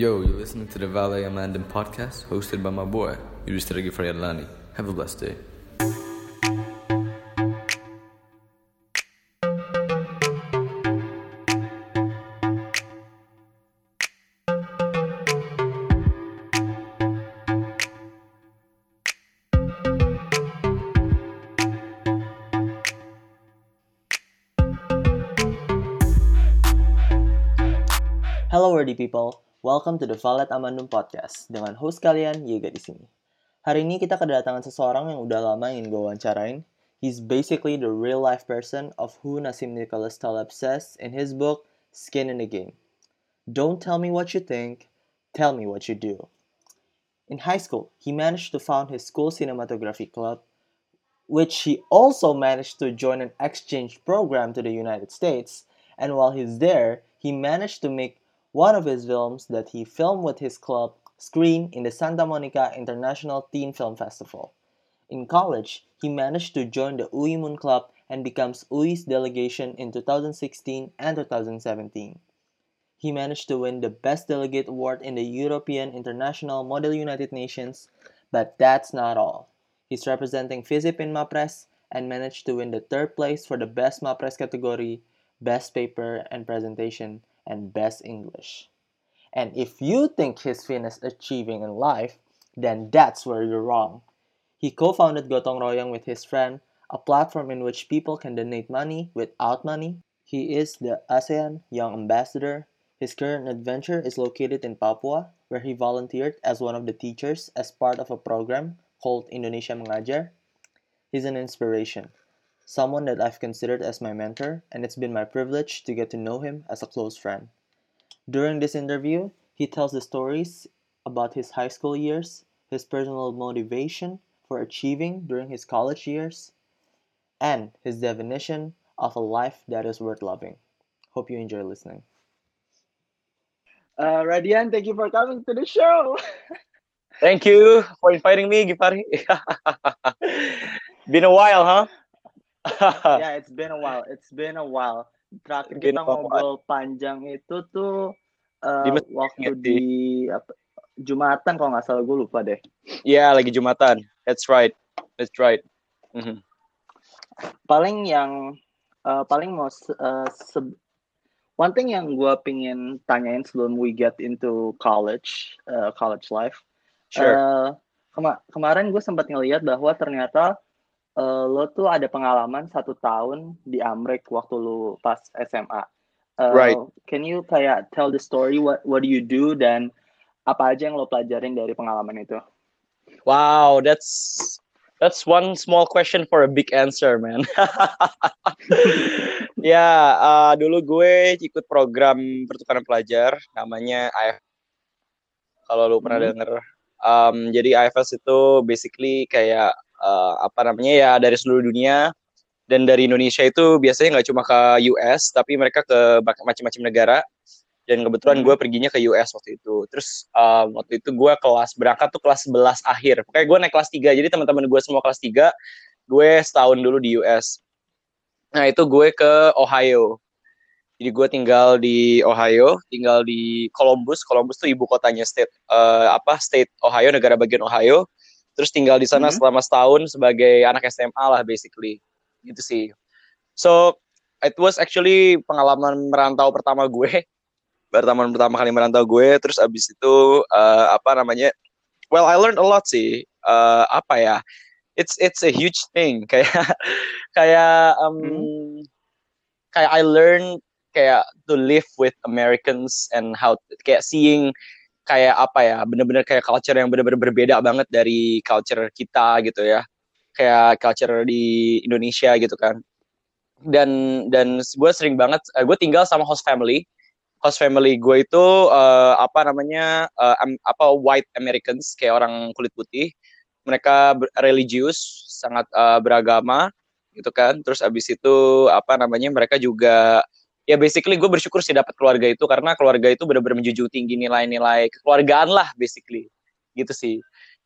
Yo, you're listening to the Valet Amandin podcast hosted by my boy, Yudhishthira Gifrayadlani. Have a blessed day. Hello worthy people, welcome to the Valet Amandum Podcast dengan host kalian Yega di sini. Hari ini kita kedatangan seseorang yang udah lama ingin gue wawancarain. He's basically the real life person of who Nassim Nicholas Taleb says in his book Skin in the Game. Don't tell me what you think, tell me what you do. In high school, he managed to found his school cinematography club, which he also managed to join an exchange program to the United States. And while he's there, he managed to make one of his films that he filmed with his club screen in the Santa Monica International Teen Film Festival. In college, he managed to join the UI Moon Club and becomes UI's delegation in 2016 and 2017. He managed to win the Best Delegate Award in the European International Model United Nations, but that's not all. He's representing FISIP in MAPRES and managed to win the third place for the Best MAPRES category, Best Paper and Presentation, and Best English. And if you think he's finished achieving in life, then that's where you're wrong. He co founded Gotong Royong with his friend, a platform in which people can donate money without money. He is the ASEAN Young Ambassador. His current adventure is located in Papua, where he volunteered as one of the teachers as part of a program called Indonesia Mengajar. He's an inspiration, someone that I've considered as my mentor, and it's been my privilege to get to know him as a close friend. During this interview, he tells the stories about his high school years, his personal motivation for achieving during his college years, and his definition of a life that is worth loving. Hope you enjoy listening. Uh, Radian, thank you for coming to the show. Thank you for inviting me, Gifari. Been a while, huh? yeah, it's been a while. It's been a while. Terakhir Been kita ngobrol panjang itu tuh uh, Di waktu ya, di apa, Jumatan kalau nggak salah gue lupa deh. yeah, lagi Jumatan. That's right. That's right. Mhm. Paling yang uh, paling mau uh, se- one thing yang gue pingin tanyain sebelum we get into college uh, college life. Sure. Uh, kema- kemarin gue sempat ngeliat bahwa ternyata uh, lo tuh ada pengalaman satu tahun di Amrik waktu lo pas SMA. Uh, Right. Can you kayak tell the story what what do you do dan apa aja yang lo pelajarin dari pengalaman itu? Wow, that's that's one small question for a big answer, man. ya, uh, dulu gue ikut program pertukaran pelajar namanya AF. Kalau lu pernah Hmm. denger. Um, jadi AFS itu basically kayak uh, apa namanya ya dari seluruh dunia. Dan dari Indonesia itu biasanya nggak cuma ke US tapi mereka ke macam-macam negara. Dan kebetulan Hmm. gue perginya ke US waktu itu. Terus um, waktu itu gue kelas berangkat tuh kelas 11 akhir. Pokoknya gue naik kelas 3 jadi teman-teman gue semua kelas 3 gue setahun dulu di US nah itu gue ke Ohio. Jadi gue tinggal di Ohio tinggal di Columbus. Columbus tuh ibu kotanya state eh, apa state Ohio negara bagian Ohio terus tinggal di sana Mhm. selama setahun sebagai anak SMA lah basically. Gitu sih. So it was actually pengalaman merantau pertama gue. Pertama pertama kali merantau gue. Terus abis itu eh, apa namanya well I learned a lot sih. Eh, apa ya it's it's a huge thing. Kayak kayak um, Hmm. kayak I learned kayak to live with Americans and how kayak seeing kayak apa ya bener-bener kayak culture yang bener-bener berbeda banget dari culture kita gitu ya. Kayak culture di Indonesia gitu kan. Dan dan gue sering banget eh, gue tinggal sama host family. Host family gue itu eh, apa namanya eh, am- apa white Americans kayak orang kulit putih. Mereka religius sangat eh, beragama gitu kan. Terus abis itu apa namanya mereka juga ya basically gue bersyukur sih dapat keluarga itu karena keluarga itu benar-benar menjunjung tinggi nilai-nilai kekeluargaan lah basically. Gitu sih.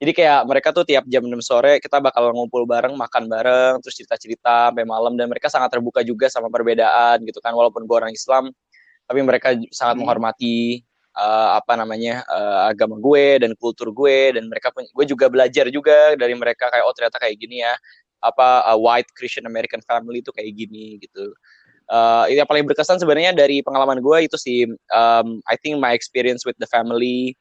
Jadi kayak mereka tuh tiap jam 6 sore kita bakal ngumpul bareng makan bareng terus cerita-cerita sampai malam dan mereka sangat terbuka juga sama perbedaan gitu kan walaupun gue orang Islam tapi mereka sangat Hmm. menghormati uh, apa namanya uh, agama gue dan kultur gue dan mereka pun gue juga belajar juga dari mereka kayak oh ternyata kayak gini ya. Apa uh, white Christian American family itu kayak gini gitu uh, yang paling berkesan sebenarnya dari pengalaman gue itu sih um, I think my experience with the family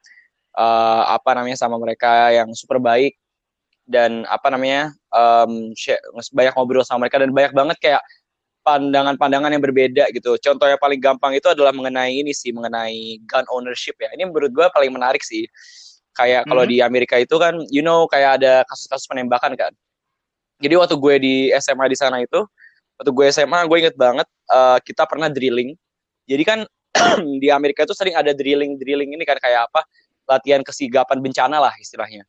uh, apa namanya sama mereka yang super baik dan apa namanya um, banyak ngobrol sama mereka dan banyak banget kayak pandangan-pandangan yang berbeda gitu. Contoh yang paling gampang itu adalah mengenai ini sih, mengenai gun ownership ya. Ini menurut gue paling menarik sih. Kayak kalau mm -hmm. di Amerika itu kan, you know, kayak ada kasus-kasus penembakan kan. Jadi waktu gue di SMA di sana itu, waktu gue SMA, gue inget banget uh, kita pernah drilling. Jadi kan di Amerika itu sering ada drilling-drilling ini kan kayak apa? Latihan kesigapan bencana lah istilahnya.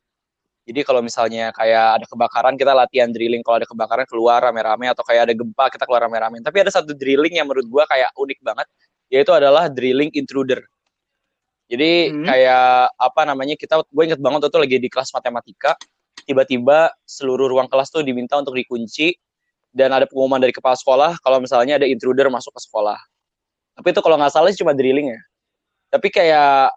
Jadi kalau misalnya kayak ada kebakaran kita latihan drilling kalau ada kebakaran keluar rame-rame atau kayak ada gempa kita keluar rame-rame. Tapi ada satu drilling yang menurut gua kayak unik banget yaitu adalah drilling intruder. Jadi hmm. kayak apa namanya kita gue inget banget waktu lagi di kelas matematika tiba-tiba seluruh ruang kelas tuh diminta untuk dikunci dan ada pengumuman dari kepala sekolah kalau misalnya ada intruder masuk ke sekolah. Tapi itu kalau nggak salah sih cuma drilling ya. Tapi kayak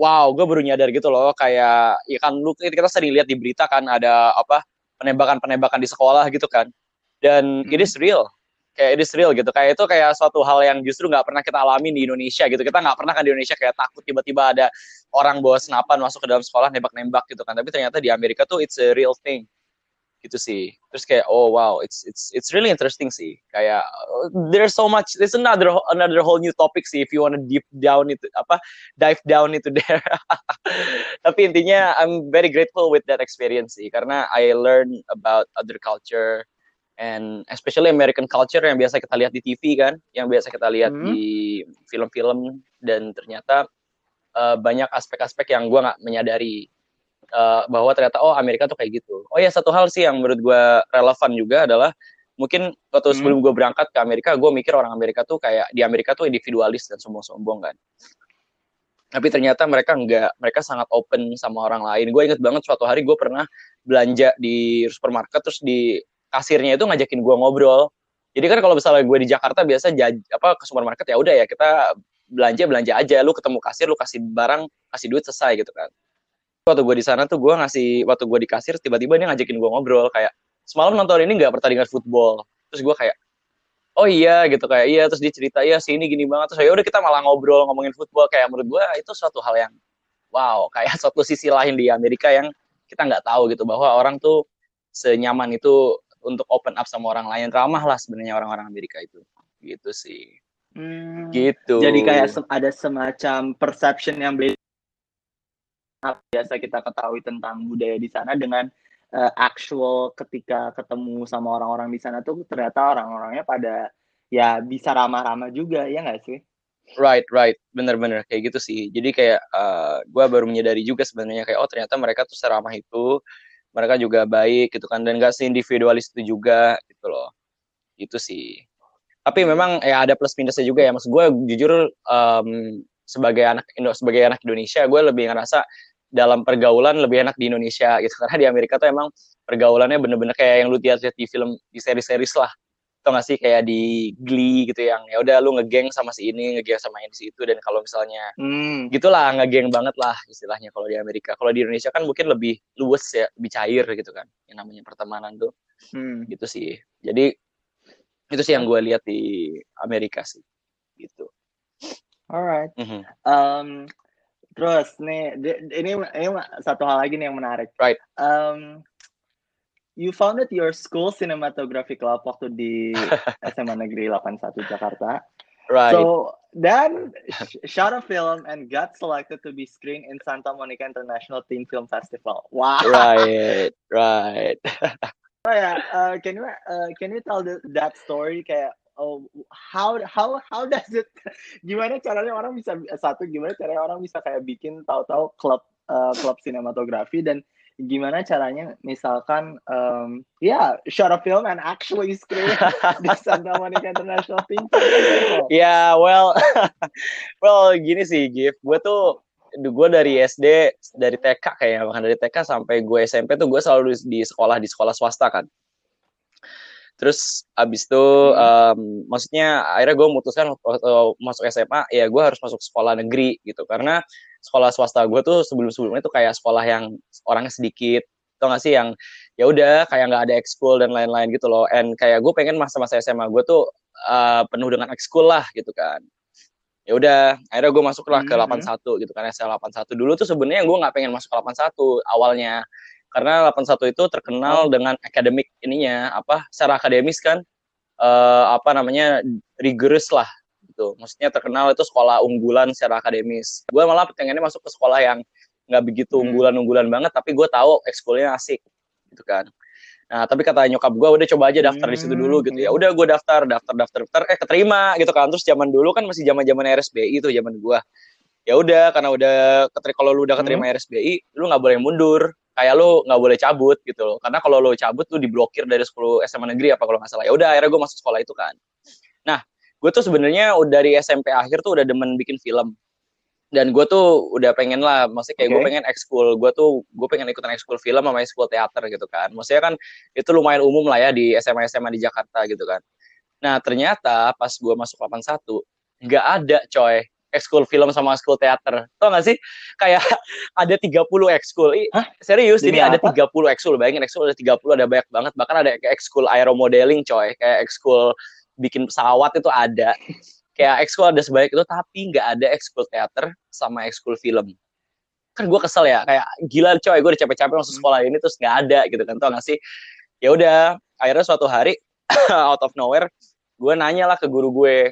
wow gue baru nyadar gitu loh kayak ya kan lu kita sering lihat di berita kan ada apa penembakan-penembakan di sekolah gitu kan dan hmm. it is real kayak it is real gitu kayak itu kayak suatu hal yang justru nggak pernah kita alami di Indonesia gitu kita nggak pernah kan di Indonesia kayak takut tiba-tiba ada orang bawa senapan masuk ke dalam sekolah nembak-nembak gitu kan tapi ternyata di Amerika tuh it's a real thing gitu sih. Terus kayak oh wow it's it's it's really interesting sih. Kayak there's so much there's another another whole new topic sih if you wanna deep down itu apa dive down into there. Tapi intinya I'm very grateful with that experience sih karena I learn about other culture and especially American culture yang biasa kita lihat di TV kan yang biasa kita lihat hmm. di film-film dan ternyata uh, banyak aspek-aspek yang gue nggak menyadari uh, bahwa ternyata oh Amerika tuh kayak gitu. Oh ya satu hal sih yang menurut gue relevan juga adalah mungkin waktu hmm. sebelum gue berangkat ke Amerika, gue mikir orang Amerika tuh kayak di Amerika tuh individualis dan sombong-sombong kan. Tapi ternyata mereka enggak, mereka sangat open sama orang lain. Gue inget banget suatu hari gue pernah belanja di supermarket terus di kasirnya itu ngajakin gue ngobrol. Jadi kan kalau misalnya gue di Jakarta biasa jaj, apa ke supermarket ya udah ya kita belanja belanja aja, lu ketemu kasir, lu kasih barang, kasih duit selesai gitu kan waktu gue di sana tuh gue ngasih waktu gue di kasir tiba-tiba dia ngajakin gue ngobrol kayak semalam nonton ini nggak pertandingan football? Terus gue kayak oh iya gitu kayak iya terus dia cerita iya sih ini gini banget. Terus ya udah kita malah ngobrol ngomongin football kayak menurut gue itu suatu hal yang wow kayak suatu sisi lain di Amerika yang kita nggak tahu gitu bahwa orang tuh senyaman itu untuk open up sama orang lain ramah lah sebenarnya orang-orang Amerika itu. Gitu sih. Hmm, gitu. Jadi kayak ada semacam perception yang beda biasa kita ketahui tentang budaya di sana dengan uh, actual ketika ketemu sama orang-orang di sana tuh ternyata orang-orangnya pada ya bisa ramah-ramah juga ya nggak sih? Right, right, bener-bener kayak gitu sih. Jadi kayak uh, eh, gue baru menyadari juga sebenarnya kayak oh ternyata mereka tuh seramah itu, mereka juga baik gitu kan dan gak individualis itu juga gitu loh. Itu sih. Tapi memang ya ada plus minusnya juga ya. Maksud gue jujur um, sebagai anak Indo sebagai anak Indonesia gue lebih ngerasa dalam pergaulan lebih enak di Indonesia gitu. Karena di Amerika tuh emang pergaulannya bener-bener kayak yang lu lihat di film di seri-series lah. Atau nggak sih? Kayak di Glee gitu yang ya udah lu ngegeng sama si ini ngegeng sama ini si itu. Dan kalau misalnya hmm. gitulah ngegeng banget lah istilahnya kalau di Amerika. Kalau di Indonesia kan mungkin lebih luwes ya lebih cair gitu kan yang namanya pertemanan tuh. Hmm. gitu sih. Jadi itu sih yang gue lihat di Amerika sih gitu. Alright. Mm -hmm. um, Terus nih ini ini satu hal lagi nih yang menarik. Right. Um, you founded your school cinematography club waktu di SMA Negeri 81 Jakarta. Right. So then shot a film and got selected to be screened in Santa Monica International Teen Film Festival. Wow. Right. Right. oh yeah, uh, can you uh, can you tell the, that story kayak oh, how how how does it gimana caranya orang bisa satu gimana caranya orang bisa kayak bikin tahu-tahu klub uh, klub sinematografi dan gimana caranya misalkan um, ya yeah, shot a film and actually screen di Santa Monica International Film Festival. Ya, yeah, well, well gini sih, Gif. Gue tuh gue dari SD dari TK kayaknya bahkan dari TK sampai gue SMP tuh gue selalu di sekolah di sekolah swasta kan terus abis itu Hmm. em, maksudnya akhirnya gue memutuskan waktu masuk SMA ya gue harus masuk sekolah negeri gitu. Karena sekolah swasta gue tuh sebelum sebelumnya tuh kayak sekolah yang orangnya sedikit tau gak sih? Yang ya udah kayak nggak ada ekskul dan lain-lain gitu loh. And kayak gue pengen masa-masa SMA gue tuh eh, penuh dengan ekskul lah gitu kan. Ya udah akhirnya gue masuklah ke Mhm. 81 gitu kan SL 81 dulu tuh sebenarnya gue nggak pengen masuk ke 81 awalnya karena 81 itu terkenal dengan akademik ininya apa secara akademis kan eh, apa namanya rigorous lah gitu. Maksudnya terkenal itu sekolah unggulan secara akademis. Gue malah pengennya masuk ke sekolah yang nggak begitu Hmm. unggulan-unggulan banget tapi gue tahu ekskulnya asik gitu kan. Nah tapi kata nyokap gue udah coba aja daftar di situ dulu gitu. Ya Hmm. udah gue daftar daftar daftar daftar eh keterima gitu kan. Terus zaman dulu kan masih zaman zaman RSBI tuh zaman gue ya udah karena udah keterima kalau lu udah keterima RSBI lu nggak boleh mundur kayak lu nggak boleh cabut gitu loh. Karena kalau lu cabut lu diblokir dari 10 SMA negeri apa kalau nggak salah. Ya udah akhirnya gue masuk sekolah itu kan. Nah gue tuh sebenarnya udah dari SMP akhir tuh udah demen bikin film. Dan gue tuh udah pengen lah maksudnya kayak gue Oke. pengen ekskul. Gue tuh gue pengen ikutan ekskul film sama ekskul teater gitu kan. Maksudnya kan itu lumayan umum lah ya di SMA SMA di Jakarta gitu kan. Nah ternyata pas gue masuk 81 nggak ada coy ekskul film sama ekskul teater. Tau gak sih? Kayak ada 30 ekskul. Serius Demi jadi ada apa? 30 ekskul. Bayangin ekskul ada 30 ada banyak banget. Bahkan ada kayak ekskul aeromodeling coy. Kayak ekskul bikin pesawat itu ada. Kayak ekskul ada sebanyak itu tapi nggak ada ekskul teater sama ekskul film. Kan gue kesel ya kayak gila coy. Gue udah capek-capek masuk Hmm. sekolah ini terus nggak ada gitu kan. Tau gak sih? Ya udah akhirnya suatu hari out of nowhere gue nanya lah ke guru gue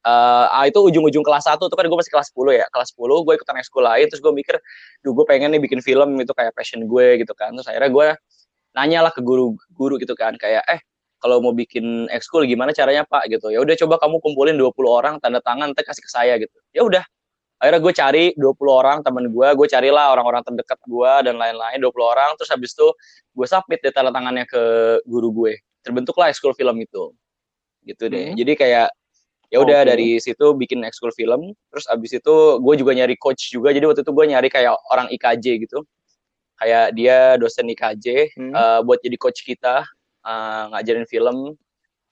Eh, ah, itu ujung-ujung kelas 1 tuh kan gue masih kelas 10 ya. Kelas 10 gue ikutan ekskul lain terus gue mikir duh gue pengen nih bikin film itu kayak passion gue gitu kan. Terus akhirnya gue nanya lah ke guru guru gitu kan kayak eh kalau mau bikin ekskul gimana caranya pak? Gitu. Ya udah coba kamu kumpulin 20 orang tanda tangan ntar kasih ke saya gitu. Ya udah. Akhirnya gue cari 20 orang temen gue gue carilah orang-orang terdekat gue dan lain-lain 20 orang. Terus habis itu gue submit deh tanda tangannya ke guru gue. Terbentuklah ekskul film itu. Gitu deh. Hmm. jadi kayak ya udah Oke. dari situ bikin ekskul film terus abis itu gue juga nyari coach juga jadi waktu itu gue nyari kayak orang IKJ gitu. Kayak dia dosen IKJ Hmm. eh, buat jadi coach kita eh, ngajarin film.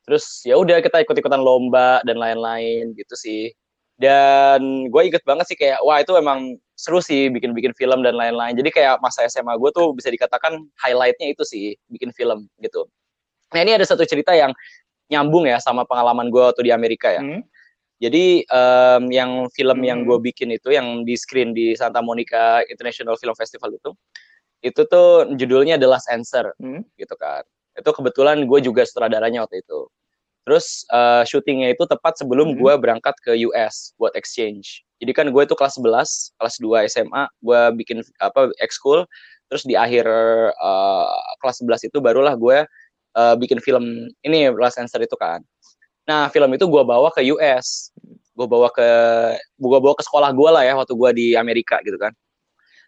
Terus ya udah kita ikut-ikutan lomba dan lain-lain gitu sih. Dan gue inget banget sih kayak wah itu emang seru sih bikin-bikin film dan lain-lain. Jadi kayak masa SMA gue tuh bisa dikatakan highlightnya itu sih bikin film gitu. Nah ini ada satu cerita yang nyambung ya sama pengalaman gue waktu di Amerika ya Hmm. jadi em, yang film yang Hmm. gue bikin itu yang di screen di Santa Monica International Film Festival itu, itu tuh judulnya The Last Answer Hmm. gitu kan. Itu kebetulan gue juga sutradaranya waktu itu. Terus eh, syutingnya itu tepat sebelum Hmm. gue berangkat ke US buat exchange. Jadi kan gue itu kelas 11, kelas 2 SMA, gue bikin apa ekskul. Terus di akhir eh, kelas 11 itu barulah gue eh, bikin film ini Last Answer itu kan. Nah, film itu gue bawa ke US. Gue bawa ke gue bawa ke sekolah gue lah ya waktu gue di Amerika gitu kan.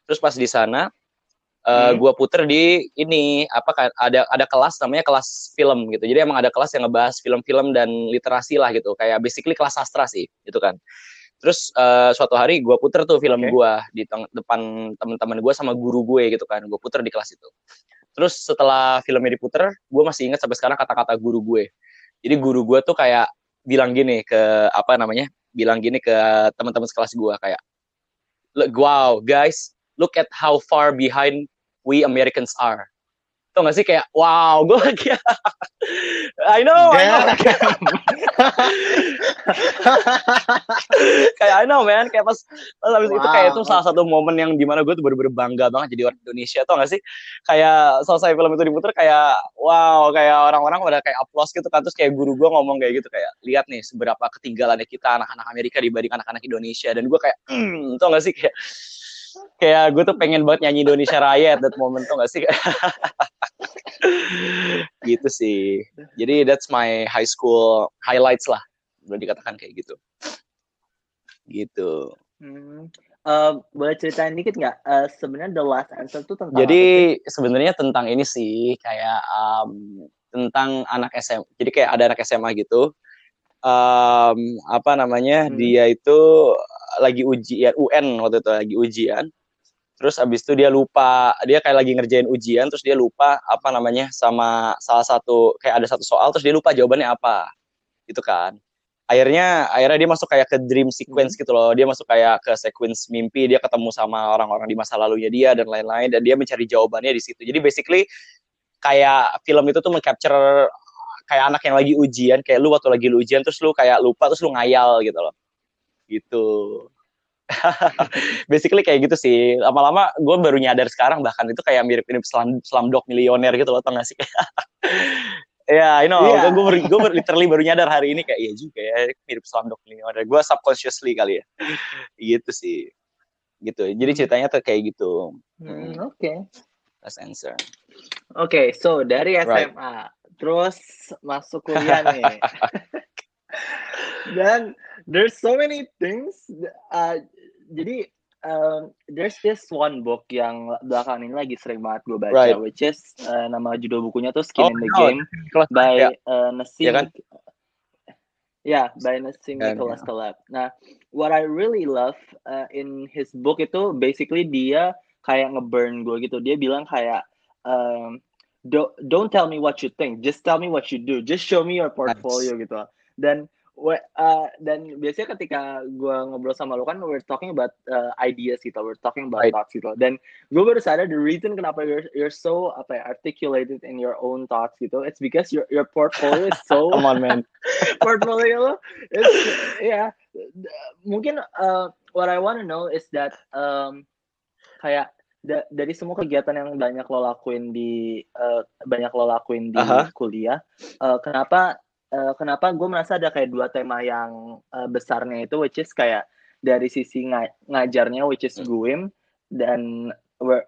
Terus pas di sana eh Hmm. gue puter di ini apa ada ada kelas namanya kelas film gitu. Jadi emang ada kelas yang ngebahas film-film dan literasi lah gitu. Kayak basically kelas sastra sih gitu kan. Terus eh, suatu hari gue puter tuh film Oke. gue di depan teman-teman gue sama guru gue gitu kan. Gue puter di kelas itu. Terus setelah filmnya diputer, gue masih ingat sampai sekarang kata-kata guru gue. Jadi guru gue tuh kayak bilang gini ke apa namanya? Bilang gini ke teman-teman sekelas gue kayak, "Look, wow guys, look at how far behind we Americans are. Tau gak sih kayak wow gue lagi I know I know. Kayak I know man. Kayak pas pas habis itu Wow. kayak itu salah satu momen yang di mana gue tuh bener-bener bangga banget jadi orang Indonesia tau gak sih? Kayak selesai film itu diputer kayak wow kayak orang-orang pada kayak applause gitu kan terus kayak guru gue ngomong kayak gitu kayak lihat nih seberapa ketinggalannya kita anak-anak Amerika dibanding anak-anak Indonesia. Dan gue kayak hmm, tau gak sih? Kayak kayak gue tuh pengen banget nyanyi Indonesia Raya at that moment tuh gak sih? Gitu sih. Jadi that's my high school highlights lah boleh dikatakan kayak gitu. Gitu. Hmm. Eh, boleh ceritain dikit nggak? Eh, sebenarnya The Last Answer tuh tentang jadi sebenarnya tentang ini sih kayak um, tentang anak SMA jadi kayak ada anak SMA gitu um, apa namanya Hmm. dia itu lagi ujian UN waktu itu lagi ujian. Terus abis itu dia lupa dia kayak lagi ngerjain ujian terus dia lupa apa namanya sama salah satu kayak ada satu soal terus dia lupa jawabannya apa. Gitu kan. Akhirnya akhirnya dia masuk kayak ke dream sequence gitu loh. Dia masuk kayak ke sequence mimpi dia ketemu sama orang-orang di masa lalunya dia dan lain-lain dan dia mencari jawabannya di situ. Jadi basically kayak film itu tuh mengcapture kayak anak yang lagi ujian kayak lu waktu lagi lu ujian terus lu kayak lupa terus lu ngayal gitu loh gitu basically kayak gitu sih lama-lama gue baru nyadar sekarang bahkan itu kayak mirip-mirip selam Slumdog Millionaire gitu loh tau gak sih Ya, yeah, you know, yeah. gue gue gue literally baru nyadar hari ini kayak iya juga ya mirip Slumdog Millionaire. Gue subconsciously kali ya, gitu sih, gitu. Jadi ceritanya tuh kayak gitu. Hmm, Oke. Okay. That's answer. Oke, okay, so dari SMA right. terus masuk kuliah nih. Dan there's so many things. Uh, jadi um, there's this one book yang belakangan ini lagi sering banget gue baca, right. which is uh, nama judul bukunya tuh Skin oh, in the no. Game by yeah. uh, Nassim. Yeah, kan? yeah, by Nassim yeah, Nicholas yeah. Taleb. Nah, what I really love uh, in his book itu basically dia kayak ngeburn gue gitu. Dia bilang kayak um, don't don't tell me what you think, just tell me what you do, just show me your portfolio nice. gitu. Dan uh, dan biasanya ketika gue ngobrol sama lo kan we're talking about uh, ideas gitu, we're talking about right. thoughts gitu. Dan gue baru sadar the reason kenapa you're you're so apa ya, articulated in your own thoughts gitu, it's because your your portfolio is so come on man, portfolio lo ya yeah, mungkin uh, what I want to know is that um, kayak da dari semua kegiatan yang banyak lo lakuin di uh, banyak lo lakuin di -huh. kuliah, uh, kenapa uh, kenapa gue merasa ada kayak dua tema yang uh, besarnya itu which is kayak dari sisi ng ngajarnya which is GUIM dan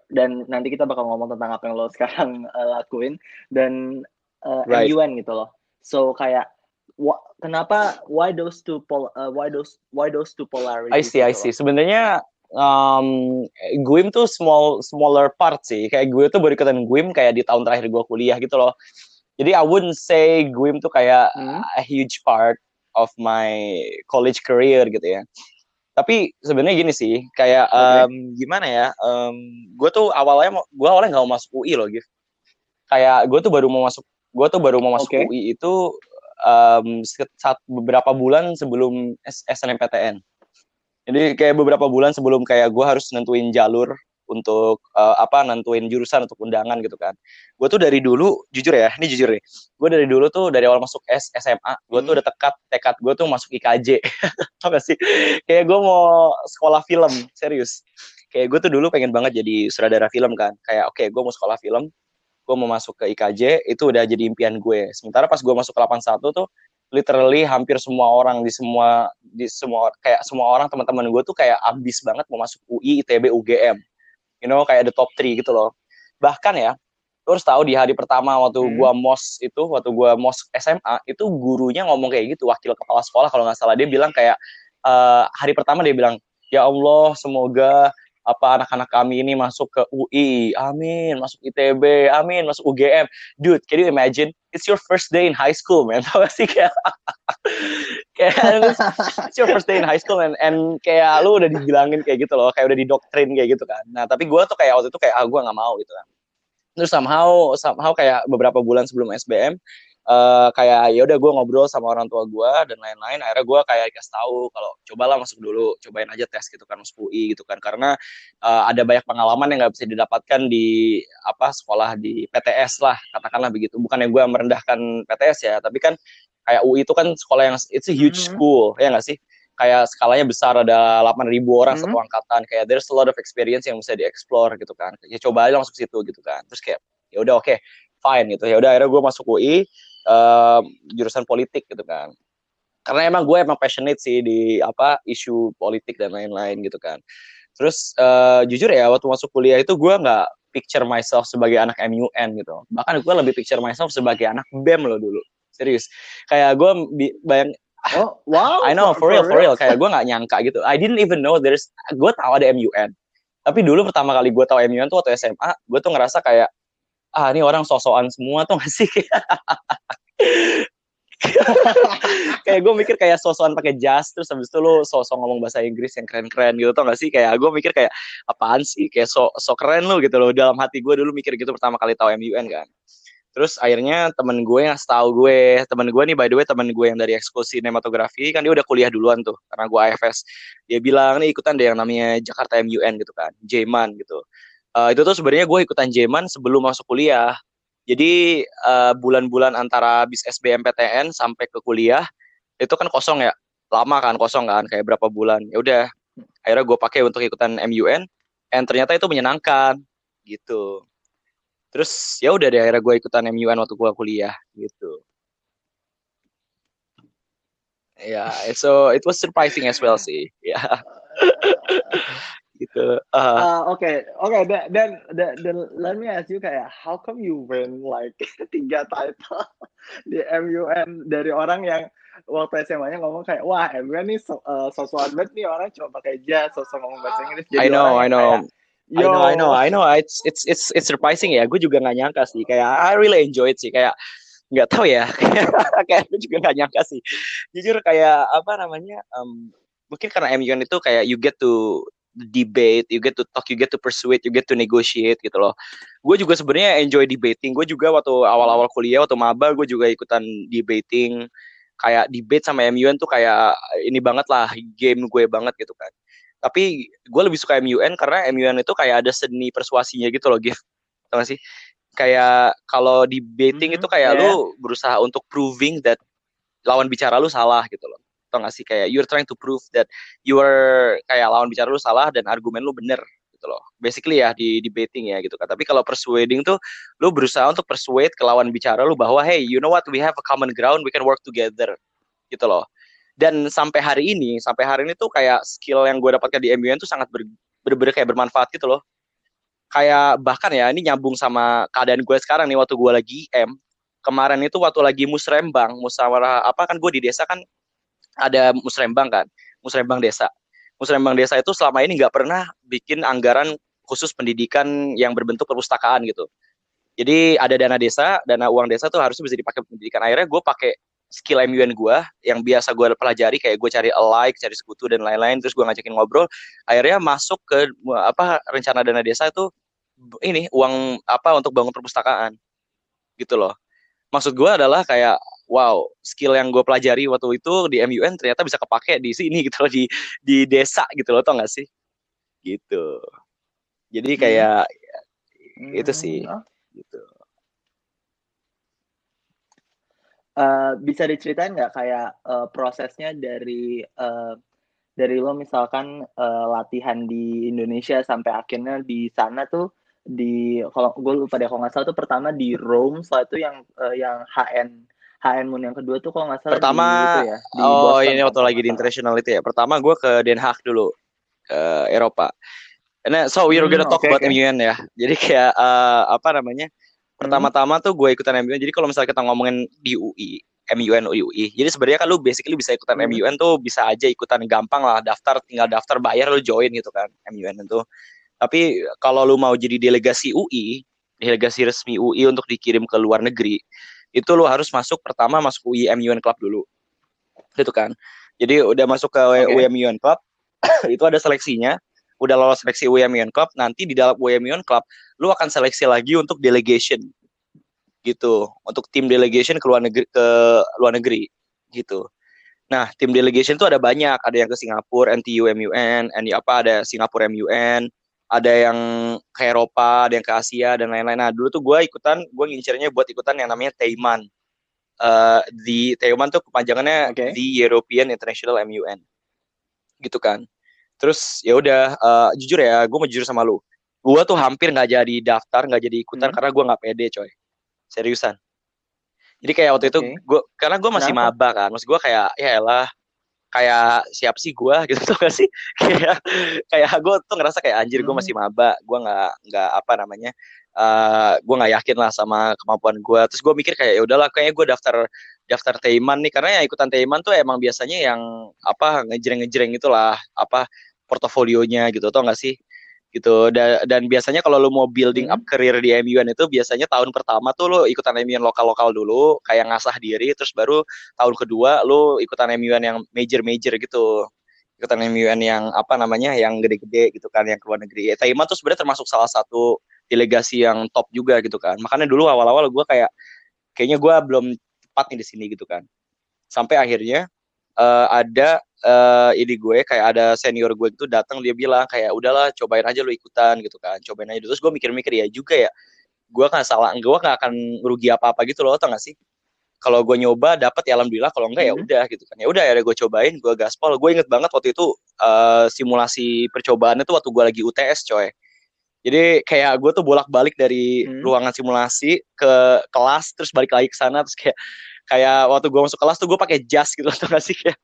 dan nanti kita bakal ngomong tentang apa yang lo sekarang uh, lakuin dan uh, right. MUN gitu loh. So kayak wh kenapa why those two pol uh, why those why those two polarities? I see, gitu I see. Sebenarnya um, GUIM tuh small smaller part sih. Kayak gue tuh baru ikutan GUIM kayak di tahun terakhir gue kuliah gitu loh. Jadi I wouldn't say GUIM tuh kayak hmm. a huge part of my college career gitu ya. Tapi sebenarnya gini sih, kayak okay. um, gimana ya? Um, gue tuh awalnya gue awalnya nggak mau masuk UI loh, gitu. Kayak gue tuh baru mau masuk, gue tuh baru mau masuk okay. UI itu um, saat beberapa bulan sebelum SNMPTN. Jadi kayak beberapa bulan sebelum kayak gue harus nentuin jalur untuk uh, apa nentuin jurusan untuk undangan gitu kan. Gue tuh dari dulu jujur ya, ini jujur nih. Gue dari dulu tuh dari awal masuk S SMA, gue tuh hmm. udah tekat tekad gue tuh masuk IKJ. Tau gak sih? Kayak gue mau sekolah film, serius. Kayak gue tuh dulu pengen banget jadi sutradara film kan. Kayak oke, okay, gue mau sekolah film, gue mau masuk ke IKJ, itu udah jadi impian gue. Sementara pas gue masuk ke 81 tuh literally hampir semua orang di semua di semua kayak semua orang teman-teman gue tuh kayak abis banget mau masuk UI, ITB, UGM you know kayak the top 3 gitu loh. Bahkan ya lu harus tahu di hari pertama waktu hmm. gua mos itu waktu gua mos SMA itu gurunya ngomong kayak gitu wakil kepala sekolah kalau nggak salah. Dia bilang kayak uh, hari pertama dia bilang ya Allah semoga apa anak-anak kami ini masuk ke UI, amin, masuk ITB, amin, masuk UGM. Dude, can you imagine? It's your first day in high school, man. Gak sih kayak it's your first day in high school and, and kayak lu udah dibilangin kayak gitu loh, kayak udah didoktrin kayak gitu kan. Nah, tapi gue tuh kayak waktu itu kayak ah gue nggak mau gitu kan. Terus somehow somehow kayak beberapa bulan sebelum SBM uh, kayak ya udah gue ngobrol sama orang tua gue dan lain-lain. Akhirnya gue kayak kasih tahu kalau cobalah masuk dulu cobain aja tes gitu kan masuk UI gitu kan. Karena uh, ada banyak pengalaman yang nggak bisa didapatkan di apa sekolah di PTS lah katakanlah begitu. Bukan yang gue merendahkan PTS ya tapi kan kayak UI itu kan sekolah yang it's a huge mm-hmm. school ya nggak sih? Kayak skalanya besar ada 8.000 orang mm-hmm. satu angkatan kayak there's a lot of experience yang bisa dieksplor gitu kan. Ya coba aja masuk situ gitu kan. Terus kayak ya udah oke okay, fine gitu. Ya udah akhirnya gue masuk UI uh, jurusan politik gitu kan. Karena emang gue emang passionate sih di apa isu politik dan lain-lain gitu kan. Terus uh, jujur ya waktu masuk kuliah itu gue nggak picture myself sebagai anak MUN gitu. Bahkan gue lebih picture myself sebagai anak BEM loh dulu. Serius. Kayak gue bayang oh wow I know for, for real for real. kayak gue nggak nyangka gitu. I didn't even know there's gue tahu ada MUN tapi dulu pertama kali gue tahu MUN tuh waktu SMA gue tuh ngerasa kayak ah ini orang sosokan semua tuh gak sih? Kayak gue mikir kayak sosokan pakai jas terus habis itu lu sosok ngomong bahasa Inggris yang keren-keren gitu tau gak sih? Kayak gue mikir kayak apaan sih? Kayak so, so keren lu gitu loh. Dalam hati gue dulu mikir gitu pertama kali tahu MUN kan. Terus akhirnya temen gue yang setahu gue temen gue nih by the way temen gue yang dari ekskul sinematografi kan dia udah kuliah duluan tuh karena gue AFS dia bilang nih ikutan deh yang namanya Jakarta MUN gitu kan. Jeman gitu uh, itu tuh sebenarnya gue ikutan Jeman sebelum masuk kuliah jadi uh, bulan-bulan antara bis SBMPTN sampai ke kuliah itu kan kosong ya, lama kan kosong kan, kayak berapa bulan. Ya udah, akhirnya gue pakai untuk ikutan MUN, and ternyata itu menyenangkan gitu. Terus ya udah deh akhirnya gue ikutan MUN waktu gue kuliah gitu. Ya, yeah, so it was surprising as well sih. Ya. gitu. Uh, uh, Oke, okay. oke. Okay. Dan, dan, dan let me ask you kayak, how come you win like tiga title di MUN dari orang yang waktu SMA-nya ngomong kayak, wah MUN nih so, uh, sosok banget nih orang cuma pakai jas, sosok ngomong bahasa Inggris. Jadi I know, I know. Kayak, I know, I know, I know. It's it's it's it's surprising ya. Gue juga nggak nyangka sih. Kayak I really enjoy it sih. Kayak nggak tahu ya. kayak gue juga nggak nyangka sih. Jujur kayak apa namanya? Um, mungkin karena MUN itu kayak you get to debate, you get to talk, you get to persuade, you get to negotiate gitu loh. Gue juga sebenarnya enjoy debating. Gue juga waktu awal-awal kuliah, waktu maba, gue juga ikutan debating. Kayak debate sama MUN tuh kayak ini banget lah, game gue banget gitu kan. Tapi gue lebih suka MUN karena MUN itu kayak ada seni persuasinya gitu loh, Gif. Tau gak sih? Kayak kalau debating mm -hmm, itu kayak yeah. lu berusaha untuk proving that lawan bicara lu salah gitu loh tau gak sih kayak you're trying to prove that you are kayak lawan bicara lu salah dan argumen lu bener gitu loh. Basically ya di debating ya gitu kan. Tapi kalau persuading tuh lu berusaha untuk persuade ke lawan bicara lu bahwa hey you know what? We have a common ground we can work together gitu loh. Dan sampai hari ini sampai hari ini tuh kayak skill yang gue dapatkan di MUN tuh sangat ber, ber, kayak bermanfaat gitu loh. Kayak bahkan ya ini nyambung sama keadaan gue sekarang nih waktu gue lagi M. Kemarin itu waktu lagi musrembang musyawarah apa kan gue di desa kan ada musrembang kan, musrembang desa. Musrembang desa itu selama ini nggak pernah bikin anggaran khusus pendidikan yang berbentuk perpustakaan gitu. Jadi ada dana desa, dana uang desa tuh harusnya bisa dipakai pendidikan. Akhirnya gue pakai skill MUN gue yang biasa gue pelajari kayak gue cari alike, cari sekutu dan lain-lain, terus gue ngajakin ngobrol. Akhirnya masuk ke apa rencana dana desa itu ini uang apa untuk bangun perpustakaan gitu loh. Maksud gue adalah kayak wow skill yang gue pelajari waktu itu di MUN ternyata bisa kepake di sini gitu loh di di desa gitu loh tau gak sih gitu jadi hmm. kayak hmm. itu sih hmm. gitu uh, bisa diceritain nggak kayak uh, prosesnya dari uh, dari lo misalkan uh, latihan di Indonesia sampai akhirnya di sana tuh di kalau gue lupa deh kalau nggak salah tuh pertama di Rome setelah itu yang uh, yang HN HN Moon yang kedua tuh kalau nggak salah pertama di, gitu ya, di oh Boston, ini waktu lagi di international itu ya pertama gue ke Den Haag dulu ke Eropa Nah, so we're gonna hmm, talk okay, about okay. MUN ya. Jadi kayak uh, apa namanya? Pertama-tama tuh gue ikutan MUN. Jadi kalau misalnya kita ngomongin di UI, MUN UI. Jadi sebenarnya kan lu basically bisa ikutan hmm. MUN tuh bisa aja ikutan gampang lah, daftar tinggal daftar bayar lu join gitu kan MUN itu. Tapi kalau lu mau jadi delegasi UI, delegasi resmi UI untuk dikirim ke luar negeri, itu lo harus masuk pertama masuk UIM Club dulu. Gitu kan. Jadi udah masuk ke okay. UIM Club itu ada seleksinya. Udah lolos seleksi UIM Club nanti di dalam UIM Club lu akan seleksi lagi untuk delegation. Gitu. Untuk tim delegation ke luar negeri ke luar negeri. Gitu. Nah tim delegation itu ada banyak. Ada yang ke Singapura NTU MUN NI apa ada Singapura MUN ada yang ke Eropa, ada yang ke Asia dan lain-lain. Nah dulu tuh gue ikutan, gue ngincernya buat ikutan yang namanya Taiman. Uh, di Taiman tuh kepanjangannya okay. di European International MUN, gitu kan. Terus ya udah, uh, jujur ya, gue mau jujur sama lu. Gue tuh hampir nggak jadi daftar, nggak jadi ikutan hmm. karena gue nggak pede, coy. Seriusan. Jadi kayak waktu okay. itu gue, karena gue masih Kenapa? maba kan, maksud gue kayak ya lah kayak siap sih gue gitu tuh gak sih? Kayak kayak gue tuh ngerasa kayak anjir gue hmm. masih maba. Gue nggak nggak apa namanya uh, gue nggak yakin lah sama kemampuan gue terus gue mikir kayak ya udahlah kayaknya gue daftar daftar Teiman nih. Karena yang ikutan Teiman tuh emang biasanya yang apa ngejreng ngejreng itulah apa portofolionya gitu tau gak sih gitu. Dan, dan biasanya kalau lu mau building Hmm. up career di MUN itu biasanya tahun pertama tuh lu ikutan MUN lokal-lokal dulu kayak ngasah diri terus baru tahun kedua lu ikutan MUN yang major-major gitu. Ikutan MUN yang apa namanya yang gede-gede gitu kan yang ke luar negeri. Ya, Taiman tuh sebenarnya termasuk salah satu delegasi yang top juga gitu kan. Makanya dulu awal-awal gue kayak kayaknya gue belum tepat nih di sini gitu kan. Sampai akhirnya eh, ada eh ini gue kayak ada senior gue itu datang dia bilang kayak udahlah cobain aja lu ikutan gitu kan. Cobain aja. Terus gue mikir-mikir ya juga ya gue kan salah gue gak akan rugi apa-apa gitu loh tau gak sih? Kalau gue nyoba dapat ya alhamdulillah. Kalau enggak ya Mhm. udah gitu kan. Ya udah ya gue cobain gue gaspol. Gue inget banget waktu itu eh, simulasi percobaannya tuh waktu gue lagi UTS coy. Jadi kayak gue tuh bolak-balik dari Hmm. ruangan simulasi ke kelas terus balik lagi ke sana terus kayak kayak waktu gue masuk kelas tuh gue pakai jas gitu atau gak sih? Kayak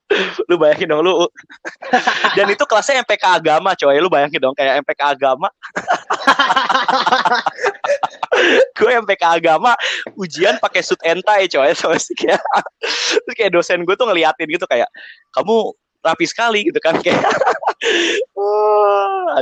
lu bayangin dong lu dan itu kelasnya MPK agama coy lu bayangin dong kayak MPK agama. Gue MPK agama ujian pakai suit entai coy sama sih? Kayak terus kayak dosen gue tuh ngeliatin gitu kayak kamu rapi sekali gitu kan kayak.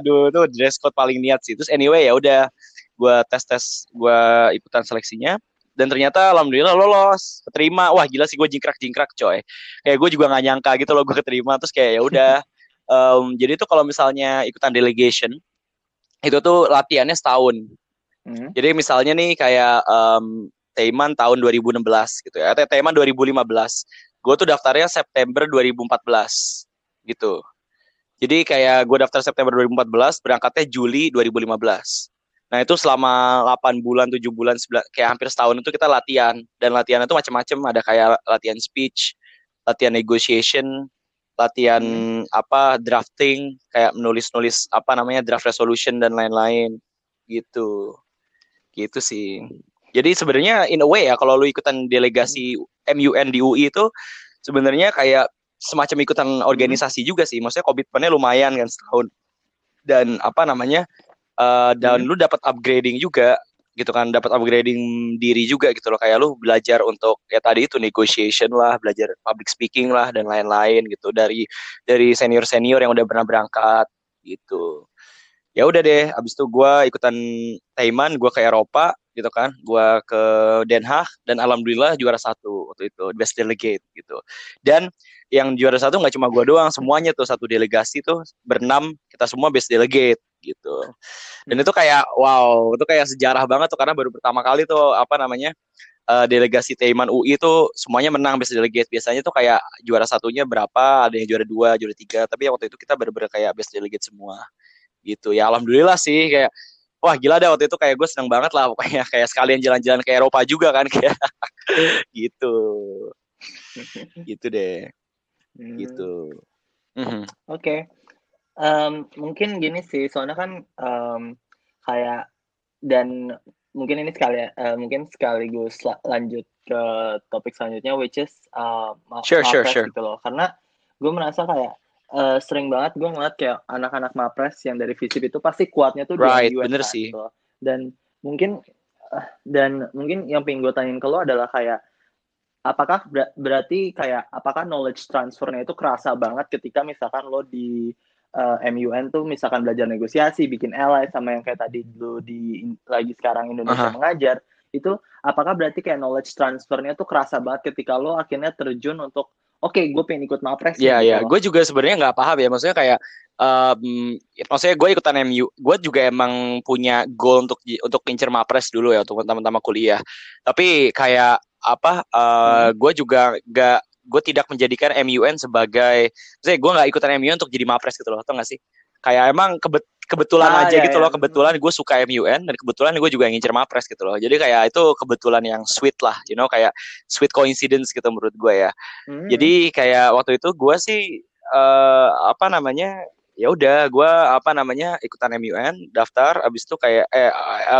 Aduh itu dress code paling niat sih. Terus anyway ya udah gue tes tes gue ikutan seleksinya dan ternyata alhamdulillah lolos keterima wah gila sih gue jingkrak jingkrak coy kayak gue juga nggak nyangka gitu loh gue keterima terus kayak ya udah Em, jadi tuh kalau misalnya ikutan delegation itu tuh latihannya setahun Hmm. jadi misalnya nih kayak um, Taiman tahun 2016 gitu ya, atau Taiman 2015. Gue tuh daftarnya September 2014 gitu. Jadi kayak gue daftar September 2014, berangkatnya Juli 2015. Nah itu selama 8 bulan, 7 bulan, 9, kayak hampir setahun itu kita latihan. Dan latihan itu macam-macam, ada kayak latihan speech, latihan negotiation, latihan apa drafting, kayak menulis-nulis apa namanya draft resolution dan lain-lain. Gitu. Gitu sih. Jadi sebenarnya in a way ya kalau lu ikutan delegasi MUN di UI itu sebenarnya kayak semacam ikutan organisasi juga sih. Maksudnya komitmennya lumayan kan setahun. Dan apa namanya eh, dan lu dapat upgrading juga gitu kan. Dapat upgrading diri juga gitu loh. Kayak lu belajar untuk ya tadi itu negotiation lah belajar public speaking lah dan lain-lain gitu. Dari dari senior senior yang udah pernah berangkat gitu. Ya udah deh abis itu gue ikutan Taiman gue ke Eropa gitu kan. Gue ke Den Haag dan alhamdulillah juara satu waktu itu best delegate gitu. Dan yang juara satu nggak cuma gue doang semuanya tuh satu delegasi tuh berenam kita semua best delegate gitu dan itu kayak wow itu kayak sejarah banget tuh karena baru pertama kali tuh apa namanya eh, delegasi Taiman UI tuh semuanya menang best delegate biasanya tuh kayak juara satunya berapa ada yang juara dua juara tiga tapi waktu itu kita bener-bener kayak best delegate semua gitu ya alhamdulillah sih kayak wah gila deh waktu itu kayak gue seneng banget lah pokoknya kayak sekalian jalan-jalan ke Eropa juga kan kayak gitu gitu deh Hmm. gitu. Oke. Em, mungkin gini sih, soalnya kan em, kayak dan mungkin ini sekali eh, mungkin sekaligus la- lanjut ke topik selanjutnya which is uh, ma- Sure, sure, Mapres sure. gitu loh. Karena gue merasa kayak eh, sering banget gue ngeliat kayak anak-anak Mapres yang dari FISIP itu pasti kuatnya tuh Right, di US bener kan, sih. gitu loh. Dan mungkin eh, dan mungkin yang pengen gue tanyain ke lo adalah kayak apakah ber- berarti kayak apakah knowledge transfernya itu kerasa banget ketika misalkan lo di uh, MUN tuh misalkan belajar negosiasi, bikin ally sama yang kayak tadi lo di lagi sekarang Indonesia Aha. mengajar, itu apakah berarti kayak knowledge transfernya tuh kerasa banget ketika lo akhirnya terjun untuk oke gue pengen ikut mapres nih," Iya gitu iya, loh. gue juga sebenarnya nggak paham ya, maksudnya kayak, em, maksudnya gue ikutan MU, gue juga emang punya goal untuk untuk incer mapres dulu ya, untuk teman-teman kuliah. Tapi kayak apa, eh, gue juga nggak, gue tidak menjadikan MUN sebagai, maksudnya gue nggak ikutan MUN untuk jadi mapres gitu loh, tau gak sih? Kayak emang kebet, kebetulan Ah, aja iya, gitu iya. loh, kebetulan gue suka MUN dan kebetulan gue juga ngincer mapres gitu loh. Jadi kayak itu kebetulan yang sweet lah, you know, kayak sweet coincidence gitu menurut gue ya. Hmm. Jadi kayak waktu itu gue sih eh apa namanya ya udah gue apa namanya ikutan MUN daftar abis itu kayak eh,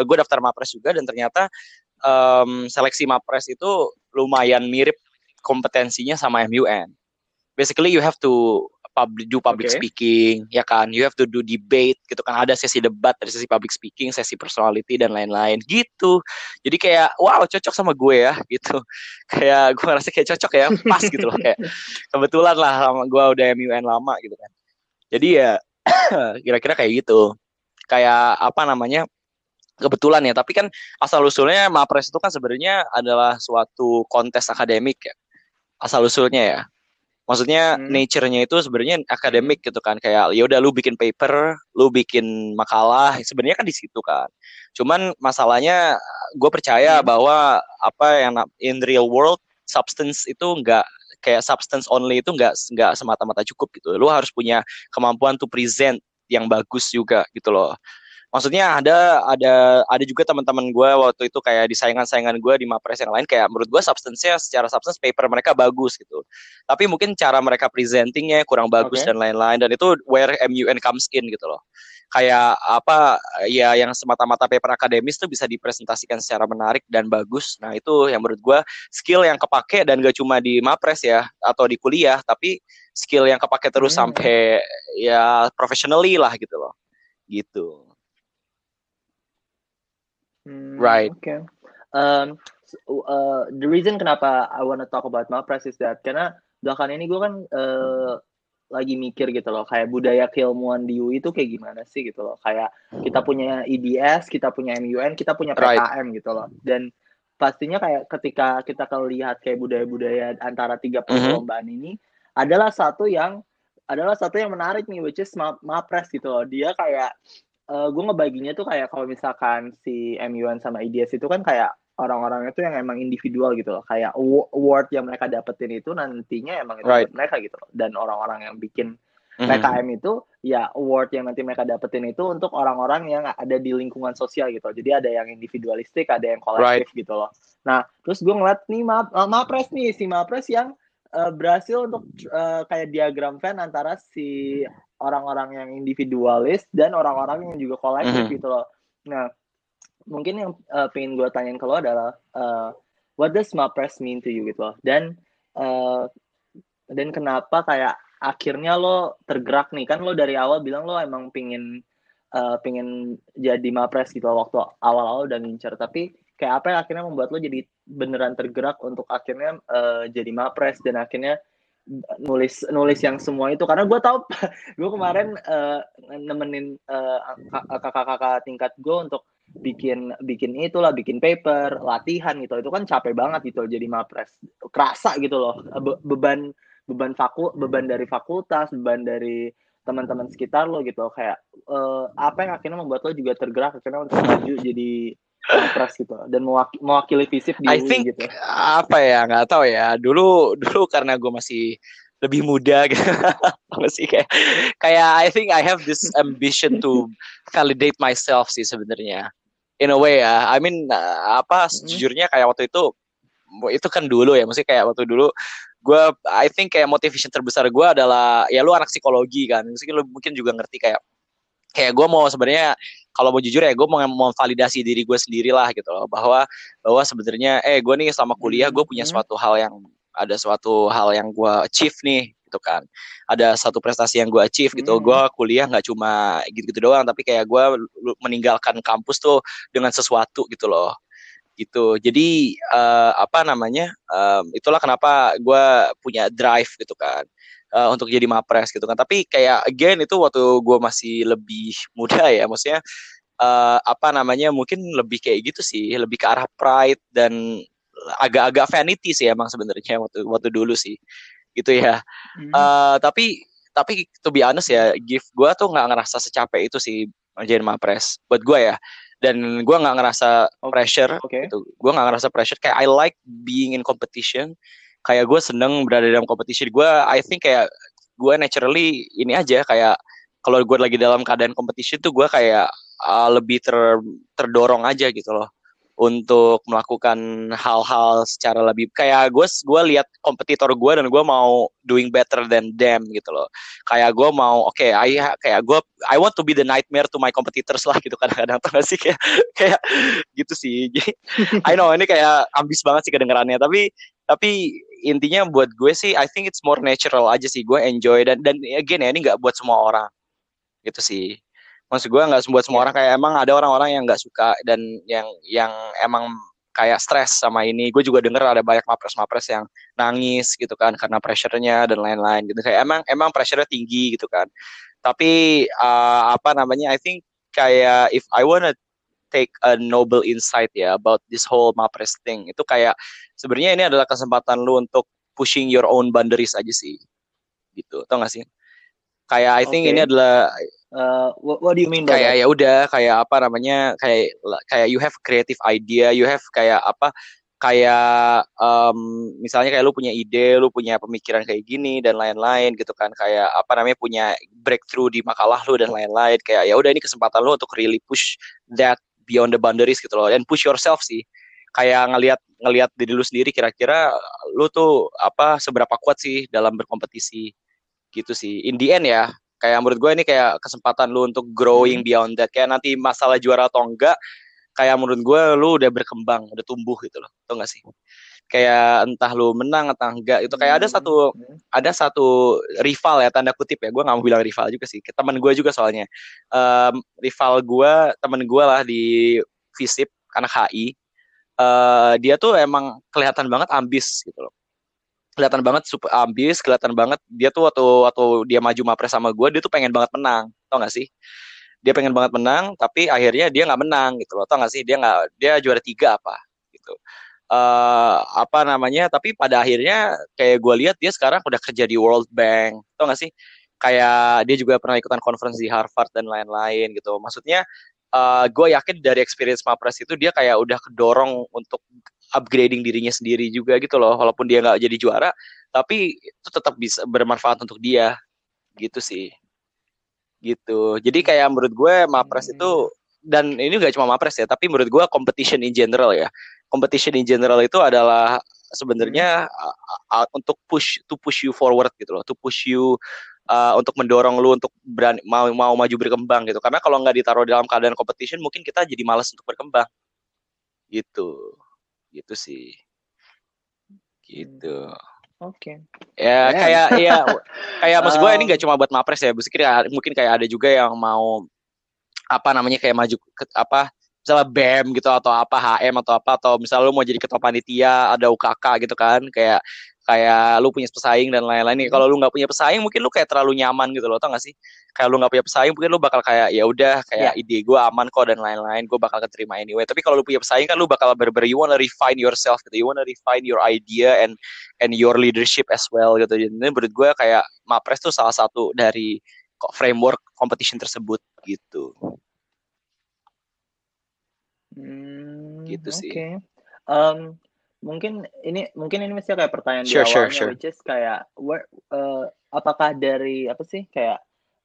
gue daftar mapres juga dan ternyata em, seleksi mapres itu lumayan mirip kompetensinya sama MUN. Basically you have to public do public Oke. speaking ya kan? You have to do debate gitu kan? Ada sesi debat ada sesi public speaking sesi personality dan lain-lain. Gitu. Jadi kayak wow cocok sama gue ya gitu. Kayak gue ngerasa kayak cocok ya pas gitu loh. Kayak kebetulan lah sama gue udah MUN lama gitu kan. Jadi ya kira-kira kayak gitu. Kayak apa namanya kebetulan ya. Tapi kan asal usulnya mapres itu kan sebenarnya adalah suatu kontes akademik ya asal usulnya ya. Maksudnya Hmm. nature-nya itu sebenarnya akademik gitu kan. Kayak ya udah lu bikin paper lu bikin makalah sebenarnya kan di situ kan. Cuman masalahnya gue percaya Hmm. bahwa apa yang in real world substance itu enggak kayak substance only itu enggak enggak semata-mata cukup gitu. Lu harus punya kemampuan to present yang bagus juga gitu loh maksudnya ada ada ada juga teman-teman gue waktu itu kayak di saingan-saingan gue di mapres yang lain kayak menurut gue substance-nya secara substance paper mereka bagus gitu. Tapi mungkin cara mereka presentingnya kurang bagus Oke. dan lain-lain dan itu where MUN comes in gitu loh. Kayak apa ya yang semata-mata paper akademis tuh bisa dipresentasikan secara menarik dan bagus. Nah itu yang menurut gue skill yang kepake dan gak cuma di mapres ya atau di kuliah tapi skill yang kepake terus Hmm. sampai ya professionally lah gitu loh. Gitu Hmm, Right. Okay. Um, so, uh, the reason kenapa I wanna talk about Mapres is that karena belakangan ini gue kan uh, lagi mikir gitu loh, kayak budaya keilmuan di UI itu kayak gimana sih gitu loh. Kayak kita punya IDS, kita punya MUN, kita punya Right. PKM gitu loh. Dan pastinya kayak ketika kita lihat kayak budaya-budaya antara tiga Mhm. perlombaan ini adalah satu yang adalah satu yang menarik nih which is Ma- Mapres gitu loh. Dia kayak eh gue ngebaginya tuh kayak kalau misalkan si MUN sama IDS itu kan kayak orang-orang itu yang emang individual gitu loh. Kayak awa- award yang mereka dapetin itu nantinya emang itu Right. mereka gitu loh. Dan orang-orang yang bikin Mhm. PKM itu ya award yang nanti mereka dapetin itu untuk orang-orang yang ada di lingkungan sosial gitu jadi ada yang individualistik ada yang kolektif gitu loh. Nah terus gue ngeliat nih ma Mapres nih si Mapres yang eh, berhasil untuk eh, kayak diagram Venn antara si orang-orang yang individualis dan orang-orang yang juga kolektif Mhm. gitu loh. Nah, mungkin yang uh, pengen gue tanyain ke lo adalah uh, what does Mapres mean to you gitu loh. Dan uh, dan kenapa kayak akhirnya lo tergerak nih kan lo dari awal bilang lo emang pingin uh, pingin jadi Mapres gitu waktu awal-awal udah ngincer tapi kayak apa yang akhirnya membuat lo jadi beneran tergerak untuk akhirnya uh, jadi Mapres dan akhirnya nulis nulis yang semua itu. Karena gue tahu gue kemarin eh, nemenin eh, kakak-kakak tingkat gue untuk bikin bikin itulah bikin paper latihan gitu. Itu kan capek banget gitu jadi mapres. Kerasa gitu loh Be- beban beban faku beban dari fakultas beban dari teman-teman sekitar lo gitu kayak eh, apa yang akhirnya membuat lo juga tergerak akhirnya untuk maju jadi mapres gitu. Dan mewaki- mewakili visip di I think gitu. apa ya nggak tahu ya. Dulu dulu karena gue masih lebih muda gitu. Masih kayak kayak I think I have this ambition to validate myself sih sebenarnya. In a way ya. I mean uh, apa sejujurnya kayak waktu itu itu kan dulu ya. Maksudnya kayak waktu dulu gue I think kayak motivation terbesar gue adalah ya lu anak psikologi kan. Mungkin lu mungkin juga ngerti kayak kayak gue mau sebenarnya kalau mau jujur ya gue mau mau validasi diri gue sendiri lah gitu loh. Bahwa bahwa sebenarnya eh gue nih selama kuliah gue punya Mhm. suatu hal yang ada suatu hal yang gue achieve nih gitu kan. Ada satu prestasi yang gue achieve gitu. Mhm. gue kuliah nggak cuma gitu-gitu doang tapi kayak gue meninggalkan kampus tuh dengan sesuatu gitu loh. Gitu. Jadi eh, apa namanya em, itulah kenapa gue punya drive gitu kan eh, untuk jadi mapres gitu kan. Tapi kayak again itu waktu gue masih lebih muda ya maksudnya eh, apa namanya mungkin lebih kayak gitu sih lebih ke arah pride dan agak-agak vanity sih emang sebenarnya waktu waktu dulu sih gitu ya. Hmm. Eh, tapi tapi to be honest ya gift gue tuh nggak ngerasa secapek itu sih jadi mapres buat gue ya. Dan gue nggak ngerasa Oke. pressure oke. gitu. Gue nggak ngerasa pressure kayak I like being in competition kayak gue seneng berada dalam competition gue I think kayak gue naturally ini aja kayak kalau gue lagi dalam keadaan competition tuh gue kayak uh, lebih ter terdorong aja gitu loh untuk melakukan hal-hal secara lebih kayak gue gue lihat kompetitor gue dan gue mau doing better than them gitu loh. Kayak gue mau oke I kayak gue I want to be the nightmare to my competitors lah gitu kadang-kadang tuh sih? Kayak kayak gitu sih. I know ini kayak ambis banget sih kedengarannya tapi tapi intinya buat gue sih I think it's more natural aja sih. Gue enjoy dan dan again ya ini nggak buat semua orang. Gitu sih. Maksud gue nggak buat semua orang. Kayak emang ada orang-orang yang nggak suka dan yang yang emang kayak stres sama ini. Gue juga denger ada banyak mapres-mapres yang nangis gitu kan karena pressure-nya dan lain-lain gitu. Kayak emang emang pressure-nya tinggi gitu kan. Tapi uh, apa namanya I think kayak if I wanna take a noble insight ya about this whole Mapres thing itu kayak sebenarnya ini adalah kesempatan lu untuk pushing your own boundaries aja sih. Gitu. Tau gak sih? Kayak I think Okay. ini adalah Uh, what, what do you mean by kayak ya udah kayak apa namanya kayak kayak you have creative idea you have kayak apa kayak um, misalnya kayak lu punya ide lu punya pemikiran kayak gini dan lain-lain gitu kan. Kayak apa namanya punya breakthrough di makalah lu dan lain-lain. Kayak ya udah ini kesempatan lu untuk really push that beyond the boundaries gitu loh. And push yourself sih kayak ngelihat ngelihat diri lu sendiri kira-kira lu tuh apa seberapa kuat sih dalam berkompetisi? Gitu sih. In the end ya kayak menurut gue ini kayak kesempatan lu untuk growing beyond that. Kayak nanti masalah juara atau enggak kayak menurut gue lu udah berkembang udah tumbuh gitu loh. Tau gak sih? Kayak entah lu menang atau enggak itu kayak ada satu Hmm. ada satu rival ya tanda kutip ya. Gue nggak mau bilang rival juga sih teman gue juga soalnya. Em, rival gue temen gue lah di visip anak HI eh dia tuh emang kelihatan banget ambis gitu loh. Kelihatan banget super ambis kelihatan banget dia tuh waktu waktu dia maju mapres sama gue dia tuh pengen banget menang tau gak sih? Dia pengen banget menang tapi akhirnya dia nggak menang gitu loh tau gak sih? Dia nggak dia juara tiga apa gitu. Eh apa namanya tapi pada akhirnya kayak gue lihat dia sekarang udah kerja di World Bank tau gak sih? Kayak dia juga pernah ikutan conference di Harvard dan lain-lain gitu. Maksudnya eh gue yakin dari experience Mapres itu dia kayak udah kedorong untuk upgrading dirinya sendiri juga gitu loh walaupun dia nggak jadi juara tapi itu tetap bisa bermanfaat untuk dia gitu sih. Gitu. Jadi kayak menurut gue Mapres itu dan ini gak cuma Mapres ya tapi menurut gue competition in general ya. Competition in general itu adalah sebenarnya uh, uh, untuk push to push you forward gitu loh to push you uh, untuk mendorong lu untuk berani mau mau maju berkembang gitu. Karena kalau nggak ditaruh dalam keadaan competition mungkin kita jadi malas untuk berkembang. Gitu. Gitu sih. Gitu. Oke. ya Damn. kayak ya kayak maksud gue ini nggak cuma buat mapres ya. Mungkin kayak- mungkin kayak ada juga yang mau apa namanya kayak maju ke apa misalnya BEM gitu atau apa HM atau apa atau misalnya lu mau jadi ketua panitia ada UKK gitu kan kayak kayak lu punya pesaing dan lain-lain. Nih kalau lu nggak punya pesaing mungkin lu kayak terlalu nyaman gitu loh tau gak sih? Kayak lu nggak punya pesaing mungkin lu bakal kayak ya udah kayak ide gue aman kok dan lain-lain gue bakal keterima anyway. Tapi kalau lu punya pesaing kan lu bakal ber-ber you wanna refine yourself gitu you wanna refine your idea and and your leadership as well gitu. Jadi menurut gue kayak mapres tuh salah satu dari kok framework competition tersebut gitu Hmm, Gitu sih. Oke. Um, mungkin ini mungkin ini mesti kayak pertanyaan Sure, di sure, awalnya, sure. which is kayak where uh, apakah dari apa sih kayak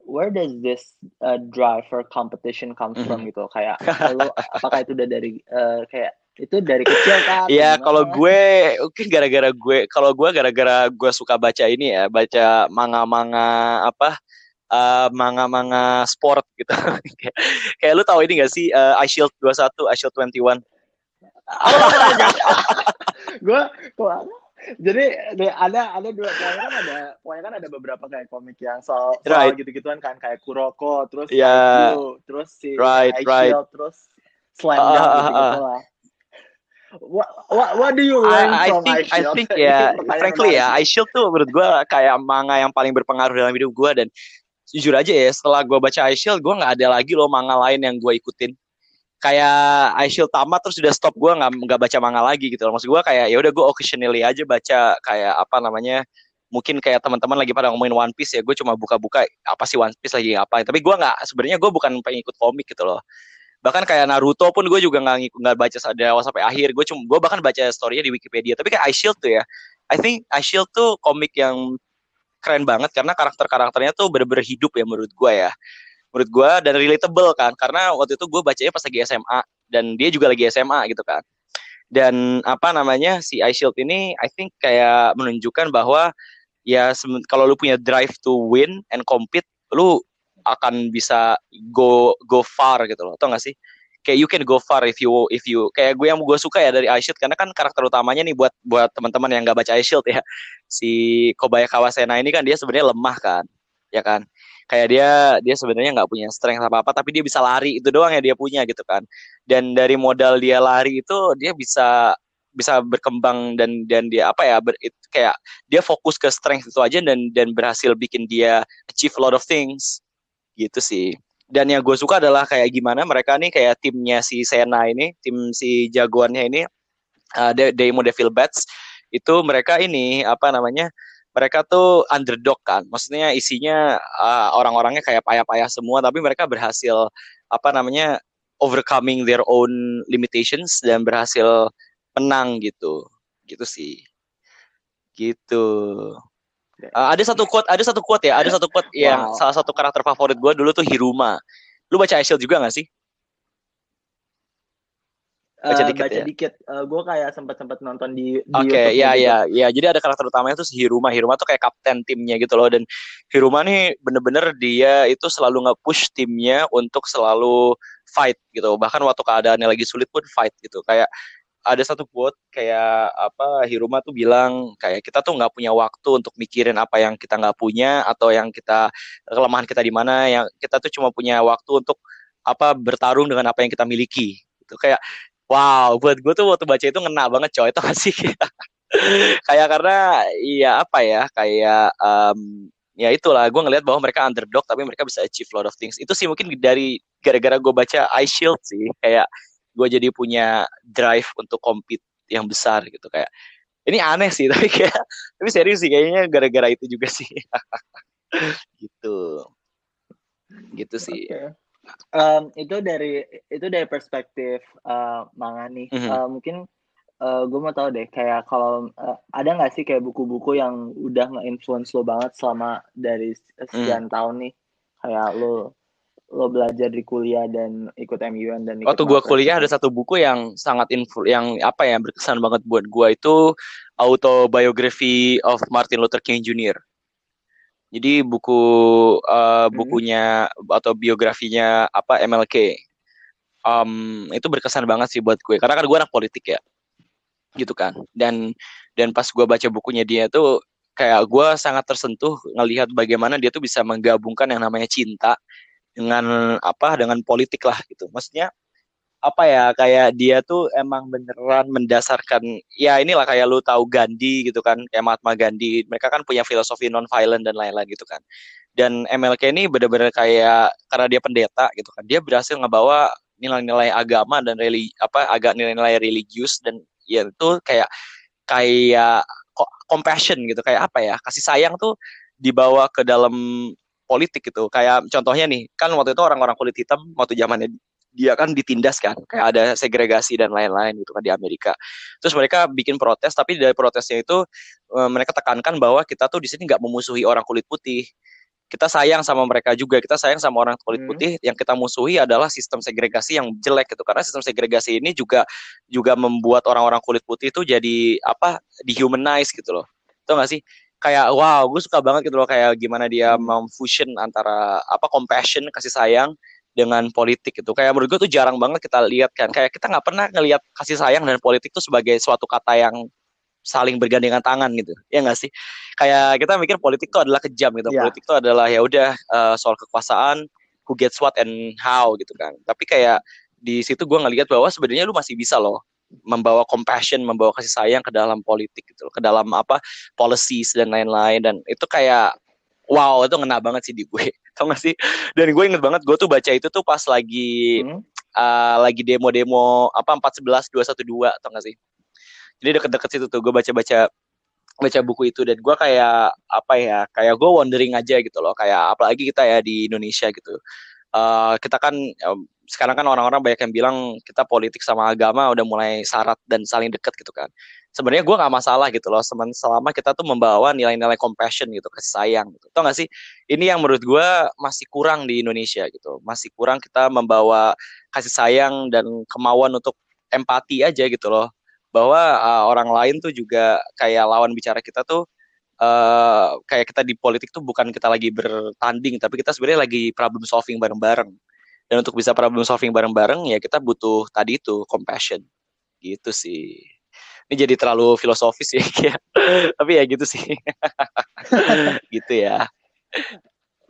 where does this uh, drive for competition comes from Mhm. gitu kayak lo apakah itu udah dari uh, kayak itu dari kecil kan? Iya, kalau gue mungkin gara-gara gue kalau gue gara-gara gue suka baca ini ya, baca manga-manga apa eh, manga-manga sport gitu. kayak, kayak lu tahu ini gak sih eh, I Shield 21, I Shield 21? gue jadi ada ada dua pokoknya kan ada pokoknya kan ada beberapa kayak komik yang soal, soal Right. gitu-gituan kan kayak Kuroko terus Yeah. IQ, terus si Right, Ice right. Shield, terus Slam Ah, Dunk ah, ah, gitu-gitu lah. What, what, what do you learn I, I from think I Shield? think Ini ya pertanyaan frankly ya menarik. I Shield tuh menurut gue kayak manga yang paling berpengaruh dalam hidup gue dan jujur aja ya setelah gue baca I Shield gue nggak ada lagi loh manga lain yang gue ikutin. Kayak I Shield tamat terus udah stop gue nggak nggak baca manga lagi gitu loh. Maksud gue kayak ya udah gue occasionally aja baca kayak apa namanya mungkin kayak teman-teman lagi pada ngomongin One Piece ya gue cuma buka-buka apa sih One Piece lagi apa tapi gue nggak sebenarnya gue bukan pengikut komik gitu loh. Bahkan kayak Naruto pun gue juga nggak ngikut nggak baca dari awal sampai akhir. Gue cuma gue bahkan baca storynya di Wikipedia. Tapi kayak I Shield tuh ya I think I Shield tuh komik yang keren banget karena karakter-karakternya tuh bener-bener hidup ya menurut gue ya. Menurut gue dan relatable kan karena waktu itu gue bacanya pas lagi SMA dan dia juga lagi SMA gitu kan. Dan apa namanya si I Shield ini I think kayak menunjukkan bahwa ya kalau lu punya drive to win and compete lu akan bisa go go far gitu loh. Tau gak sih? Kayak you can go far if you if you kayak gue yang gue suka ya dari Ice Shield karena kan karakter utamanya nih buat buat teman-teman yang gak baca Ice Shield ya si Kobaya Kawasena ini kan dia sebenarnya lemah kan ya kan? Kayak dia dia sebenarnya nggak punya strength apa apa tapi dia bisa lari itu doang yang dia punya gitu kan? Dan dari modal dia lari itu dia bisa bisa berkembang dan dan dia apa ya ber, it- kayak dia fokus ke strength itu aja dan dan berhasil bikin dia achieve a lot of things gitu sih. Dan yang gue suka adalah kayak gimana mereka nih kayak timnya si Sena ini tim si jagoannya ini uh, Demo Devil Bats itu mereka ini apa namanya mereka tuh underdog kan maksudnya isinya uh, orang-orangnya kayak payah-payah semua tapi mereka berhasil apa namanya overcoming their own limitations dan berhasil menang gitu gitu sih gitu Uh, ada satu quote, ada satu quote ya, ada satu quote wow. yang salah satu karakter favorit gue dulu tuh Hiruma. Lu baca Shield juga gak sih? Baca uh, dikit baca ya? dikit. Uh, gue kayak sempat sempat nonton di, di Oke, okay, ya ya ya. Jadi ada karakter utamanya tuh si Hiruma. Hiruma tuh kayak kapten timnya gitu loh. Dan Hiruma nih bener-bener dia itu selalu nge-push timnya untuk selalu fight gitu. Bahkan waktu keadaannya lagi sulit pun fight gitu. Kayak ada satu quote kayak apa Hiruma tuh bilang kayak kita tuh nggak punya waktu untuk mikirin apa yang kita nggak punya atau yang kita kelemahan kita di mana yang kita tuh cuma punya waktu untuk apa bertarung dengan apa yang kita miliki itu kayak wow buat gue tuh waktu baca itu ngena banget coy. Itu masih kayak karena iya apa ya kayak um, ya itulah gue ngelihat bahwa mereka underdog tapi mereka bisa achieve lot of things. Itu sih mungkin dari gara-gara gue baca Ice Shield sih. Kayak gue jadi punya drive untuk compete yang besar gitu. Kayak ini aneh sih tapi kayak tapi serius sih kayaknya gara-gara itu juga sih. Gitu. Gitu sih. Okay. Um, itu dari itu dari perspektif uh, manga nih mm -hmm. uh, mungkin uh, gue mau tahu deh kayak kalau uh, ada nggak sih kayak buku-buku yang udah nge-influence lo banget selama dari sekian mm. tahun nih kayak lo lo belajar di kuliah dan ikut MUN dan ikut waktu gue kuliah ada satu buku yang sangat influ yang apa ya berkesan banget buat gue itu autobiography of Martin Luther King Jr. Jadi buku uh, bukunya atau biografinya apa MLK um, itu berkesan banget sih buat gue. Karena kan gue anak politik ya. Gitu kan. Dan dan pas gue baca bukunya dia tuh kayak gue sangat tersentuh ngelihat bagaimana dia tuh bisa menggabungkan yang namanya cinta dengan apa dengan politik lah gitu. Maksudnya apa ya kayak dia tuh emang beneran mendasarkan ya inilah kayak lu tahu Gandhi gitu kan kayak Mahatma Gandhi mereka kan punya filosofi non violent dan lain-lain gitu kan dan MLK ini bener-bener kayak karena dia pendeta gitu kan dia berhasil ngebawa nilai-nilai agama dan religi apa agak nilai-nilai religius dan ya itu kayak kayak compassion gitu kayak apa ya kasih sayang tuh dibawa ke dalam politik gitu. Kayak contohnya nih, kan waktu itu orang-orang kulit hitam waktu zamannya dia kan ditindas kan, kayak ada segregasi dan lain-lain gitu kan di Amerika. Terus mereka bikin protes, tapi dari protesnya itu e, mereka tekankan bahwa kita tuh di sini nggak memusuhi orang kulit putih. Kita sayang sama mereka juga, kita sayang sama orang kulit hmm. putih. Hmm. Yang kita musuhi adalah sistem segregasi yang jelek gitu, karena sistem segregasi ini juga juga membuat orang-orang kulit putih itu jadi apa dehumanize gitu loh. Tahu gak sih? kayak wow gue suka banget gitu loh kayak gimana dia hmm. memfusion antara apa compassion kasih sayang dengan politik itu kayak menurut gue tuh jarang banget kita lihat kan. Kayak kita nggak pernah ngelihat kasih sayang dan politik tuh sebagai suatu kata yang saling bergandengan tangan gitu. Ya nggak sih? Kayak kita mikir politik itu adalah kejam gitu. Yeah. politik itu adalah ya udah uh, soal kekuasaan who gets what and how gitu kan. Tapi kayak di situ gue ngelihat bahwa sebenarnya lu masih bisa loh membawa compassion, membawa kasih sayang ke dalam politik gitu, ke dalam apa policies dan lain-lain. Dan itu kayak wow itu ngena banget sih di gue, tau gak sih? Dan gue inget banget gue tuh baca itu tuh pas lagi hmm. uh, lagi demo-demo apa empat sebelas dua satu dua, tau gak sih? Jadi deket-deket situ tuh gue baca-baca baca buku itu dan gue kayak apa ya kayak gue wondering aja gitu loh kayak apalagi kita ya di Indonesia gitu uh, kita kan sekarang kan orang-orang banyak yang bilang kita politik sama agama udah mulai syarat dan saling deket gitu kan. Sebenarnya gue nggak masalah gitu loh, selama kita tuh membawa nilai-nilai compassion gitu, kasih sayang gitu. Tau gak sih? Ini yang menurut gue masih kurang di Indonesia gitu. Masih kurang kita membawa kasih sayang dan kemauan untuk empati aja gitu loh. Bahwa uh, orang lain tuh juga kayak lawan bicara kita tuh uh, kayak kita di politik tuh bukan kita lagi bertanding, tapi kita sebenarnya lagi problem solving bareng-bareng dan untuk bisa problem solving bareng-bareng ya kita butuh tadi itu compassion gitu sih ini jadi terlalu filosofis ya tapi ya gitu sih gitu ya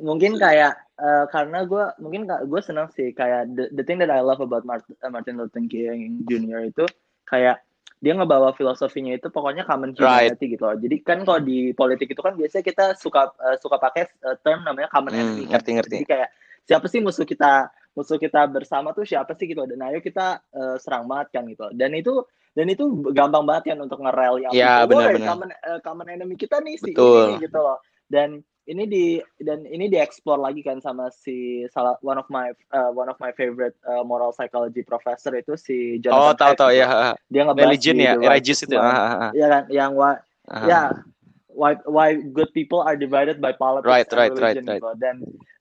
mungkin kayak uh, karena gue mungkin gue senang sih kayak the, the thing that I love about Martin, uh, Martin Luther King Jr. itu kayak dia ngebawa filosofinya itu pokoknya common humanity right. gitu loh. Jadi kan kalau di politik itu kan biasanya kita suka uh, suka pakai uh, term namanya common hmm, enemy. Ngerti ngerti. Jadi kayak siapa sih musuh kita musuh kita bersama tuh siapa sih gitu dan ayo kita uh, serang banget kan gitu dan itu dan itu gampang banget kan untuk ngerel yang ya, benar, benar. common uh, common enemy kita nih si Betul. ini gitu loh dan ini di dan ini dieksplor lagi kan sama si salah one of my uh, one of my favorite uh, moral psychology professor itu si Jonathan Oh, tahu tahu gitu. ya. dia ngebahas Religion di ya, religious itu. Ya kan yang why Ah. ya why why good people are divided by politics Right, and right, right, religion right. gitu. dan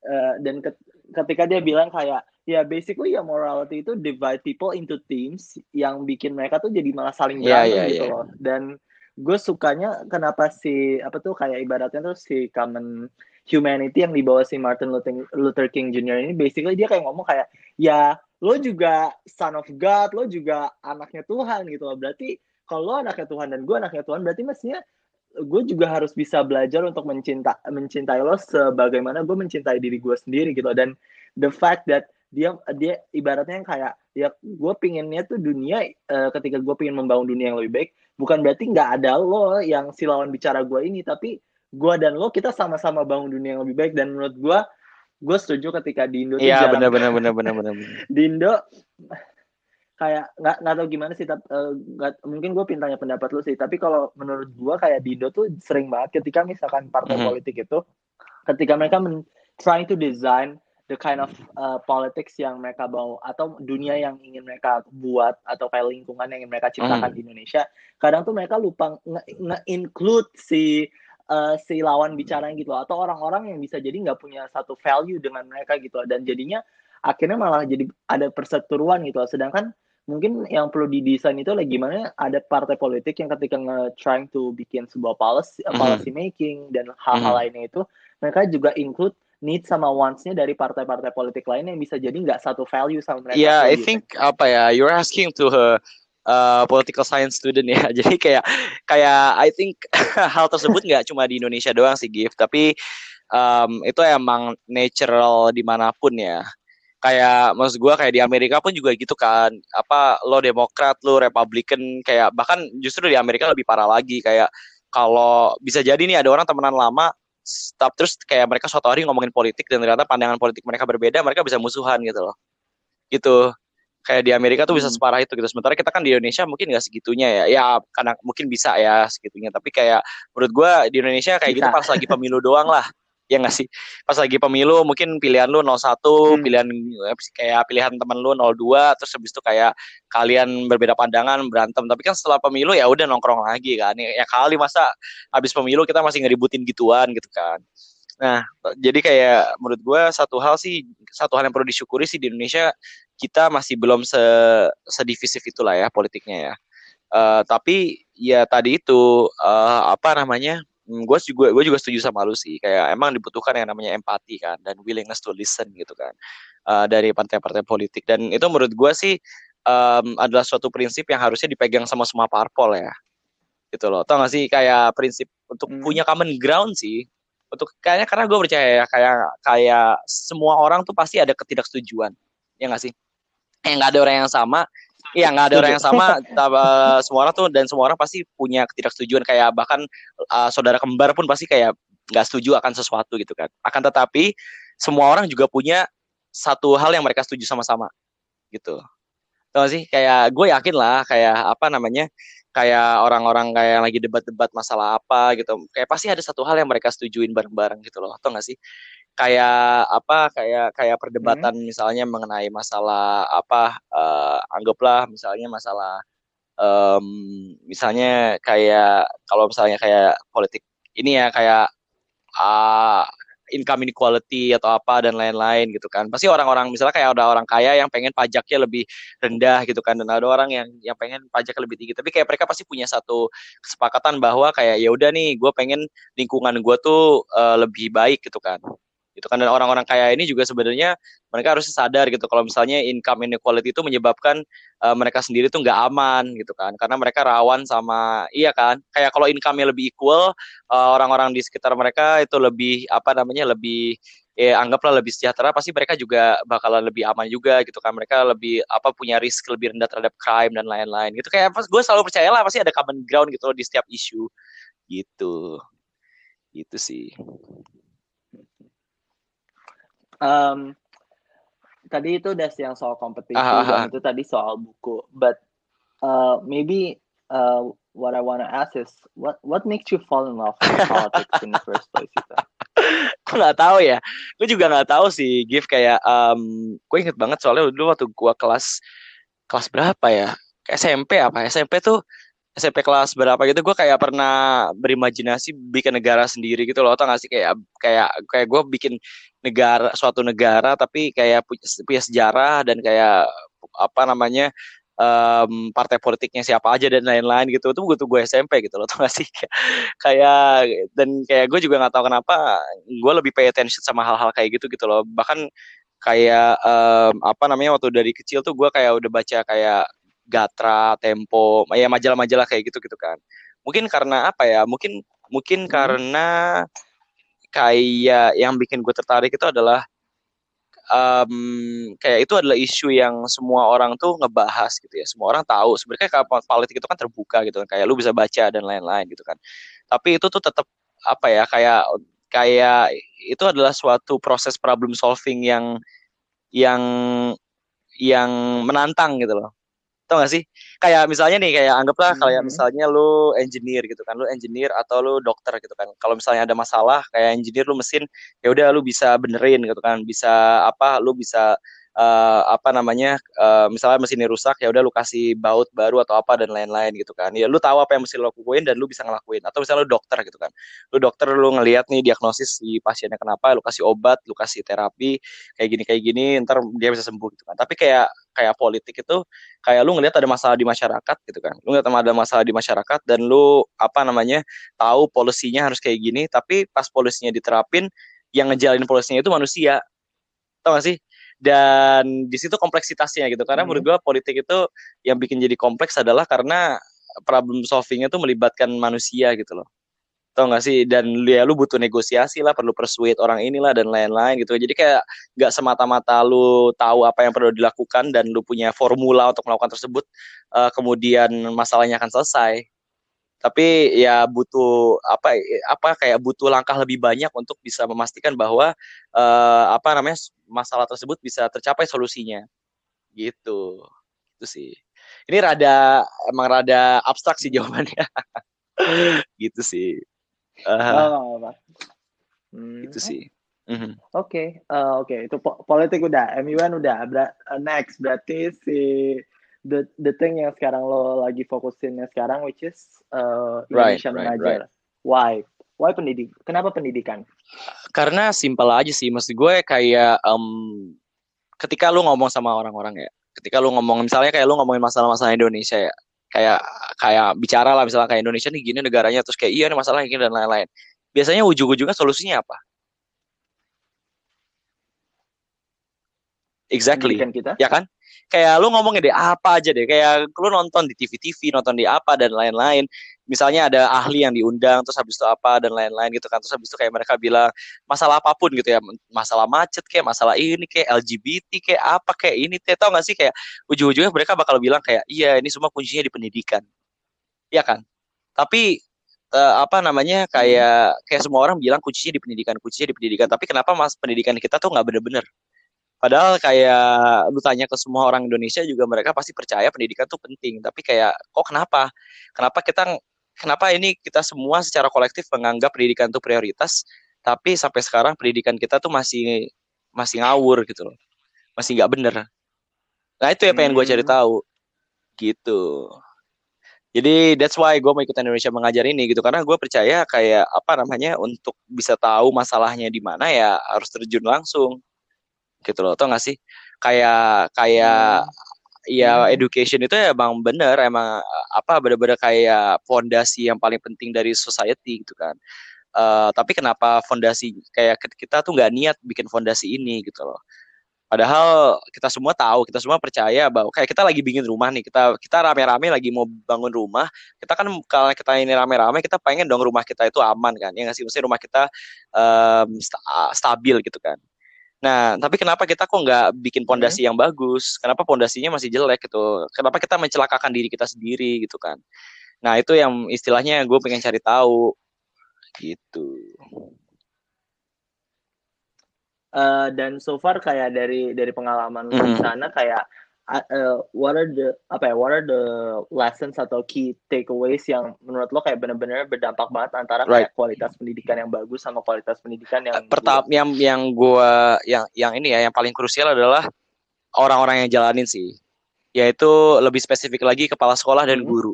uh, dan ket- ketika dia bilang kayak ya basically ya morality itu divide people into teams yang bikin mereka tuh jadi malah saling Iya, berantem iya, gitu iya. loh dan gue sukanya kenapa si apa tuh kayak ibaratnya tuh si common humanity yang dibawa si Martin Luther, Luther King Jr. ini basically dia kayak ngomong kayak ya lo juga son of God lo juga anaknya Tuhan gitu loh berarti kalau lo anaknya Tuhan dan gue anaknya Tuhan berarti mestinya gue juga harus bisa belajar untuk mencinta mencintai lo sebagaimana gue mencintai diri gue sendiri gitu dan the fact that dia dia ibaratnya yang kayak ya gue pinginnya tuh dunia eh, ketika gue pingin membangun dunia yang lebih baik bukan berarti nggak ada lo yang si lawan bicara gue ini tapi gue dan lo kita sama-sama bangun dunia yang lebih baik dan menurut gue gue setuju ketika di Indo Iya, benar benar benar benar. benar. di Indo kayak nggak nggak tahu gimana sih tapi eh, nggak- mungkin gue pintanya pendapat lu sih tapi kalau menurut gue kayak di Indo tuh sering banget ketika misalkan partai Mhm. politik itu ketika mereka men trying to design the kind of uh, politics yang mereka bawa atau dunia yang ingin mereka buat atau kayak lingkungan yang ingin mereka ciptakan Mhm. di Indonesia kadang tuh mereka lupa nge- nge-include si uh, si lawan bicaranya gitu atau orang-orang yang bisa jadi nggak punya satu value dengan mereka gitu dan jadinya akhirnya malah jadi ada perseteruan gitu sedangkan mungkin yang perlu didesain itu lagi gimana ada partai politik yang ketika nge trying to bikin sebuah policy Mhm. policy making dan hal-hal Mhm. lainnya itu mereka juga include need sama wants-nya dari partai-partai politik lain yang bisa jadi nggak satu value sama mereka. Yeah, I think apa ya, you're asking to a uh, political science student ya. Jadi kayak kayak I think hal tersebut nggak cuma di Indonesia doang sih, Gift, tapi um, itu emang natural di mana pun ya. Kayak maksud gua kayak di Amerika pun juga gitu kan. Apa lo Demokrat, lo Republican, kayak bahkan justru di Amerika lebih parah lagi kayak kalau bisa jadi nih ada orang temenan lama stop terus kayak mereka suatu hari ngomongin politik dan ternyata pandangan politik mereka berbeda, mereka bisa musuhan gitu loh. Gitu kayak di Amerika tuh bisa Hmm. separah itu gitu. Sementara kita kan di Indonesia mungkin nggak segitunya ya. Ya karena mungkin bisa ya segitunya. Tapi kayak menurut gua di Indonesia kayak gitu Bisa. pas lagi pemilu doang lah. Ya nggak sih? Pas lagi pemilu mungkin pilihan lu 01, Hmm. pilihan eh, kayak pilihan temen lu 02, terus habis itu kayak kalian berbeda pandangan berantem. Tapi kan setelah pemilu ya udah nongkrong lagi kan. Ya, ya kali masa habis pemilu kita masih ngeributin gituan gitu kan. Nah, jadi kayak menurut gua satu hal sih satu hal yang perlu disyukuri sih di Indonesia kita masih belum se sedivisif itulah ya politiknya ya. Eh, tapi ya tadi itu eh, apa namanya? Gue juga gue juga setuju sama lu sih. Kayak emang dibutuhkan yang namanya empati kan dan willingness to listen gitu kan eh, dari partai-partai politik. Dan itu menurut gue sih em, adalah suatu prinsip yang harusnya dipegang sama semua parpol ya. Gitu loh. Tau gak sih kayak prinsip untuk Hmm. punya common ground sih. Untuk kayaknya karena gue percaya ya kayak kayak semua orang tuh pasti ada ketidaksetujuan. Ya gak sih? Eh nggak ada orang yang sama. Iya nggak ada orang yang sama. semua orang tuh dan semua orang pasti punya ketidaksetujuan kayak bahkan eh, saudara kembar pun pasti kayak nggak setuju akan sesuatu gitu kan. Akan tetapi semua orang juga punya satu hal yang mereka setuju sama-sama gitu. Tahu sih? Kayak gue yakin lah kayak apa namanya? Kayak orang-orang kayak lagi debat-debat masalah apa gitu. Kayak pasti ada satu hal yang mereka setujuin bareng-bareng gitu loh. Tau gak sih? Kayak apa? Kayak kayak perdebatan misalnya mengenai masalah apa? eh, anggaplah misalnya masalah em, misalnya kayak kalau misalnya kayak politik ini ya kayak ah, income inequality atau apa dan lain-lain gitu kan. Pasti orang-orang misalnya kayak ada orang kaya yang pengen pajaknya lebih rendah gitu kan dan ada orang yang yang pengen pajaknya lebih tinggi. Tapi kayak mereka pasti punya satu kesepakatan bahwa kayak ya udah nih gue pengen lingkungan gue tuh eh, lebih baik gitu kan. Gitu kan. Dan orang-orang kaya ini juga sebenarnya mereka harus sadar gitu kalau misalnya income inequality itu menyebabkan eh, mereka sendiri tuh nggak aman gitu kan. Karena mereka rawan sama iya kan kayak kalau income-nya lebih equal eh, orang-orang di sekitar mereka itu lebih apa namanya lebih ya anggaplah lebih sejahtera pasti mereka juga bakalan lebih aman juga gitu kan. Mereka lebih apa punya risk lebih rendah terhadap crime dan lain-lain gitu. Kayak gue selalu percaya lah pasti ada common ground gitu loh di setiap isu gitu. Gitu sih Um, tadi itu udah yang soal kompetisi ah. dan itu tadi soal buku. But uh, maybe uh, what I wanna ask is what what makes you fall in love with politics in the first place? Gitu? gue nggak tahu ya gue juga nggak tahu sih Gif kayak um, gue inget banget soalnya dulu waktu gue kelas kelas berapa ya SMP apa SMP tuh SMP kelas berapa gitu gue kayak pernah berimajinasi bikin negara sendiri gitu loh atau nggak sih kayak kayak kayak gue bikin negara suatu negara tapi kayak punya, punya sejarah dan kayak apa namanya em, partai politiknya siapa aja dan lain-lain gitu itu gue tuh gue SMP gitu loh tau gak sih kayak dan kayak gue juga nggak tahu kenapa gue lebih pay attention sama hal-hal kayak gitu gitu loh bahkan kayak em, apa namanya waktu dari kecil tuh gue kayak udah baca kayak Gatra, Tempo, ya majalah-majalah kayak gitu gitu kan. Mungkin karena apa ya? Mungkin mungkin Hmm. karena kayak yang bikin gue tertarik itu adalah em, kayak itu adalah isu yang semua orang tuh ngebahas gitu ya. Semua orang tahu. Sebenarnya kayak politik itu kan terbuka gitu kan. Kayak lu bisa baca dan lain-lain gitu kan. Tapi itu tuh tetap apa ya? Kayak kayak itu adalah suatu proses problem solving yang yang yang menantang gitu loh. Tau gak sih? Kayak misalnya nih, kayak anggaplah kayak Mhm. misalnya lu engineer gitu kan, lu engineer atau lu dokter gitu kan. Kalau misalnya ada masalah kayak engineer lu mesin, ya udah lu bisa benerin gitu kan, bisa apa, lu bisa eh, apa namanya, eh, misalnya mesinnya rusak, ya udah lu kasih baut baru atau apa dan lain-lain gitu kan. Ya lu tahu apa yang mesti lu lakuin dan lu bisa ngelakuin. Atau misalnya lu dokter gitu kan, lu dokter lu ngelihat nih diagnosis si pasiennya kenapa, lu kasih obat, lu kasih terapi kayak gini kayak gini, ntar dia bisa sembuh gitu kan. Tapi kayak kayak politik itu kayak lu ngelihat ada masalah di masyarakat gitu kan lu ngeliat ada masalah di masyarakat dan lu apa namanya tahu polisinya harus kayak gini tapi pas polisinya diterapin yang ngejalin polisinya itu manusia tau gak sih dan di situ kompleksitasnya gitu. Karena Mhm. menurut gua politik itu yang bikin jadi kompleks adalah karena problem solvingnya itu melibatkan manusia gitu loh. Tau gak sih? Dan ya lu butuh negosiasi lah perlu persuade orang inilah dan lain-lain gitu. Jadi kayak nggak semata-mata lu tahu apa yang perlu dilakukan dan lu punya formula untuk melakukan tersebut eh, kemudian masalahnya akan selesai tapi ya butuh apa apa kayak butuh langkah lebih banyak untuk bisa memastikan bahwa eh, apa namanya masalah tersebut bisa tercapai solusinya. Gitu. Itu sih. Ini rada emang rada abstrak sih jawabannya. Gitu sih. Eh, Oh. Hmm, itu sih. Mhm. Oke, eh, oke. Itu po- politik udah, MUN udah. Ber- eh, next berarti si the the thing yang sekarang lo lagi fokusinnya sekarang, which is Right, Indonesia right, mengajar. Why? Why pendidik? Kenapa pendidikan? karena simpel aja sih maksud gue kayak em, ketika lu ngomong sama orang-orang ya ketika lu ngomong misalnya kayak lu ngomongin masalah-masalah Indonesia ya kayak kayak bicara lah misalnya kayak Indonesia nih gini negaranya terus kayak iya nih masalah gini dan lain-lain biasanya ujung-ujungnya solusinya apa exactly Pendidikan kita? ya kan kayak lu ngomongin deh apa aja deh. Kayak lu nonton di TV-TV nonton di apa dan lain-lain. Misalnya ada ahli yang diundang terus habis itu apa dan lain-lain gitu kan. Terus habis itu kayak mereka bilang masalah apa pun gitu ya. Masalah macet kayak masalah ini kayak LGBT kayak apa kayak ini kayak tau gak sih kayak ujung-ujungnya mereka bakal bilang kayak iya ini semua kuncinya di pendidikan. Ya kan? Tapi eh, apa namanya kayak kayak semua orang bilang kuncinya di pendidikan kuncinya di pendidikan. Tapi kenapa mas pendidikan kita tuh nggak bener-bener Padahal kayak lu tanya ke semua orang Indonesia juga mereka pasti percaya pendidikan tuh penting. Tapi kayak kok kenapa? Kenapa kita kenapa ini kita semua secara kolektif menganggap pendidikan itu prioritas, tapi sampai sekarang pendidikan kita tuh masih masih ngawur gitu loh. Masih nggak bener. Nah itu yang pengen gue cari Hmm. tahu. Gitu. Jadi that's why gue mau ikut Indonesia mengajar ini gitu karena gue percaya kayak apa namanya untuk bisa tahu masalahnya di mana ya harus terjun langsung gitu loh. Tau gak sih? Kayak kayak ya education itu emang bener emang eh, apa bener-bener kayak fondasi yang paling penting dari society gitu kan. Eh, tapi kenapa fondasi kayak kit- kita tuh nggak niat bikin fondasi ini gitu loh. Padahal kita semua tahu kita semua percaya bahwa kayak kita lagi bikin rumah nih kita kita rame-rame lagi mau bangun rumah kita kan kalau kita ini rame-rame kita pengen dong rumah kita itu aman kan ya nggak sih? Mesti rumah kita sta- stabil gitu kan Nah, tapi kenapa kita kok nggak bikin pondasi yang bagus? Kenapa pondasinya masih jelek gitu? Kenapa kita mencelakakan diri kita sendiri gitu kan? Nah, itu yang istilahnya gue pengen cari tahu gitu. Uh, dan so far kayak dari dari pengalaman di Mhm. sana kayak uh, uh, what are the apa ya what are the lessons atau key takeaways yang menurut lo kayak benar-benar berdampak banget antara kayak kualitas pendidikan yang bagus sama kualitas pendidikan yang pertama yang yang gua yang yang ini ya yang paling krusial adalah orang-orang yang jalanin sih. Yaitu lebih spesifik lagi kepala sekolah dan Hmm. guru.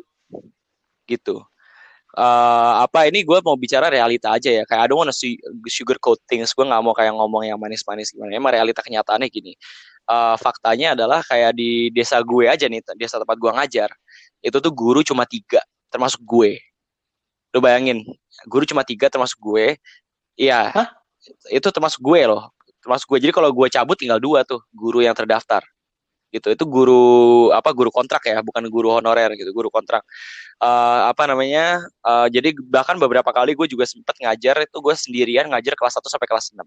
Gitu. Eh, apa ini gue mau bicara realita aja ya. Kayak I don't wanna su- sugarcoat things. Gue nggak mau kayak ngomong yang manis-manis gimana. Emang realita kenyataannya gini Eh, faktanya adalah kayak di desa gue aja nih desa tempat gue ngajar itu tuh guru cuma tiga termasuk gue. Lu bayangin guru cuma tiga termasuk gue iya itu termasuk gue loh termasuk gue. Jadi kalau gue cabut tinggal dua tuh guru yang terdaftar. Gitu itu guru apa guru kontrak ya bukan guru honorer gitu guru kontrak. Eh, apa namanya eh, jadi bahkan beberapa kali gue juga sempat ngajar itu gue sendirian ngajar kelas 1 sampai kelas 6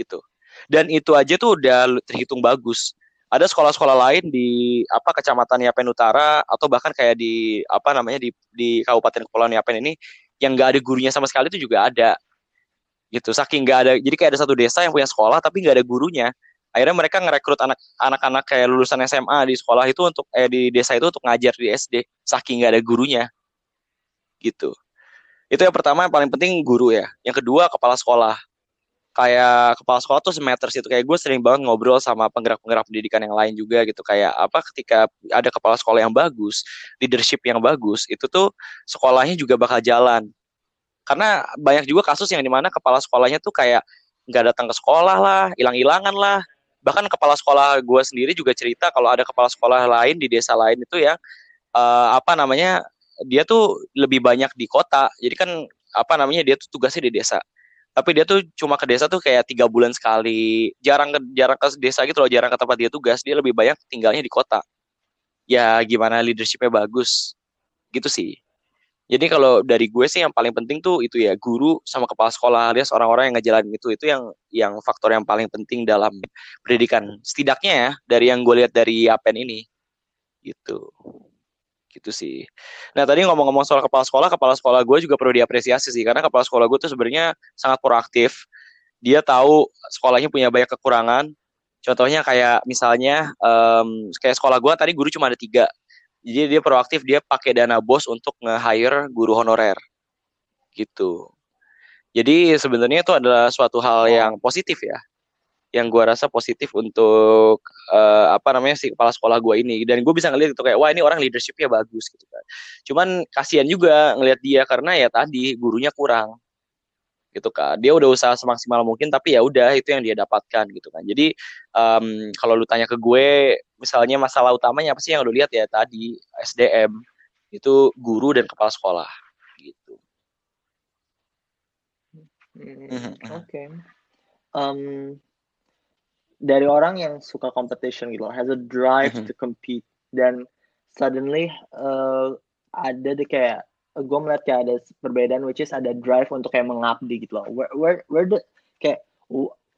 gitu dan itu aja tuh udah terhitung bagus. Ada sekolah-sekolah lain di apa kecamatan Yapen Utara atau bahkan kayak di apa namanya di di Kabupaten Kepulauan Yapen ini yang nggak ada gurunya sama sekali itu juga ada. Gitu saking nggak ada jadi kayak ada satu desa yang punya sekolah tapi nggak ada gurunya. Akhirnya mereka ngerekrut anak anak-anak kayak lulusan SMA di sekolah itu untuk eh di desa itu untuk ngajar di SD saking nggak ada gurunya. Gitu. Itu yang pertama yang paling penting guru ya. Yang kedua kepala sekolah kayak kepala sekolah tuh semeter itu kayak gue sering banget ngobrol sama penggerak-penggerak pendidikan yang lain juga gitu. Kayak apa ketika ada kepala sekolah yang bagus leadership yang bagus itu tuh sekolahnya juga bakal jalan. Karena banyak juga kasus yang di mana kepala sekolahnya tuh kayak nggak datang ke sekolah lah hilang-hilangan lah. Bahkan kepala sekolah gue sendiri juga cerita kalau ada kepala sekolah lain di desa lain itu yang eh, apa namanya dia tuh lebih banyak di kota. Jadi kan apa namanya dia tuh tugasnya di desa tapi dia tuh cuma ke desa tuh kayak tiga bulan sekali. Jarang ke jarang ke desa gitu loh jarang ke tempat dia tugas. Dia lebih banyak tinggalnya di kota. Ya gimana leadershipnya bagus. Gitu sih. Jadi kalau dari gue sih yang paling penting tuh itu ya guru sama kepala sekolah alias orang-orang yang ngejalanin itu itu yang yang faktor yang paling penting dalam pendidikan. Setidaknya ya dari yang gue lihat dari Yapen ini. Gitu gitu sih. Nah tadi ngomong-ngomong soal kepala sekolah kepala sekolah gue juga perlu diapresiasi sih karena kepala sekolah gue tuh sebenarnya sangat proaktif. Dia tahu sekolahnya punya banyak kekurangan. Contohnya kayak misalnya em, kayak sekolah gue tadi guru cuma ada tiga. Jadi dia proaktif dia pakai dana bos untuk nge-hire guru honorer. Gitu. Jadi sebenarnya itu adalah suatu hal yang positif ya yang gua rasa positif untuk eh, apa namanya si kepala sekolah gua ini. Dan gue bisa ngeliat itu kayak wah ini orang leadershipnya bagus gitu kan. Cuman kasihan juga ngelihat dia karena ya tadi gurunya kurang gitu kan. Dia udah usaha semaksimal mungkin tapi ya udah itu yang dia dapatkan gitu kan. Jadi em, kalau lu tanya ke gue misalnya masalah utamanya apa sih yang lu lihat ya tadi SDM itu guru dan kepala sekolah gitu. Hmm, Mhm. Oke. Um, dari orang yang suka competition gitu, loh, has a drive Mhm. to compete, dan suddenly uh, ada deh kayak gue melihat kayak ada perbedaan, which is ada drive untuk kayak mengabdi gitu loh. Where where where the kayak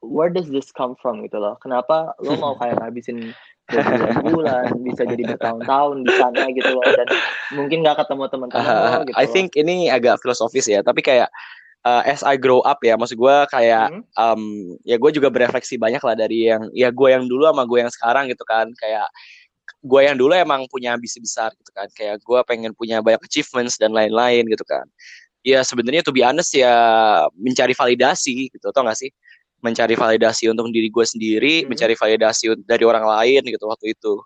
where does this come from gitu loh? Kenapa lo mau kayak ngabisin berbulan-bulan, bisa jadi bertahun-tahun di sana gitu loh, dan mungkin nggak ketemu teman-teman lo gitu I loh. think ini agak filosofis ya tapi kayak uh, as I grow up ya maksud gue kayak Hmm? um, ya gue juga berefleksi banyak lah dari yang ya gue yang dulu sama gue yang sekarang gitu kan. Kayak gue yang dulu emang punya ambisi besar gitu kan. Kayak gue pengen punya banyak achievements dan lain-lain gitu kan. Ya sebenarnya to be honest ya mencari validasi gitu tau gak sih? Mencari validasi untuk diri gue sendiri Mhm. mencari validasi dari orang lain gitu waktu itu.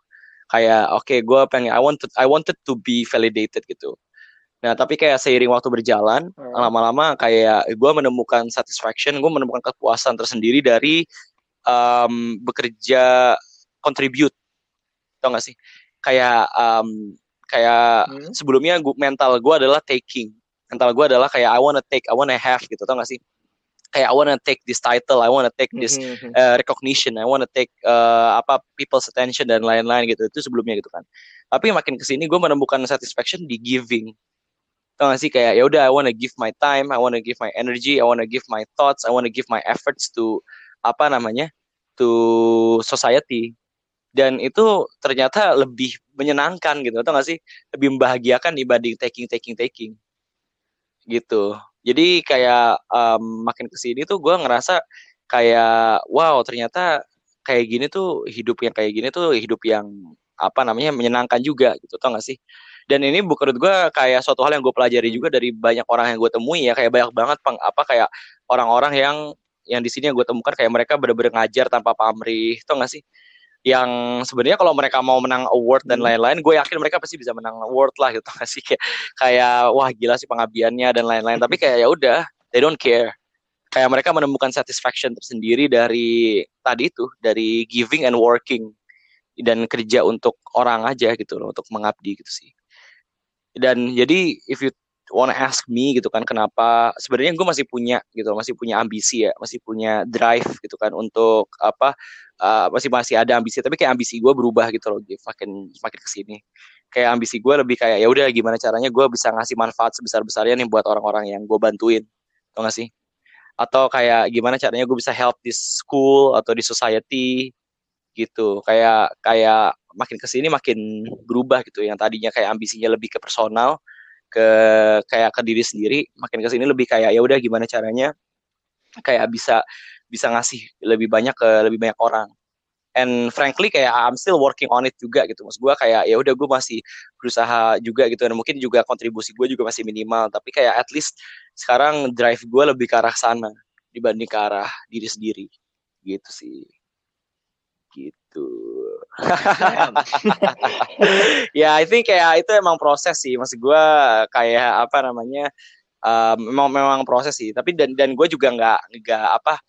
Kayak oke gue pengen I wanted I wanted to be validated gitu nah tapi kayak seiring waktu berjalan Hmm. lama-lama kayak gue menemukan satisfaction gue menemukan kepuasan tersendiri dari um, bekerja contribute. Tau gak sih? Kayak um, kayak Hmm? sebelumnya gua, mental gue adalah taking. Mental gue adalah kayak I wanna take I wanna have gitu tau gak sih? Kayak I wanna take this title I wanna take this uh, recognition I wanna take uh, apa people's attention dan lain-lain gitu. Itu sebelumnya gitu kan. Tapi makin ke sini gue menemukan satisfaction di giving tau gak sih? Kayak ya udah I wanna give my time I wanna give my energy I wanna give my thoughts I wanna give my efforts to apa namanya to society. Dan itu ternyata lebih menyenangkan gitu. Tau gak sih? Lebih membahagiakan dibanding taking taking taking. Gitu. Jadi kayak um, makin ke sini tuh gue ngerasa kayak wow ternyata kayak gini tuh hidup yang kayak gini tuh hidup yang apa namanya menyenangkan juga gitu. Tau gak sih dan ini bukan gue kayak suatu hal yang gue pelajari juga dari banyak orang yang gue temui ya kayak banyak banget peng, apa kayak orang-orang yang yang di sini yang gue temukan kayak mereka bener-bener ngajar tanpa pamrih tau gak sih? Yang sebenarnya kalau mereka mau menang award dan Hmm. lain-lain gue yakin mereka pasti bisa menang award lah gitu gak sih? Kayak, kayak wah gila sih pengabdiannya dan lain-lain. Tapi kayak ya udah they don't care. Kayak mereka menemukan satisfaction tersendiri dari tadi itu dari giving and working dan kerja untuk orang aja gitu loh untuk mengabdi gitu sih dan jadi if you wanna ask me gitu kan kenapa sebenarnya gue masih punya gitu masih punya ambisi ya masih punya drive gitu kan untuk apa uh, masih masih ada ambisi tapi kayak ambisi gue berubah gitu loh makin makin ke sini. Kayak ambisi gue lebih kayak ya udah gimana caranya gue bisa ngasih manfaat sebesar besarnya nih buat orang-orang yang gue bantuin. Tau gak sih? Atau kayak gimana caranya gue bisa help di school atau di society? Gitu. Kayak kayak makin ke sini makin berubah gitu. Yang tadinya kayak ambisinya lebih ke personal ke kayak ke diri sendiri makin ke sini lebih kayak ya udah gimana caranya kayak bisa bisa ngasih lebih banyak ke lebih banyak orang. And frankly kayak I'm still working on it juga gitu. Maksud gue kayak ya udah gue masih berusaha juga gitu. Dan mungkin juga kontribusi gue juga masih minimal. Tapi kayak at least sekarang drive gue lebih ke arah sana dibanding ke arah diri sendiri. Gitu sih. Gitu ya I think kayak itu emang proses sih. Maksud gue kayak apa namanya um, memang memang proses sih. Tapi dan dan gue juga nggak nggak apa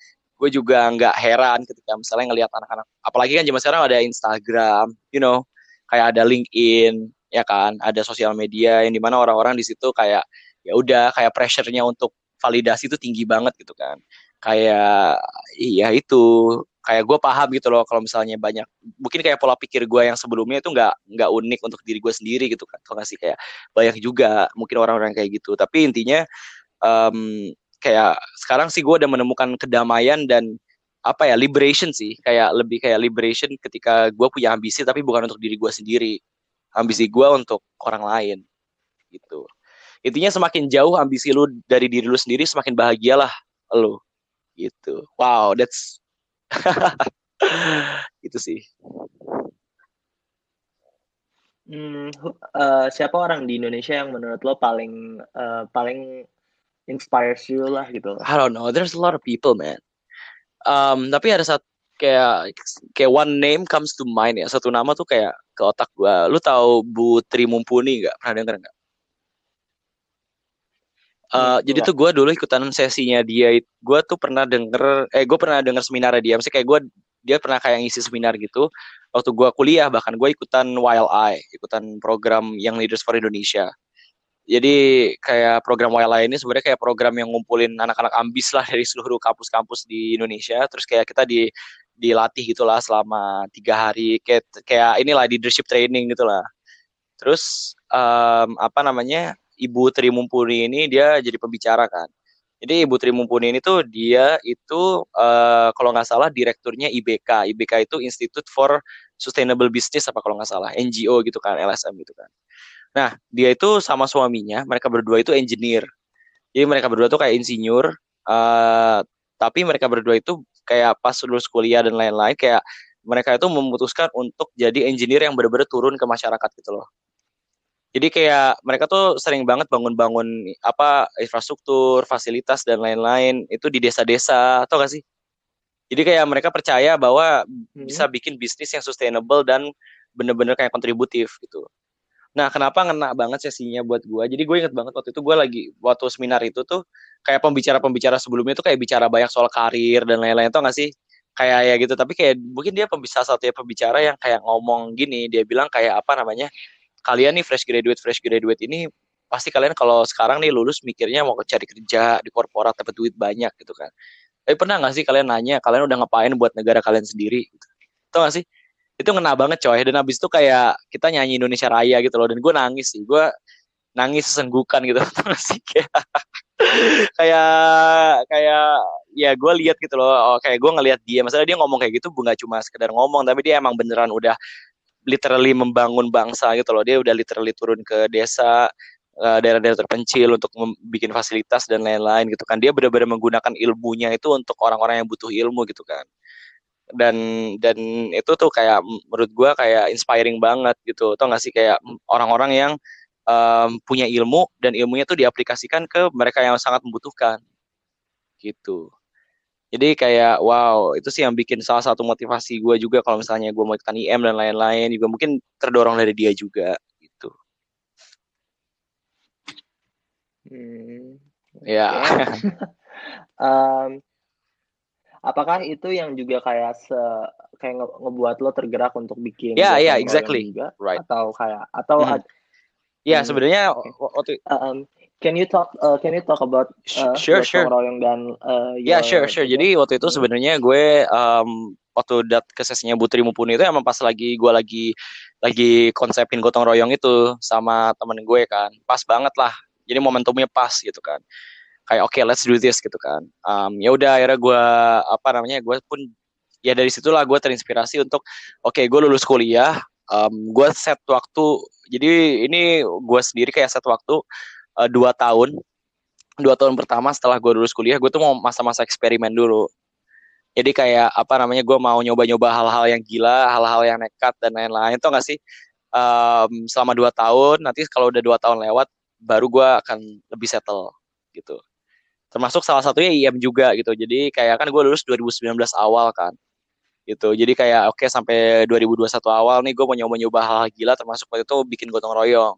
gue juga nggak heran ketika misalnya ngelihat anak-anak. Apalagi kan zaman sekarang ada Instagram you know kayak ada LinkedIn ya kan? Ada sosial media yang di mana orang-orang di situ kayak ya udah kayak pressure-nya untuk validasi itu tinggi banget gitu kan. Kayak iya itu kayak gue paham gitu loh kalau misalnya banyak mungkin kayak pola pikir gue yang sebelumnya itu nggak nggak unik untuk diri gue sendiri gitu kan kalau nggak sih? Kayak banyak juga mungkin orang-orang kayak gitu. Tapi intinya um, kayak sekarang sih gue udah menemukan kedamaian dan apa ya liberation sih. Kayak lebih kayak liberation ketika gue punya ambisi tapi bukan untuk diri gue sendiri. Ambisi gue untuk orang lain gitu. Intinya semakin jauh ambisi lu dari diri lu sendiri semakin bahagialah lu gitu. Wow that's itu sih. Hmm, eh, siapa orang di Indonesia yang menurut lo paling eh, paling inspires you lah gitu? I don't know. There's a lot of people man. Um, tapi ada satu kayak kayak one name comes to mind ya. Satu nama tuh kayak ke otak gua. Lu tahu Bu Tri Mumpuni nggak? Pernah denger nggak Uh, Hmm, jadi tuh gue dulu ikutan sesinya dia, gue tuh pernah denger, eh gue pernah denger seminarnya dia, maksudnya kayak gue dia pernah kayak ngisi seminar gitu, waktu gue kuliah bahkan gue ikutan YLI, ikutan program yang Leaders for Indonesia. Jadi kayak program YLI ini sebenarnya kayak program yang ngumpulin anak-anak ambis lah dari seluruh kampus-kampus di Indonesia, terus kayak kita di dilatih gitulah selama tiga hari, kayak kayak inilah leadership training gitulah. Terus um, apa namanya? Ibu Tri Mumpuni ini dia jadi pembicara kan. Jadi Ibu Tri Mumpuni ini tuh dia itu uh, kalau nggak salah direkturnya IBK. IBK itu Institute for Sustainable Business apa kalau nggak salah, NGO gitu kan, LSM gitu kan. Nah, dia itu sama suaminya, mereka berdua itu engineer. Jadi mereka berdua tuh kayak insinyur, uh, tapi mereka berdua itu kayak pas lulus kuliah dan lain-lain kayak mereka itu memutuskan untuk jadi engineer yang benar-benar turun ke masyarakat gitu loh. Jadi kayak mereka tuh sering banget bangun-bangun apa infrastruktur, fasilitas dan lain-lain itu di desa-desa, atau gak sih? Jadi kayak mereka percaya bahwa Hmm. bisa bikin bisnis yang sustainable dan bener-bener kayak kontributif gitu. Nah, kenapa ngena banget sesinya buat gue? Jadi gue inget banget waktu itu gue lagi waktu seminar itu tuh kayak pembicara-pembicara sebelumnya tuh kayak bicara banyak soal karir dan lain-lain tuh gak sih? Kayak ya gitu. Tapi kayak mungkin dia pembisa satu ya pembicara yang kayak ngomong gini, dia bilang kayak apa namanya? Kalian nih fresh graduate fresh graduate ini pasti kalian kalau sekarang nih lulus mikirnya mau cari kerja di korporat dapat duit banyak gitu kan. Tapi pernah nggak sih kalian nanya kalian udah ngapain buat negara kalian sendiri? Gitu. Tau gak sih? Itu ngena banget coy. Dan abis itu kayak kita nyanyi Indonesia Raya gitu loh. Dan gue nangis sih. Gue nangis sesenggukan gitu. Tau gak sih? Kayak kayak kayak ya gue lihat gitu loh. Oh, kayak gue ngelihat dia. Masalah dia ngomong kayak gitu nggak cuma sekedar ngomong, tapi dia emang beneran udah literally membangun bangsa gitu loh. Dia udah literally turun ke desa, eh, daerah-daerah terpencil untuk bikin fasilitas dan lain-lain gitu kan. Dia benar-benar menggunakan ilmunya itu untuk orang-orang yang butuh ilmu gitu kan. Dan dan itu tuh kayak menurut gue kayak inspiring banget gitu. Tau gak sih kayak orang-orang yang um, punya ilmu dan ilmunya tuh diaplikasikan ke mereka yang sangat membutuhkan. Gitu jadi kayak wow itu sih yang bikin salah satu motivasi gue juga kalau misalnya gue mau ikutan IM dan lain-lain juga mungkin terdorong dari dia juga gitu. Hmm, ya. oke. Em, apakah itu yang juga kayak se kayak nge- ngebuat lo tergerak untuk bikin ya gotong ya royong exactly. juga? Right. Atau kayak atau ad- ya hmm, sebenarnya waktu Um, can you talk uh, can you talk about uh, sure sure royong dan uh, Ya, sure, your sure. juga? Jadi waktu itu Hmm. sebenarnya gue um, waktu dat ke sesinya Butri Mumpuni itu emang pas lagi gue lagi lagi konsepin gotong royong itu sama temen gue kan. Pas banget lah. Jadi momentumnya pas gitu kan. Kayak oke, let's do this gitu kan. Um, ya udah akhirnya gue apa namanya? Gue pun ya dari situlah gue terinspirasi untuk oke, gue lulus kuliah, um, gue set waktu. Jadi ini gue sendiri kayak set waktu uh, dua tahun dua tahun pertama setelah gue lulus kuliah gue tuh mau masa-masa eksperimen dulu. Jadi kayak apa namanya gue mau nyoba-nyoba hal-hal yang gila hal-hal yang nekat dan lain-lain. Tuh nggak sih? Em, selama dua tahun nanti kalau udah dua tahun lewat baru gue akan lebih settle gitu. Termasuk salah satunya IM juga gitu. Jadi kayak kan gue lulus 2019 awal kan gitu. Jadi kayak oke sampai 2021 awal nih gue mau nyoba-nyoba hal-hal gila termasuk waktu itu bikin gotong royong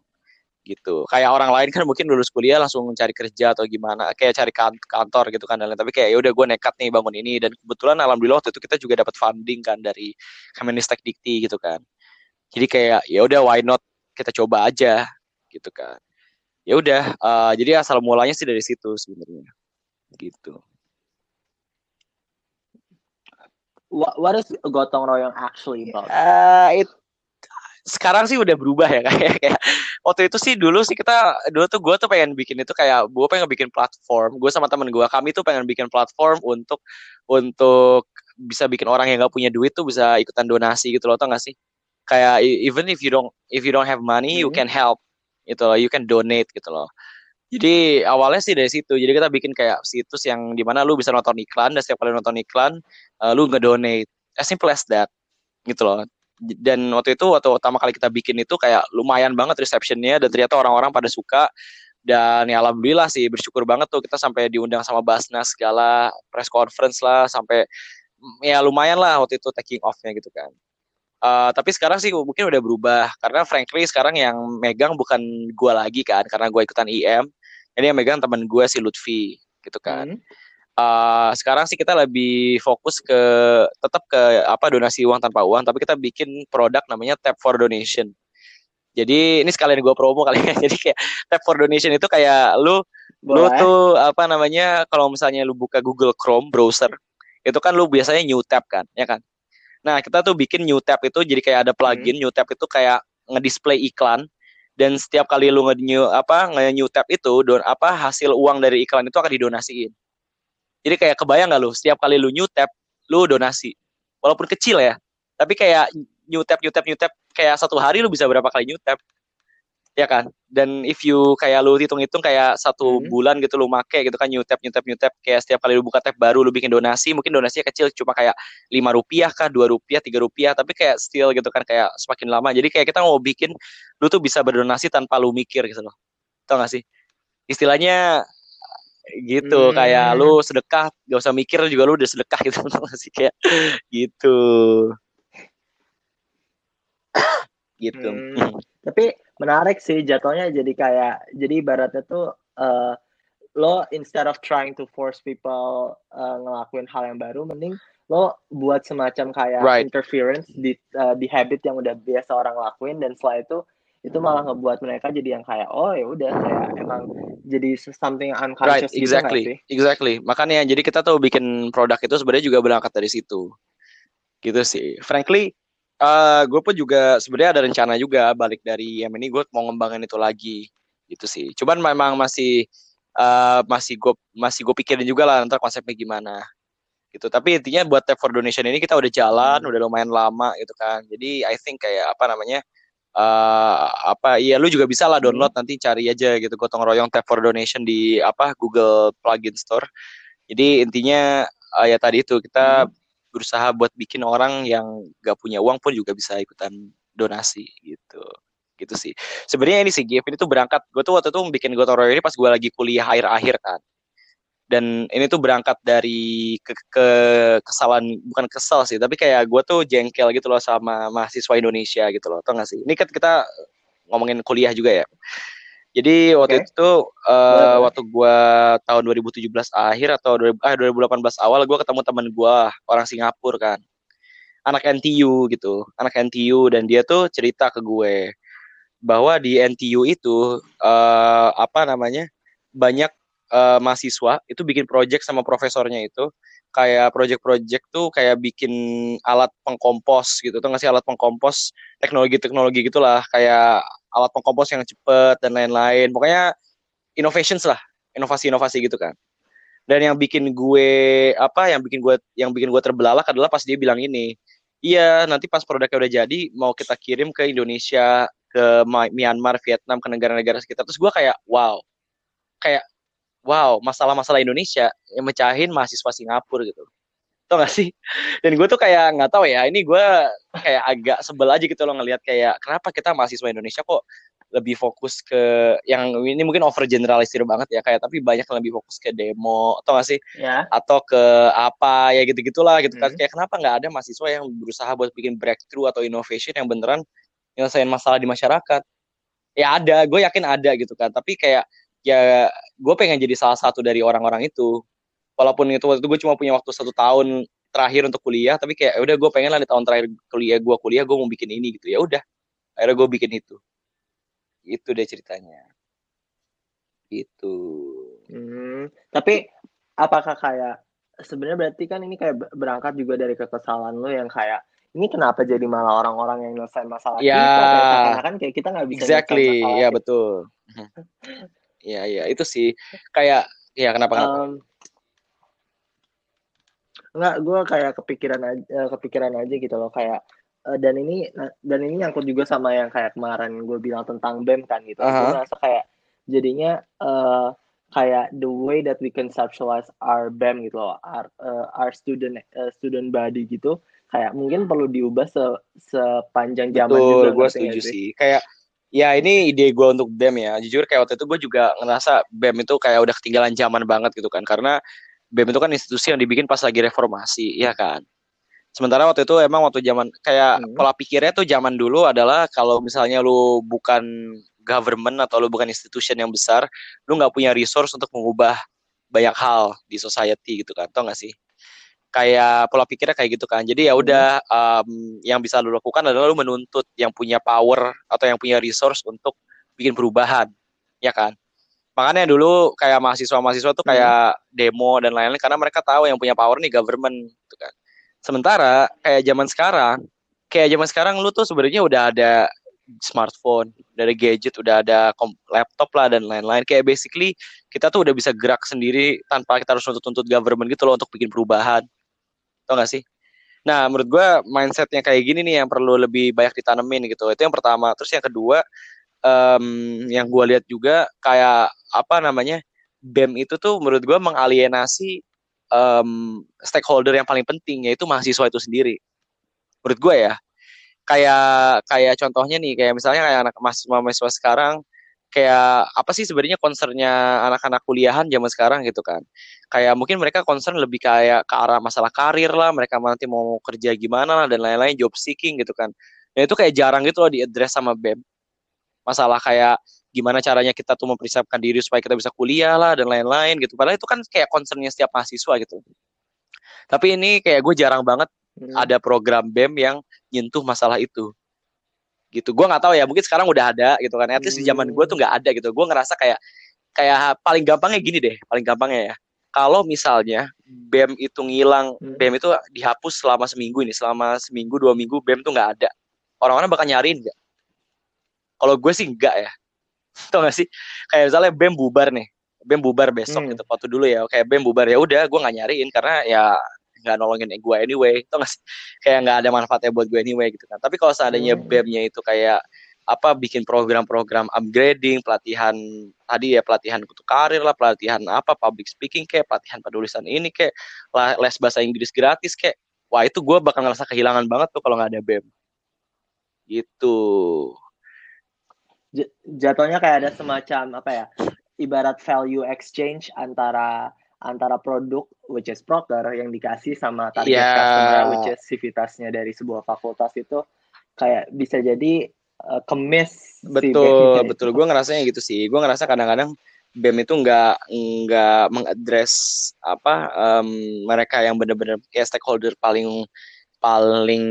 gitu. Kayak orang lain kan mungkin lulus kuliah langsung cari kerja atau gimana kayak cari kan- kantor gitu kan dan lain tapi kayak ya udah gue nekat nih bangun ini. Dan kebetulan alhamdulillah waktu itu kita juga dapat funding kan dari Kemenistek Dikti gitu kan. Jadi kayak ya udah why not? Kita coba aja. Gitu kan. Ya udah eh, jadi asal mulanya sih dari situ sebenarnya. Gitu. What, what is gotong royong actually about? Eh, it- sekarang sih udah berubah ya kayak kayak waktu itu sih dulu sih kita dulu tuh gue tuh pengen bikin itu kayak gue pengen bikin platform. Gue sama temen gue kami tuh pengen bikin platform untuk untuk bisa bikin orang yang nggak punya duit tuh bisa ikutan donasi gitu loh tau gak sih? Kayak even if you don't if you don't have money you Hmm. can help gitu loh you can donate gitu loh. Jadi awalnya sih dari situ jadi kita bikin kayak situs yang di mana lu bisa nonton iklan dan setiap kali nonton iklan eh, lu ngedonate. As simple as that gitu loh dan waktu itu waktu pertama kali kita bikin itu kayak lumayan banget receptionnya dan ternyata orang-orang pada suka. Dan ya alhamdulillah sih bersyukur banget tuh kita sampai diundang sama Basnas segala press conference lah sampai mm, ya lumayan lah waktu itu taking off-nya gitu kan. Eh, tapi sekarang sih mungkin udah berubah karena frankly sekarang yang megang bukan gua lagi kan karena gua ikutan IM jadi yang megang teman gue si Lutfi gitu kan. Hmm. Uh, sekarang sih kita lebih fokus ke tetap ke apa donasi uang tanpa uang tapi kita bikin produk namanya tap for donation. Jadi ini sekalian gue promo kali ya. Jadi kayak tap for donation itu kayak lu lu Boleh. tuh apa namanya kalau misalnya lu buka Google Chrome browser itu kan lu biasanya new tab kan ya kan? Nah kita tuh bikin new tab itu jadi kayak ada plugin new tab itu kayak ngedisplay iklan dan setiap kali lu nge-new apa nge-new tab itu don apa hasil uang dari iklan itu akan didonasiin jadi kayak kebayang gak lu setiap kali lu new tab lu donasi. Walaupun kecil ya tapi kayak new tab new tab new tab kayak satu hari lu bisa berapa kali new tab ya kan? Dan if you kayak lu hitung-hitung kayak satu Hmm. bulan gitu lu make gitu kan new tab new tab new tab kayak setiap kali lu buka tab baru lu bikin donasi mungkin donasinya kecil cuma kayak lima rupiah kah dua rupiah tiga rupiah tapi kayak still gitu kan kayak semakin lama. Jadi kayak kita mau bikin lu tuh bisa berdonasi tanpa lu mikir gitu loh. Tau gak sih? Istilahnya gitu Hmm. kayak lu sedekah gak usah mikir juga lu udah sedekah gitu tau gak sih kayak gitu gitu Hmm. Tapi menarik sih jatuhnya jadi kayak jadi ibaratnya tuh eh, lo instead of trying to force people eh, ngelakuin hal yang baru, mending lo buat semacam kayak Right. interference di eh, di habit yang udah biasa orang lakuin dan setelah itu itu malah ngebuat mereka jadi yang kayak oh ya udah kayak emang jadi something Right, unconscious gitu nggak exactly, sih? exactly. Makanya jadi kita tuh bikin produk itu sebenarnya juga berangkat dari situ, gitu sih. Frankly, eh gue pun juga sebenarnya ada rencana juga balik dari yang ini gue mau ngembangin itu lagi, gitu sih. Cuman memang masih eh masih gue masih gue pikirin juga lah ntar konsepnya gimana, gitu. Tapi intinya buat Tap for Donation ini kita udah jalan, Hmm. udah lumayan lama gitu kan. Jadi I think kayak apa namanya uh, apa iya lu juga bisa lah download nanti cari aja gitu gotong royong tap for donation di apa Google plugin store. Jadi intinya uh, ya tadi itu kita berusaha buat bikin orang yang gak punya uang pun juga bisa ikutan donasi gitu. Gitu sih. Sebenarnya ini sih Gif ini tuh berangkat gue tuh waktu itu bikin gotong royong ini pas gue lagi kuliah akhir-akhir kan dan ini tuh berangkat dari ke, ke kesalahan bukan kesal sih tapi kayak gue tuh jengkel gitu loh sama mahasiswa Indonesia gitu loh tau gak sih? Ini kan kita ngomongin kuliah juga ya. Jadi waktu Oke. itu uh, waktu gue tahun 2017 akhir atau 2000, ah, 2018 awal gue ketemu teman gue orang Singapura kan. Anak NTU gitu anak NTU dan dia tuh cerita ke gue bahwa di NTU itu uh, apa namanya banyak uh, mahasiswa itu bikin project sama profesornya itu. Kayak project-project tuh kayak bikin alat pengkompos gitu. Tuh ngasih alat pengkompos? Teknologi-teknologi gitulah. Kayak alat pengkompos yang cepet dan lain-lain. Pokoknya innovations lah. Inovasi-inovasi gitu kan. Dan yang bikin gue apa yang bikin gue yang bikin gue terbelalak adalah pas dia bilang ini. Iya nanti pas produknya udah jadi mau kita kirim ke Indonesia ke Myanmar Vietnam ke negara-negara sekitar. Terus gue kayak wow. Kayak wow masalah-masalah Indonesia yang mecahin mahasiswa Singapura gitu. Tau gak sih? Dan gue tuh kayak nggak tahu ya ini gue kayak agak sebel aja gitu loh ngelihat kayak kenapa kita mahasiswa Indonesia kok lebih fokus ke yang ini mungkin over generalisir banget ya kayak tapi banyak yang lebih fokus ke demo atau gak sih? Ya. atau ke apa ya gitu gitulah gitu kan. Hmm. kayak kenapa nggak ada mahasiswa yang berusaha buat bikin breakthrough atau innovation yang beneran nyelesain masalah di masyarakat? Ya ada gue yakin ada gitu kan. Tapi kayak ya gue pengen jadi salah satu dari orang-orang itu. Walaupun itu waktu itu gue cuma punya waktu satu tahun terakhir untuk kuliah tapi kayak "Ya udah gue pengen lah di tahun terakhir kuliah gue kuliah gue mau bikin ini gitu. Ya udah akhirnya gue bikin itu. Itu deh ceritanya. Itu Hmm, tapi apakah kayak sebenarnya berarti kan ini kayak berangkat juga dari kekesalan lo yang kayak ini kenapa jadi malah orang-orang yang nyelesain masalah Ya. kita? Seakan-akan kayak kita nggak bisa exactly. ya betul ya ya itu sih kayak ya kenapa kenapa Um, Enggak, gue kayak kepikiran aja, eh, kepikiran aja gitu loh kayak eh, dan ini dan ini nyangkut juga sama yang kayak kemarin gue bilang tentang BEM kan gitu. Gue Aha. merasa kayak jadinya eh, kayak the way that we conceptualize our BEM gitu loh, our, eh, our student eh, student body gitu, kayak mungkin perlu diubah se sepanjang zaman Betul, juga. gue setuju sih. Kayak ya ini ide gue untuk BEM ya. Jujur kayak waktu itu gue juga ngerasa BEM itu kayak udah ketinggalan zaman banget gitu kan. Karena BEM itu kan institusi yang dibikin pas lagi reformasi, ya kan. Sementara waktu itu emang waktu zaman kayak Hmm. pola pikirnya tuh zaman dulu adalah kalau misalnya lu bukan government atau lu bukan institution yang besar, lu nggak punya resource untuk mengubah banyak hal di society gitu kan, tau gak sih? Kayak pola pikirnya kayak gitu kan. Jadi ya udah um, yang bisa lu lakukan adalah lu menuntut yang punya power atau yang punya resource untuk bikin perubahan, ya kan? Makanya dulu kayak mahasiswa-mahasiswa tuh kayak demo dan lain-lain karena mereka tahu yang punya power nih government gitu kan. Sementara kayak zaman sekarang, kayak zaman sekarang lu tuh sebenarnya udah ada smartphone, udah ada gadget, udah ada laptop lah dan lain-lain. Kayak basically kita tuh udah bisa gerak sendiri tanpa kita harus nuntut-nuntut government gitu loh untuk bikin perubahan. Tau gak sih? Nah, menurut gue mindsetnya kayak gini nih yang perlu lebih banyak ditanemin gitu. Itu yang pertama. Terus yang kedua, em, yang gue lihat juga kayak apa namanya BEM itu tuh menurut gue mengalienasi em, stakeholder yang paling penting yaitu mahasiswa itu sendiri. Menurut gue ya, kayak kayak contohnya nih kayak misalnya kayak anak mahasiswa mahasiswa sekarang kayak apa sih sebenarnya concernnya anak-anak kuliahan zaman sekarang gitu kan? Kayak mungkin mereka concern lebih kayak ke arah masalah karir lah mereka nanti mau kerja gimana lah dan lain-lain job seeking gitu kan. Dan itu kayak jarang gitu loh diadres sama BEM masalah kayak gimana caranya kita tuh mempersiapkan diri supaya kita bisa kuliah lah dan lain-lain gitu. Padahal itu kan kayak concernnya setiap mahasiswa gitu. Tapi ini kayak gue jarang banget Hmm. ada program BEM yang nyentuh masalah itu gitu. Gue nggak tahu ya mungkin sekarang udah ada gitu kan. At least di zaman gue tuh nggak ada gitu. Gue ngerasa kayak kayak paling gampangnya gini deh paling gampangnya ya. Kalau misalnya BEM itu ngilang Hmm. BEM itu dihapus selama seminggu ini selama seminggu dua minggu BEM tuh nggak ada. Orang-orang bakal nyariin nggak? Kalau gue sih enggak ya. Tau gak sih? Kayak misalnya BEM bubar nih. BEM bubar besok Hmm. gitu waktu dulu ya. Kayak BEM bubar ya udah gue nggak nyariin karena ya nggak nolongin gue anyway tau gak sih kayak nggak ada manfaatnya buat gue anyway gitu kan tapi kalau seandainya Hmm. BEM-nya itu kayak apa bikin program-program upgrading, pelatihan tadi ya pelatihan untuk karir lah, pelatihan apa public speaking kayak pelatihan penulisan ini kayak les bahasa Inggris gratis kayak wah itu gue bakal ngerasa kehilangan banget tuh kalau nggak ada BEM. Gitu. Jatuhnya kayak ada semacam apa ya? Ibarat value exchange antara antara produk which is proker yang dikasih sama target yeah. customer which is civitasnya dari sebuah fakultas itu kayak bisa jadi uh, kemis betul si betul. Gue ngerasanya gitu sih. Gue ngerasa kadang-kadang BEM itu nggak nggak mengadres apa um, mereka yang benar-benar kayak stakeholder paling paling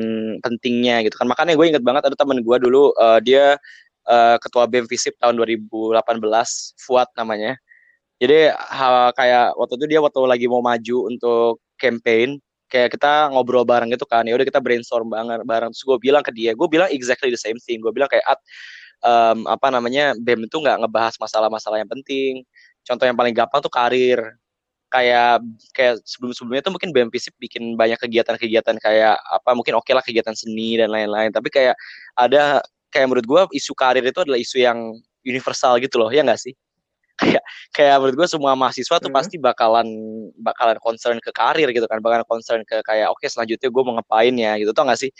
pentingnya gitu kan. Makanya gue inget banget ada temen gue dulu uh, dia uh, ketua BEM Visip tahun 2018 Fuad namanya jadi hal kayak waktu itu dia waktu lagi mau maju untuk campaign kayak kita ngobrol bareng gitu kan ya udah kita brainstorm banget bareng. Terus gue bilang ke dia gue bilang exactly the same thing. Gue bilang kayak at um, apa namanya bem itu nggak ngebahas masalah-masalah yang penting. Contoh yang paling gampang tuh karir. Kayak kayak sebelum-sebelumnya tuh mungkin BEM FISIP bikin banyak kegiatan-kegiatan kayak apa mungkin oke okay lah kegiatan seni dan lain-lain. Tapi kayak ada kayak menurut gue isu karir itu adalah isu yang universal gitu loh ya nggak sih kayak kayak menurut gue semua mahasiswa tuh hmm. pasti bakalan bakalan concern ke karir gitu kan. Bakalan concern ke kayak oke okay, selanjutnya gue mau ngapain ya? gitu. Tau gak sih?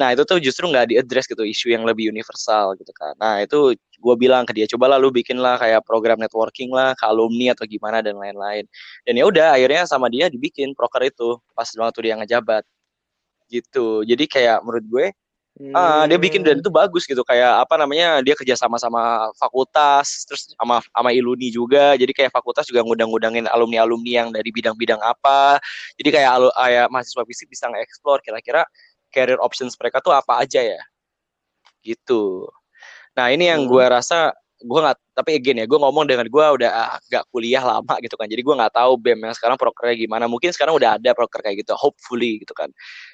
Nah itu tuh justru nggak diadres gitu isu yang lebih universal gitu kan. Nah itu gue bilang ke dia coba lalu bikin lah kayak program networking lah ke alumni atau gimana dan lain-lain. Dan ya udah akhirnya sama dia dibikin proker itu pas waktu dia ngejabat. Gitu. Jadi kayak menurut gue Hmm. Uh, dia bikin dan itu bagus gitu kayak apa namanya dia kerja sama sama fakultas terus sama sama iluni juga jadi kayak fakultas juga ngundang-ngundangin alumni alumni yang dari bidang-bidang apa jadi kayak alu, kayak mahasiswa fisik bisa nge-explore kira-kira career options mereka tuh apa aja ya gitu nah ini yang hmm. gue rasa gue nggak tapi again ya gue ngomong dengan gue udah agak kuliah lama gitu kan jadi gue nggak tahu bem yang sekarang prokernya gimana mungkin sekarang udah ada proker kayak gitu hopefully gitu kan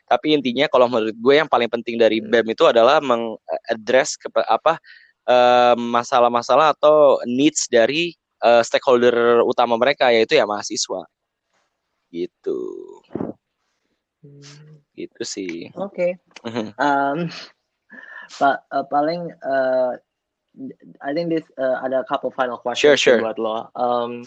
tapi intinya kalau menurut gue yang paling penting dari hmm. bem itu adalah mengadres ke apa masalah-masalah uh, atau needs dari uh, stakeholder utama mereka yaitu ya mahasiswa gitu hmm. gitu sih oke okay. Mhm. um, pa uh, paling uh, I think this uh, ada couple final questions sure, sure. buat lo. Um,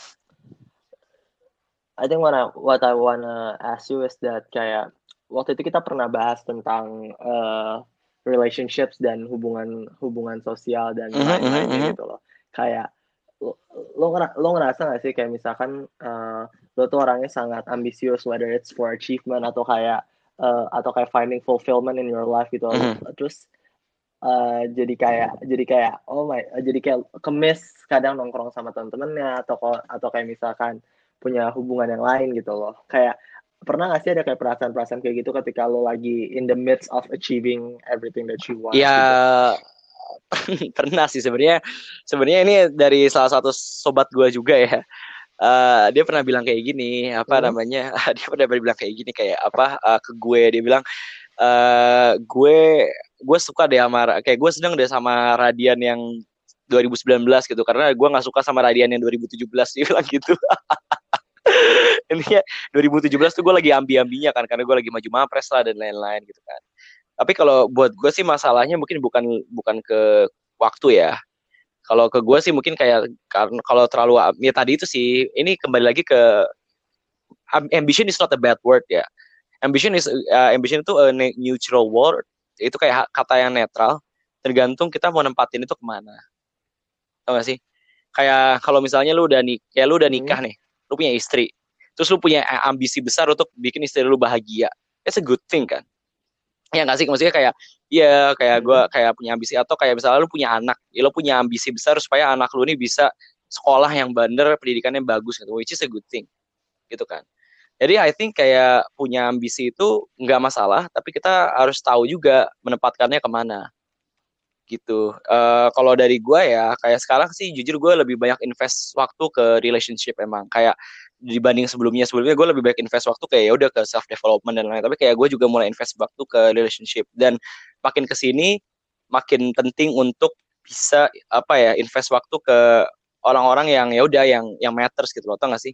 I think what I what I wanna ask you is that kayak waktu itu kita pernah bahas tentang uh, relationships dan hubungan hubungan sosial dan mm-hmm, lain-lain mm -hmm. gitu loh. Kayak lo lo, lo ngerasa gak sih kayak misalkan uh, lo tuh orangnya sangat ambisius whether it's for achievement atau kayak uh, atau kayak finding fulfillment in your life gitu. Mm -hmm. Terus uh, jadi kayak jadi kayak oh my jadi kayak kemis kadang nongkrong sama temen-temennya atau atau kayak misalkan punya hubungan yang lain gitu loh kayak pernah gak sih ada kayak perasaan-perasaan kayak gitu ketika lo lagi in the midst of achieving everything that you want? Ya gitu? pernah sih sebenarnya sebenarnya ini dari salah satu sobat gue juga ya. Uh, dia pernah bilang kayak gini apa hmm. namanya dia pernah bilang kayak gini kayak apa uh, ke gue dia bilang uh, gue gue suka deh sama kayak gue sedang deh sama Radian yang 2019 gitu. Karena gue nggak suka sama Radian yang 2017 dia bilang gitu. Intinya 2017 tuh gue lagi ambi-ambinya kan karena gue lagi maju mapres lah dan lain-lain gitu kan. Tapi kalau buat gue sih masalahnya mungkin bukan bukan ke waktu ya. Kalau ke gue sih mungkin kayak karena kalau terlalu ya tadi itu sih ini kembali lagi ke ambition is not a bad word ya. Ambition is uh, ambition itu a neutral word itu kayak kata yang netral. Tergantung kita mau nempatin itu ke mana. Tau gak sih? Kayak kalau misalnya lu udah nih kayak lu udah hmm. nikah hmm. nih lu punya istri. Terus lu punya ambisi besar untuk bikin istri lu bahagia. It's a good thing kan? Ya nggak sih? Maksudnya kayak iya kayak gue hmm. kayak punya ambisi. Atau kayak misalnya lu punya anak. Ya lu punya ambisi besar supaya anak lu ini bisa sekolah yang bener pendidikannya bagus gitu. Which is a good thing. Gitu kan jadi I think kayak punya ambisi itu nggak masalah, tapi kita harus tahu juga menempatkannya ke mana. Gitu. Uh, kalau dari gue ya, kayak sekarang sih jujur gue lebih banyak invest waktu ke relationship emang. Kayak dibanding sebelumnya, sebelumnya gue lebih banyak invest waktu kayak ya udah ke self development dan lain. Tapi kayak gue juga mulai invest waktu ke relationship dan makin ke sini makin penting untuk bisa apa ya invest waktu ke orang-orang yang ya udah yang yang matters gitu loh, tau gak sih?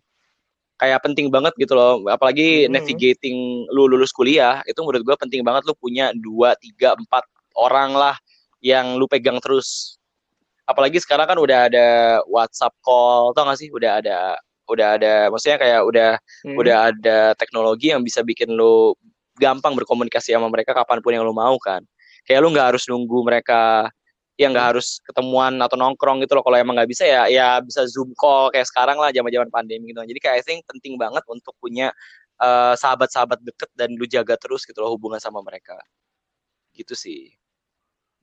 Kayak penting banget gitu loh apalagi hmm. navigating lu lulus kuliah itu menurut gue penting banget lu punya dua tiga empat orang lah yang lu pegang terus apalagi sekarang kan udah ada WhatsApp call tau gak sih udah ada udah ada maksudnya kayak udah Hmm. udah ada teknologi yang bisa bikin lu gampang berkomunikasi sama mereka kapan pun yang lu mau kan kayak lu nggak harus nunggu mereka yang nggak harus ketemuan atau nongkrong gitu loh. Kalau emang nggak bisa ya ya bisa zoom call kayak sekarang lah zaman zaman pandemi gitu. Jadi kayak I think penting banget untuk punya eh, sahabat-sahabat deket dan lu jaga terus gitu loh hubungan sama mereka. Gitu sih.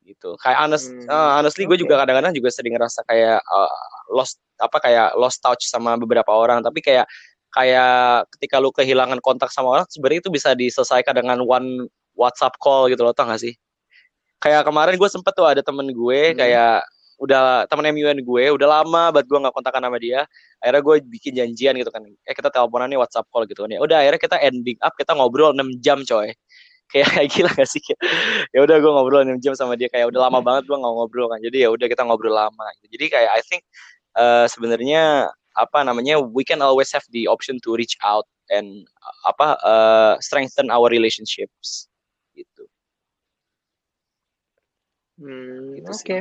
Gitu. Kayak honest Hmm, eh, honestly gue oke. juga kadang-kadang juga sering ngerasa kayak eh, lost apa kayak lost touch sama beberapa orang. Tapi kayak kayak ketika lu kehilangan kontak sama orang sebenarnya itu bisa diselesaikan dengan one WhatsApp call gitu loh tau gak sih kayak kemarin gue sempet tuh ada temen gue Hmm. kayak udah temen MUN gue udah lama banget gue nggak kontakan sama dia. Akhirnya gue bikin janjian gitu kan eh kita teleponan nih WhatsApp call gitu kan. Ya udah akhirnya kita ending up kita ngobrol 6 jam coy. Kayak kayak gila gak sih? Ya udah gue ngobrol 6 jam sama dia kayak udah lama banget gue nggak ngobrol kan. Jadi ya udah kita ngobrol lama gitu. jadi kayak I think eh, sebenarnya apa namanya we can always have the option to reach out and uh, apa eh, strengthen our relationships gitu Hmm, Gitu Oke. sih.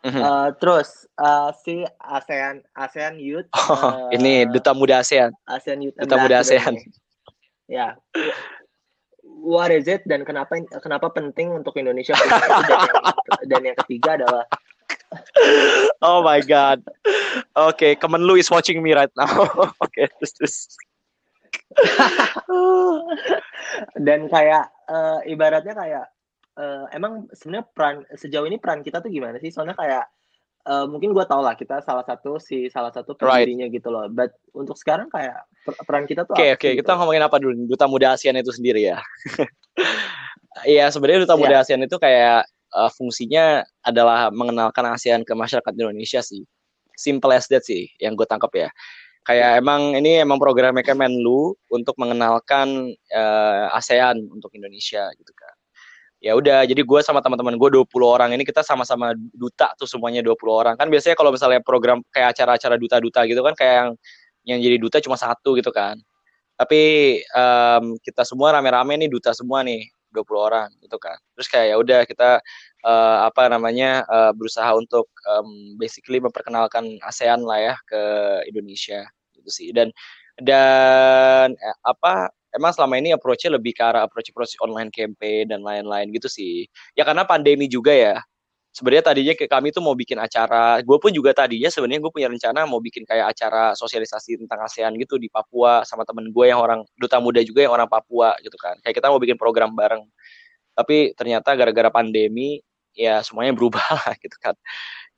Mhm. Eh, terus eh, si ASEAN ASEAN Youth Oh, eh, ini duta muda ASEAN ASEAN Youth duta muda ASEAN. Ya. What is it dan kenapa kenapa penting untuk Indonesia dan yang, dan yang ketiga adalah Oh my god. Oke, Kemenlu is watching me right now. Oke, terus terus. dan kayak eh, ibaratnya kayak eh, emang sebenarnya peran sejauh ini peran kita tuh gimana sih? Soalnya kayak eh, mungkin gue tau lah kita salah satu si salah satu Right. pendirinya gitu loh. But untuk sekarang kayak per- peran kita tuh Oke, apa oke, kita gitu? ngomongin apa dulu? Duta Muda ASEAN itu sendiri ya. Iya, sebenarnya Duta Muda ASEAN itu kayak eh, fungsinya adalah mengenalkan ASEAN ke masyarakat Indonesia sih. Simple as that sih, yang gue tangkap ya. Kayak emang ini emang programnya Kemenlu untuk mengenalkan eh, ASEAN untuk Indonesia gitu kan. Ya udah, jadi gue sama teman-teman gue 20 orang ini kita sama-sama duta tuh semuanya 20 orang. Kan biasanya kalau misalnya program kayak acara-acara duta-duta gitu kan kayak yang yang jadi duta cuma satu gitu kan. Tapi em, kita semua rame-rame nih duta semua nih 20 orang gitu kan. Terus kayak ya udah kita eh, apa namanya eh, berusaha untuk em, basically memperkenalkan ASEAN lah ya ke Indonesia gitu sih. Dan dan eh, apa emang selama ini approach-nya lebih ke arah approach-approach online campaign dan lain-lain gitu sih. Ya karena pandemi juga ya. Sebenarnya tadinya kami tuh mau bikin acara, gue pun juga tadinya sebenarnya gue punya rencana mau bikin kayak acara sosialisasi tentang ASEAN gitu di Papua sama temen gue yang orang duta muda juga yang orang Papua gitu kan. Kayak kita mau bikin program bareng. Tapi ternyata gara-gara pandemi ya semuanya berubah lah gitu kan.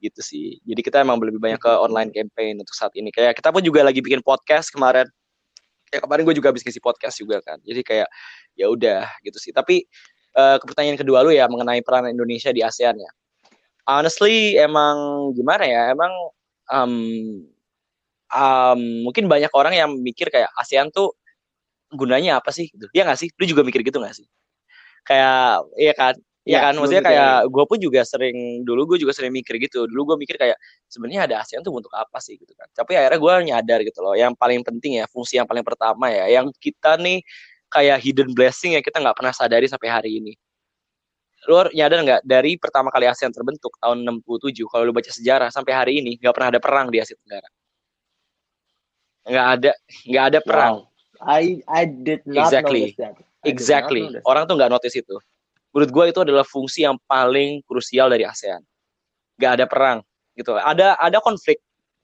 Gitu sih. Jadi kita emang lebih banyak ke online campaign untuk saat ini. Kayak kita pun juga lagi bikin podcast kemarin. Kayak kemarin gue juga habis ngisi podcast juga kan. Jadi kayak ya udah gitu sih. Tapi eh, ke pertanyaan kedua lu ya mengenai peran Indonesia di ASEAN ya. Honestly emang gimana ya? Emang em, em, mungkin banyak orang yang mikir kayak ASEAN tuh gunanya apa sih? Gitu. Iya nggak sih? Lu juga mikir gitu nggak sih? Kayak iya kan? Iya Ya, kan, maksudnya kayak gue pun juga sering dulu gue juga sering mikir gitu. Dulu gue mikir kayak sebenarnya ada ASEAN tuh untuk apa sih gitu kan. Tapi akhirnya gue nyadar gitu loh. Yang paling penting ya fungsi yang paling pertama ya, yang kita nih kayak hidden blessing yang kita nggak pernah sadari sampai hari ini. Lu nyadar nggak dari pertama kali ASEAN terbentuk tahun 67 kalau lu baca sejarah sampai hari ini nggak pernah ada perang di Asia Tenggara. Nggak ada, nggak ada perang. Wow. I I did not Exactly. Exactly. Orang tuh nggak notice itu. Menurut gue itu adalah fungsi yang paling krusial dari ASEAN. Gak ada perang gitu. Ada ada konflik.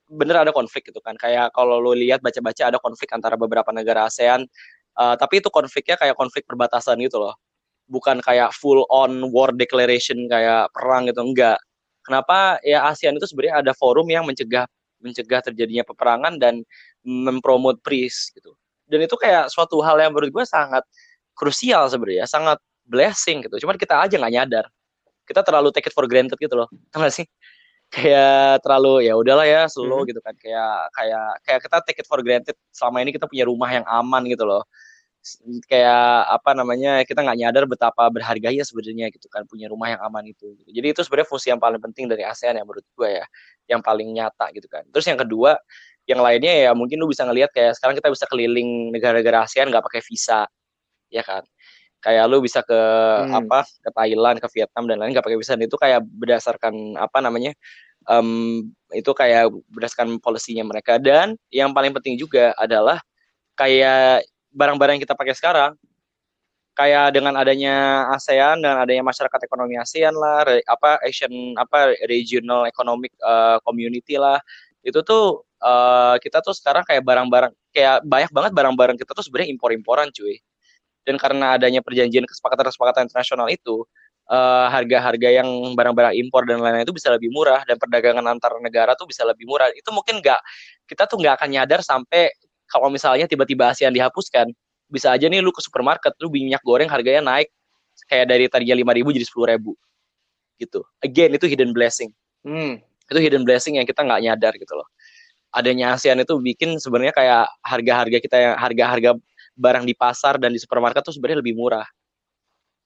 Bener ada konflik gitu kan. Kayak kalau lo lihat baca-baca ada konflik antara beberapa negara ASEAN. Eh, tapi itu konfliknya kayak konflik perbatasan gitu loh. Bukan kayak full on war declaration kayak perang gitu enggak. Kenapa ya ASEAN itu sebenarnya ada forum yang mencegah mencegah terjadinya peperangan dan mempromot peace gitu. Dan itu kayak suatu hal yang menurut gue sangat krusial sebenarnya, sangat blessing gitu. Cuman kita aja nggak nyadar. Kita terlalu take it for granted gitu loh. Tahu gak sih? Kayak terlalu ya udahlah ya slow Mhm. gitu kan. Kayak kayak kayak kita take it for granted selama ini kita punya rumah yang aman gitu loh. Kayak apa namanya? Kita nggak nyadar betapa berharganya sebenarnya gitu kan punya rumah yang aman itu. gitu. Jadi itu sebenarnya fungsi yang paling penting dari ASEAN ya menurut gue ya, yang paling nyata gitu kan. Terus yang kedua, yang lainnya ya mungkin lu bisa ngelihat kayak sekarang kita bisa keliling negara-negara ASEAN nggak pakai visa, ya kan? Kayak lu bisa ke Hmm. apa ke Thailand ke Vietnam dan lain nggak pakai visa. Itu kayak berdasarkan apa namanya em, itu kayak berdasarkan polisinya mereka. Dan yang paling penting juga adalah kayak barang-barang yang kita pakai sekarang kayak dengan adanya ASEAN dengan adanya masyarakat ekonomi ASEAN lah re- apa Asian apa regional economic eh, community lah. Itu tuh eh, kita tuh sekarang kayak barang-barang kayak banyak banget barang-barang kita tuh sebenarnya impor-imporan cuy dan karena adanya perjanjian kesepakatan-kesepakatan internasional itu eh, harga-harga yang barang-barang impor dan lain-lain itu bisa lebih murah dan perdagangan antar negara tuh bisa lebih murah. Itu mungkin nggak kita tuh nggak akan nyadar sampai kalau misalnya tiba-tiba ASEAN dihapuskan bisa aja nih lu ke supermarket lu minyak goreng harganya naik kayak dari tadinya lima ribu jadi sepuluh ribu. Gitu. Again itu hidden blessing. Hmm. itu hidden blessing yang kita nggak nyadar gitu loh. Adanya ASEAN itu bikin sebenarnya kayak harga-harga kita yang harga-harga barang di pasar dan di supermarket tuh sebenarnya lebih murah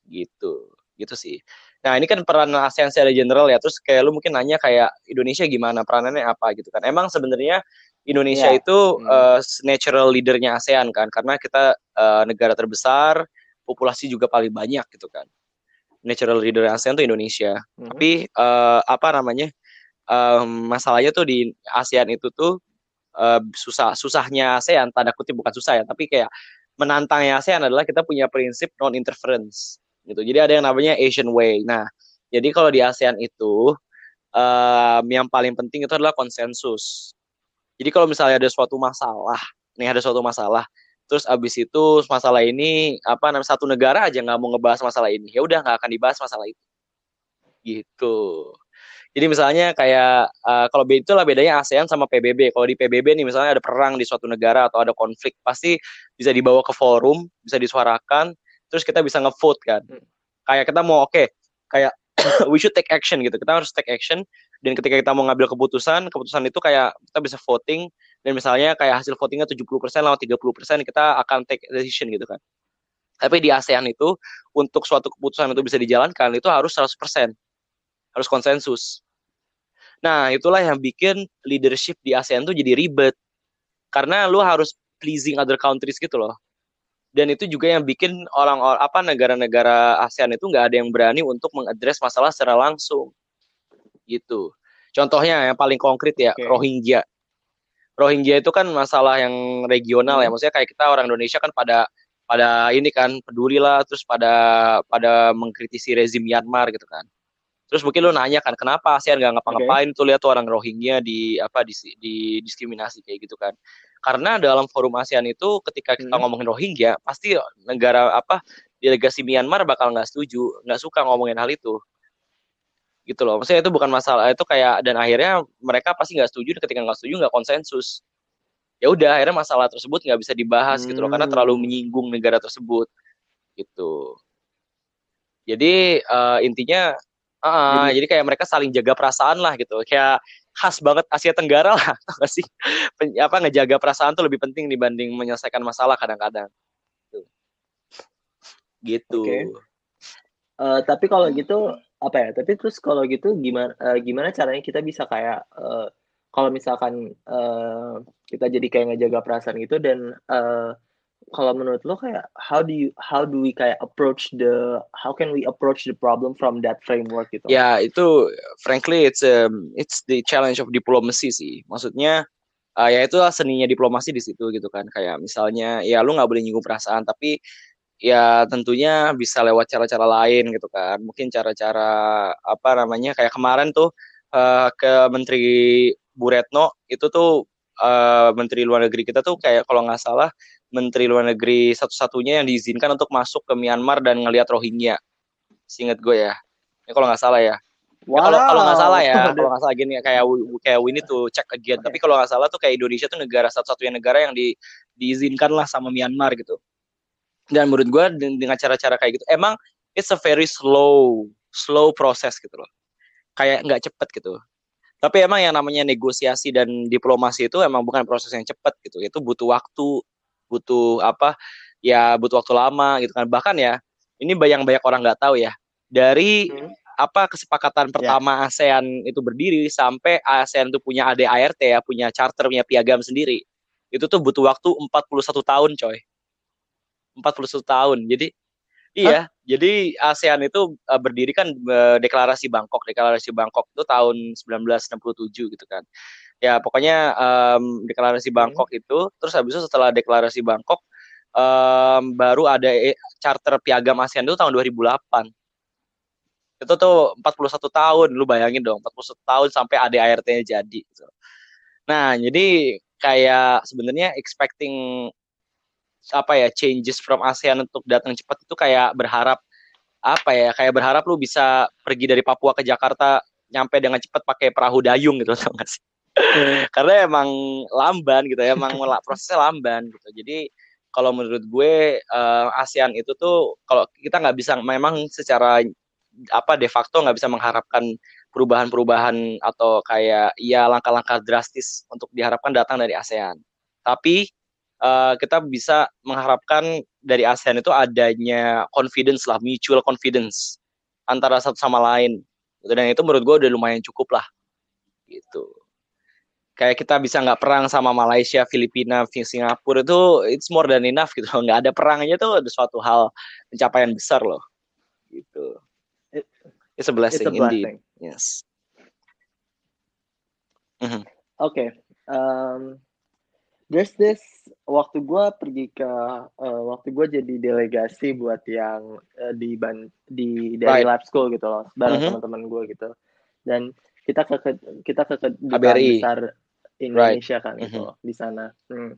gitu gitu sih nah ini kan peran ASEAN secara general ya terus kayak lu mungkin nanya kayak Indonesia gimana peranannya apa gitu kan emang sebenarnya Indonesia Iya. itu Hmm. eh, natural leadernya ASEAN kan karena kita eh, negara terbesar populasi juga paling banyak gitu kan natural leader ASEAN tuh Indonesia Hmm. tapi eh, apa namanya em, masalahnya tuh di ASEAN itu tuh eh, susah susahnya ASEAN tanda kutip bukan susah ya tapi kayak menantangnya ASEAN adalah kita punya prinsip non interference gitu. Jadi ada yang namanya Asian Way. Nah jadi kalau di ASEAN itu em, yang paling penting itu adalah konsensus. Jadi kalau misalnya ada suatu masalah nih ada suatu masalah terus abis itu masalah ini apa namanya satu negara aja nggak mau ngebahas masalah ini ya udah nggak akan dibahas masalah itu. Gitu jadi misalnya kayak uh, kalau be- itulah bedanya ASEAN sama PBB. Kalau di PBB nih misalnya ada perang di suatu negara atau ada konflik, pasti bisa dibawa ke forum, bisa disuarakan, terus kita bisa nge-vote kan. Hmm. Kayak kita mau oke, kayak we should take action gitu. Kita harus take action dan ketika kita mau ngambil keputusan, keputusan itu kayak kita bisa voting dan misalnya kayak hasil votingnya 70% lawan 30% kita akan take decision gitu kan. Tapi di ASEAN itu untuk suatu keputusan itu bisa dijalankan itu harus 100%. Harus konsensus. Nah, itulah yang bikin leadership di ASEAN tuh jadi ribet. Karena lu harus pleasing other countries gitu loh. Dan itu juga yang bikin orang-orang apa negara-negara ASEAN itu nggak ada yang berani untuk mengadres masalah secara langsung. Gitu. Contohnya yang paling konkret ya, Oke. Rohingya. Rohingya itu kan masalah yang regional ya. Maksudnya kayak kita orang Indonesia kan pada pada ini kan peduli lah terus pada pada mengkritisi rezim Myanmar gitu kan. Terus mungkin lu nanya kan kenapa ASEAN nggak ngapa-ngapain tuh lihat tuh orang Rohingya di apa di, di diskriminasi kayak gitu kan. Karena dalam forum ASEAN itu ketika kita Hmm. ngomongin Rohingya pasti negara apa delegasi Myanmar bakal nggak setuju, nggak suka ngomongin hal itu. Gitu loh. Maksudnya itu bukan masalah itu kayak dan akhirnya mereka pasti nggak setuju ketika nggak setuju nggak konsensus. Ya udah akhirnya masalah tersebut nggak bisa dibahas gitu loh karena terlalu Hmm. menyinggung negara tersebut gitu. Jadi eh, intinya Ah, jadi, kayak mereka saling jaga perasaan lah gitu. Kayak khas banget Asia Tenggara lah, gak sih? Pen- apa ngejaga perasaan tuh lebih penting dibanding menyelesaikan masalah kadang-kadang. Tuh. Gitu. Oke. Eh, tapi kalau gitu apa ya? Tapi terus kalau gitu gimana eh, gimana caranya kita bisa kayak eh, kalau misalkan eh, kita jadi kayak ngejaga perasaan gitu dan eh, kalau menurut lo kayak how do you how do we kayak approach the how can we approach the problem from that framework gitu? Ya itu frankly it's um, it's the challenge of diplomacy sih. Maksudnya uh, ya itu seninya diplomasi di situ gitu kan. Kayak misalnya ya lu nggak boleh nyinggung perasaan tapi ya tentunya bisa lewat cara-cara lain gitu kan. Mungkin cara-cara apa namanya kayak kemarin tuh uh, ke Menteri Bu Retno itu tuh uh, Menteri Luar Negeri kita tuh kayak kalau nggak salah Menteri Luar Negeri satu-satunya yang diizinkan untuk masuk ke Myanmar dan ngelihat Rohingya. Seingat gue ya. Ini kalau nggak salah ya. Ya, kalau kalau nggak salah ya, kalau nggak salah gini kayak kayak need to check again. Oke. Tapi kalau nggak salah tuh kayak Indonesia tuh negara satu-satunya negara yang di, diizinkan lah sama Myanmar gitu. Dan menurut gue den- dengan cara-cara kayak gitu, emang it's a very slow slow process gitu loh. Kayak nggak cepet gitu. Tapi emang yang namanya negosiasi dan diplomasi itu emang bukan proses yang cepet gitu. Itu butuh waktu, butuh apa? Ya butuh waktu lama gitu kan. Bahkan ya, ini banyak banyak orang nggak tahu ya. Dari Hmm. apa kesepakatan pertama ASEAN itu berdiri sampai ASEAN itu punya ADART ya, punya charter, punya piagam sendiri. Itu tuh butuh waktu 41 tahun, coy. 41 tahun. Jadi Iya, jadi ASEAN itu uh, berdiri kan uh, deklarasi Bangkok, deklarasi Bangkok itu tahun 1967 gitu kan. Ya pokoknya um, deklarasi Hmm. Bangkok itu, terus habis itu setelah deklarasi Bangkok um, baru ada e- charter piagam ASEAN itu tahun 2008. Itu tuh 41 tahun, lu bayangin dong, 41 tahun sampai ADART-nya jadi. Gitu. Nah, jadi kayak sebenarnya expecting apa ya changes from ASEAN untuk datang cepat itu kayak berharap apa ya kayak berharap lu bisa pergi dari Papua ke Jakarta nyampe dengan cepat pakai perahu dayung gitu tau gak sih? Karena emang lamban gitu ya, emang prosesnya lamban gitu. Jadi kalau menurut gue eh, ASEAN itu tuh kalau kita nggak bisa memang secara apa de facto nggak bisa mengharapkan perubahan-perubahan atau kayak ya langkah-langkah drastis untuk diharapkan datang dari ASEAN. Tapi eh, kita bisa mengharapkan dari ASEAN itu adanya confidence lah, mutual confidence antara satu sama lain. Dan itu menurut gue udah lumayan cukup lah. Gitu. Kayak kita bisa nggak perang sama Malaysia, Filipina, Singapura itu it's more than enough gitu. Nggak ada perangnya tuh ada suatu hal pencapaian besar loh. Gitu. It- It's a blessing, It's a indeed. blessing. Yes. Oke, um, there's this waktu gue pergi ke uh, waktu gue jadi delegasi buat yang uh, di ban di dari Right. lab school gitu loh bareng Mhm. teman-teman gue gitu dan kita ke, kita ke kedutaan besar Indonesia kan gitu Mhm. loh, di sana Hmm.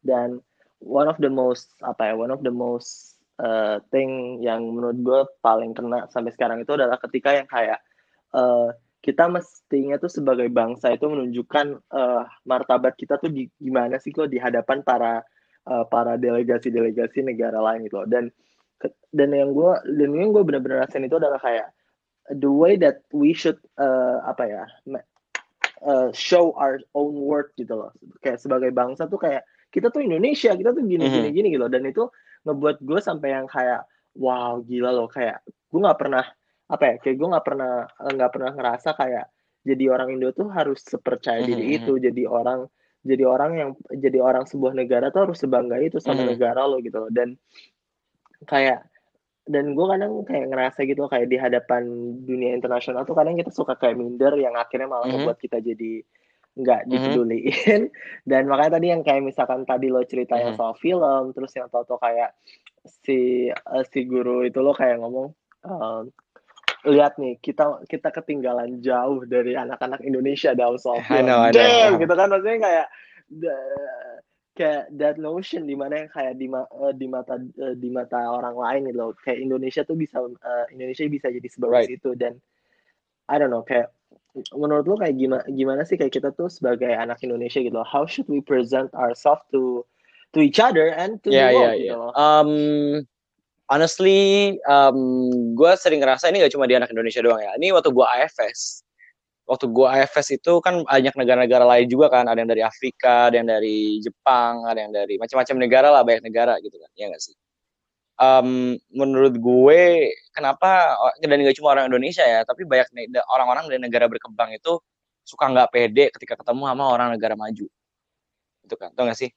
dan one of the most apa ya one of the most uh, thing yang menurut gue paling kena sampai sekarang itu adalah ketika yang kayak uh, kita mestinya tuh sebagai bangsa itu menunjukkan eh, martabat kita tuh di, gimana sih kok di hadapan para eh, para delegasi-delegasi negara lain gitu loh. Dan ke- dan yang gue dan yang gue benar-benar rasain itu adalah kayak the way that we should eh, apa ya eh, show our own worth gitu loh. Kayak sebagai bangsa tuh kayak kita tuh Indonesia, kita tuh gini gini Mhm. gini gitu loh. Dan itu ngebuat gue sampai yang kayak wow gila loh kayak gue nggak pernah apa ya kayak gue nggak pernah nggak pernah ngerasa kayak jadi orang Indo tuh harus sepercaya diri Mhm, itu jadi orang jadi orang yang jadi orang sebuah negara tuh harus sebangga itu sama Mhm. negara lo gitu loh dan kayak dan gue kadang kayak ngerasa gitu kayak di hadapan dunia internasional tuh kadang kita suka kayak minder yang akhirnya malah Mhm. membuat kita jadi nggak Mhm. dipeduliin dan makanya tadi yang kayak misalkan tadi lo cerita yang Mhm. soal film terus yang tau tau kayak si eh, si guru itu lo kayak ngomong ehm, lihat nih kita kita ketinggalan jauh dari anak-anak Indonesia dalam soal film know, know. Gitu kan maksudnya kayak the- kayak that notion di mana yang kayak di, ma- eh, di mata eh, di mata orang lain gitu loh kayak Indonesia tuh bisa eh, Indonesia bisa jadi sebagus Right. itu dan I don't know kayak menurut lo kayak gimana gimana sih kayak kita tuh sebagai anak Indonesia gitu loh how should we present ourselves to to each other and to Ya, the world ya. gitu loh Um, honestly, um, gue sering ngerasa ini gak cuma di anak Indonesia doang ya. Ini waktu gue AFS. Waktu gue AFS itu kan banyak negara-negara lain juga kan. Ada yang dari Afrika, ada yang dari Jepang, ada yang dari macam-macam negara lah, banyak negara gitu kan. Ya gak sih? Um, menurut gue, kenapa, dan gak cuma orang Indonesia ya, tapi banyak orang-orang dari negara berkembang itu suka nggak pede ketika ketemu sama orang negara maju. Gitu kan, tau gak sih?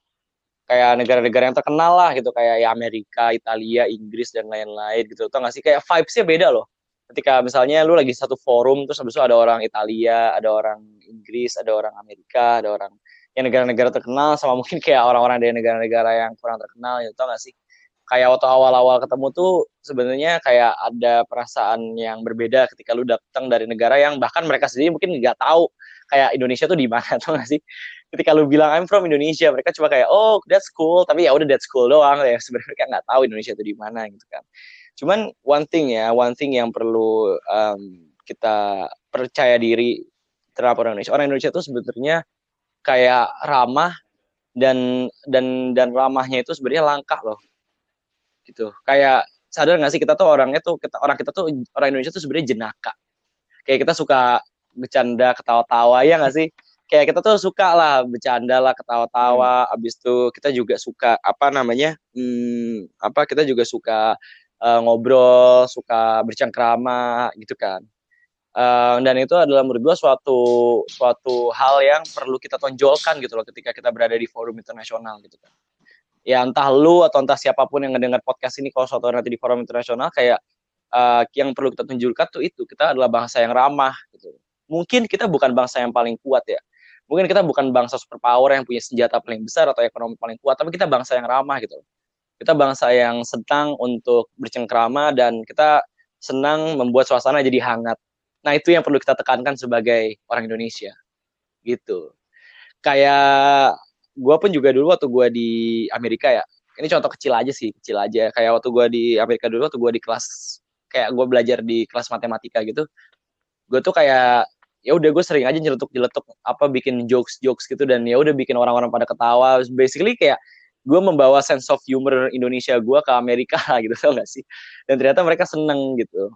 kayak negara-negara yang terkenal lah gitu kayak ya Amerika, Italia, Inggris dan lain-lain gitu. Tau gak sih kayak vibes-nya beda loh. Ketika misalnya lu lagi satu forum terus habis itu ada orang Italia, ada orang Inggris, ada orang Amerika, ada orang yang negara-negara terkenal sama mungkin kayak orang-orang dari negara-negara yang kurang terkenal gitu. Tau gak sih? Kayak waktu awal-awal ketemu tuh sebenarnya kayak ada perasaan yang berbeda ketika lu datang dari negara yang bahkan mereka sendiri mungkin nggak tahu kayak Indonesia tuh di mana tau gak sih? ketika lu bilang I'm from Indonesia mereka cuma kayak oh that's cool tapi ya udah that's cool doang ya sebenarnya mereka nggak tahu Indonesia itu di mana gitu kan cuman one thing ya one thing yang perlu um, kita percaya diri terhadap orang Indonesia. Orang Indonesia itu sebenarnya kayak ramah dan dan dan ramahnya itu sebenarnya langka loh. Gitu. Kayak sadar nggak sih kita tuh orangnya tuh kita orang kita tuh orang Indonesia tuh sebenarnya jenaka. Kayak kita suka bercanda ketawa-tawa ya nggak sih? Kayak kita tuh suka lah bercanda lah ketawa-tawa. Abis itu kita juga suka apa namanya hmm, apa kita juga suka eh, ngobrol suka bercengkrama gitu kan Eh, dan itu adalah menurut gua suatu suatu hal yang perlu kita tonjolkan gitu loh ketika kita berada di forum internasional gitu kan ya entah lu atau entah siapa pun yang ngedengar podcast ini kalau suatu nanti di forum internasional kayak uh, yang perlu kita tunjukkan tuh itu kita adalah bangsa yang ramah gitu. Mungkin kita bukan bangsa yang paling kuat ya. Mungkin kita bukan bangsa superpower yang punya senjata paling besar atau ekonomi paling kuat, tapi kita bangsa yang ramah gitu. Kita bangsa yang senang untuk bercengkrama dan kita senang membuat suasana jadi hangat. Nah, itu yang perlu kita tekankan sebagai orang Indonesia. Gitu. Kayak gue pun juga dulu waktu gue di Amerika ya, ini contoh kecil aja sih, kecil aja. Kayak waktu gue di Amerika dulu, waktu gue di kelas kayak gue belajar di kelas matematika gitu gue tuh kayak ya udah gue sering aja nyeletuk nyeletuk apa bikin jokes jokes gitu dan ya udah bikin orang-orang pada ketawa basically kayak gue membawa sense of humor Indonesia gue ke Amerika gitu tau gak sih dan ternyata mereka seneng gitu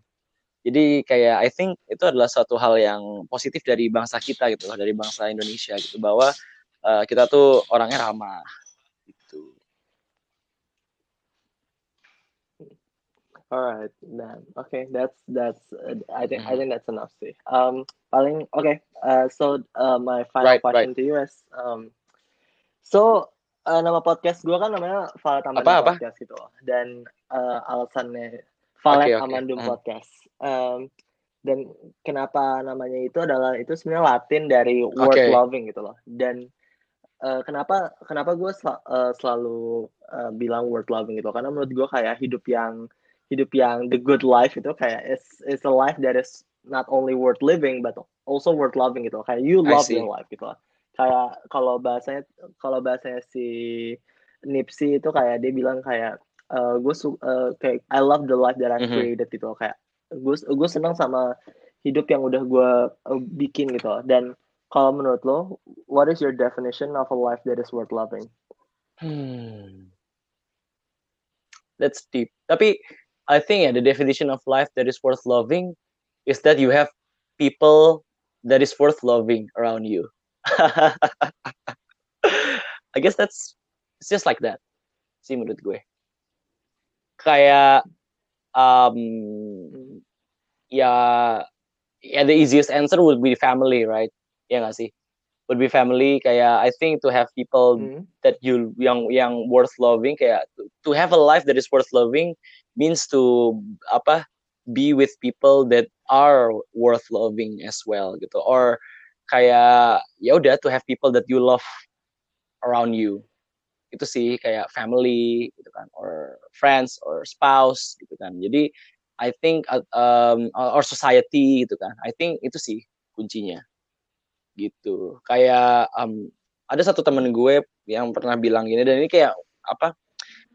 jadi kayak I think itu adalah suatu hal yang positif dari bangsa kita gitu dari bangsa Indonesia gitu bahwa uh, kita tuh orangnya ramah Alright, then okay, that's that's uh, I think I think that's enough sih. Um, paling okay. Uh, so uh, my final right, question right. to you is um, so uh, nama podcast gue kan namanya Valet Amandum apa, Podcast gitu loh. Dan uh, alasannya Valet okay, okay. Amandum uh. Podcast. Um, dan kenapa namanya itu adalah itu sebenarnya Latin dari word okay. loving gitu loh. Dan uh, kenapa kenapa gue sel, uh, selalu uh, bilang word loving gitu? Karena menurut gue kayak hidup yang hidup yang the good life itu kayak it's it's a life that is not only worth living but also worth loving gitu kayak you love your life gitu kayak kalau bahasanya kalau bahasanya si Nipsey itu kayak dia bilang kayak uh, gue uh, kayak I love the life that I mm-hmm. created gitu kayak gue gue senang sama hidup yang udah gue uh, bikin gitu dan kalau menurut lo what is your definition of a life that is worth loving hmm. that's deep tapi I think yeah, the definition of life that is worth loving is that you have people that is worth loving around you. I guess that's it's just like that. Sih menurut gue. Kayak um ya yeah, the easiest answer would be family, right? Ya gak sih? would be family kayak I think to have people mm. that you yang yang worth loving kayak to, to have a life that is worth loving means to apa be with people that are worth loving as well gitu or kayak ya udah to have people that you love around you. Itu sih kayak family gitu kan or friends or spouse gitu kan. Jadi I think uh, um, or society gitu kan. I think itu sih kuncinya. Gitu. Kayak um, ada satu temen gue yang pernah bilang gini dan ini kayak apa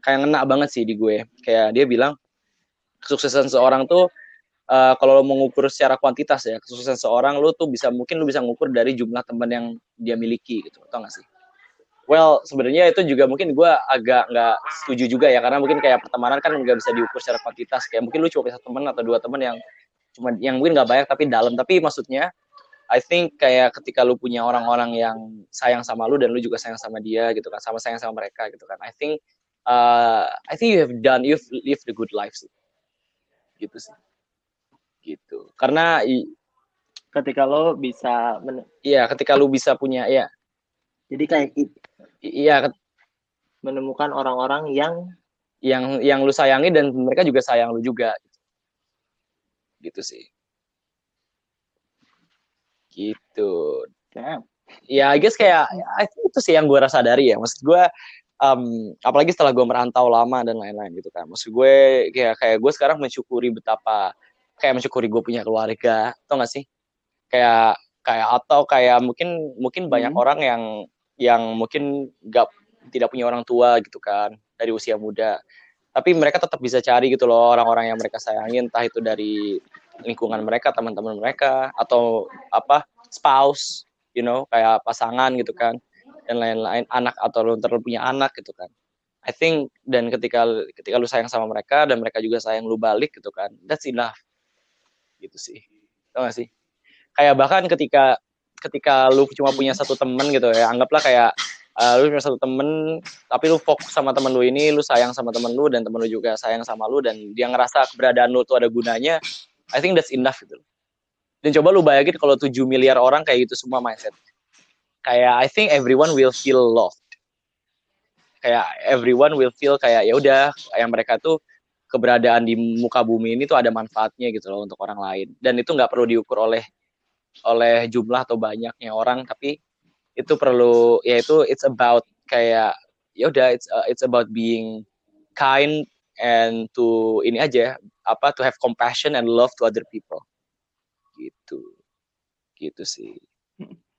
kayak ngena banget sih di gue. Kayak dia bilang kesuksesan seorang tuh uh, kalau lo mengukur secara kuantitas ya kesuksesan seorang lo tuh bisa mungkin lo bisa mengukur dari jumlah teman yang dia miliki gitu tau gak sih well sebenarnya itu juga mungkin gue agak nggak setuju juga ya karena mungkin kayak pertemanan kan nggak bisa diukur secara kuantitas kayak mungkin lu cuma punya teman atau dua teman yang cuma yang mungkin nggak banyak tapi dalam tapi maksudnya I think kayak ketika lu punya orang-orang yang sayang sama lu dan lu juga sayang sama dia gitu kan, sama sayang sama mereka gitu kan. I think uh, I think you have done you've lived a good life sih. Gitu sih. Gitu. Karena ketika lo bisa Iya, ketika lu bisa punya ya. Jadi kayak iya menemukan orang-orang yang yang yang lu sayangi dan mereka juga sayang lu juga. Gitu sih gitu Damn. ya I guess kayak I think itu sih yang gue rasa dari ya maksud gue um, apalagi setelah gue merantau lama dan lain-lain gitu kan maksud gue kayak kayak gue sekarang mensyukuri betapa kayak mensyukuri gue punya keluarga tau gak sih? Kayak kayak atau kayak mungkin mungkin banyak hmm. orang yang yang mungkin gak tidak punya orang tua gitu kan dari usia muda. Tapi mereka tetap bisa cari gitu loh orang-orang yang mereka sayangin entah itu dari lingkungan mereka teman-teman mereka atau apa spouse you know kayak pasangan gitu kan dan lain-lain anak atau lu terlalu punya anak gitu kan. I think dan ketika ketika lu sayang sama mereka dan mereka juga sayang lu balik gitu kan that's enough gitu sih. Tau gak sih? Kayak bahkan ketika ketika lu cuma punya satu temen gitu ya anggaplah kayak uh, lu punya satu temen tapi lu fokus sama temen lu ini lu sayang sama temen lu dan temen lu juga sayang sama lu dan dia ngerasa keberadaan lu tuh ada gunanya I think that's enough gitu. Dan coba lu bayangin kalau 7 miliar orang kayak gitu semua mindset. Kayak I think everyone will feel loved kayak everyone will feel kayak ya udah yang mereka tuh keberadaan di muka bumi ini tuh ada manfaatnya gitu loh untuk orang lain. Dan itu nggak perlu diukur oleh oleh jumlah atau banyaknya orang tapi itu perlu ya itu it's about kayak ya udah it's uh, it's about being kind and to ini aja apa to have compassion and love to other people. Gitu. Gitu sih.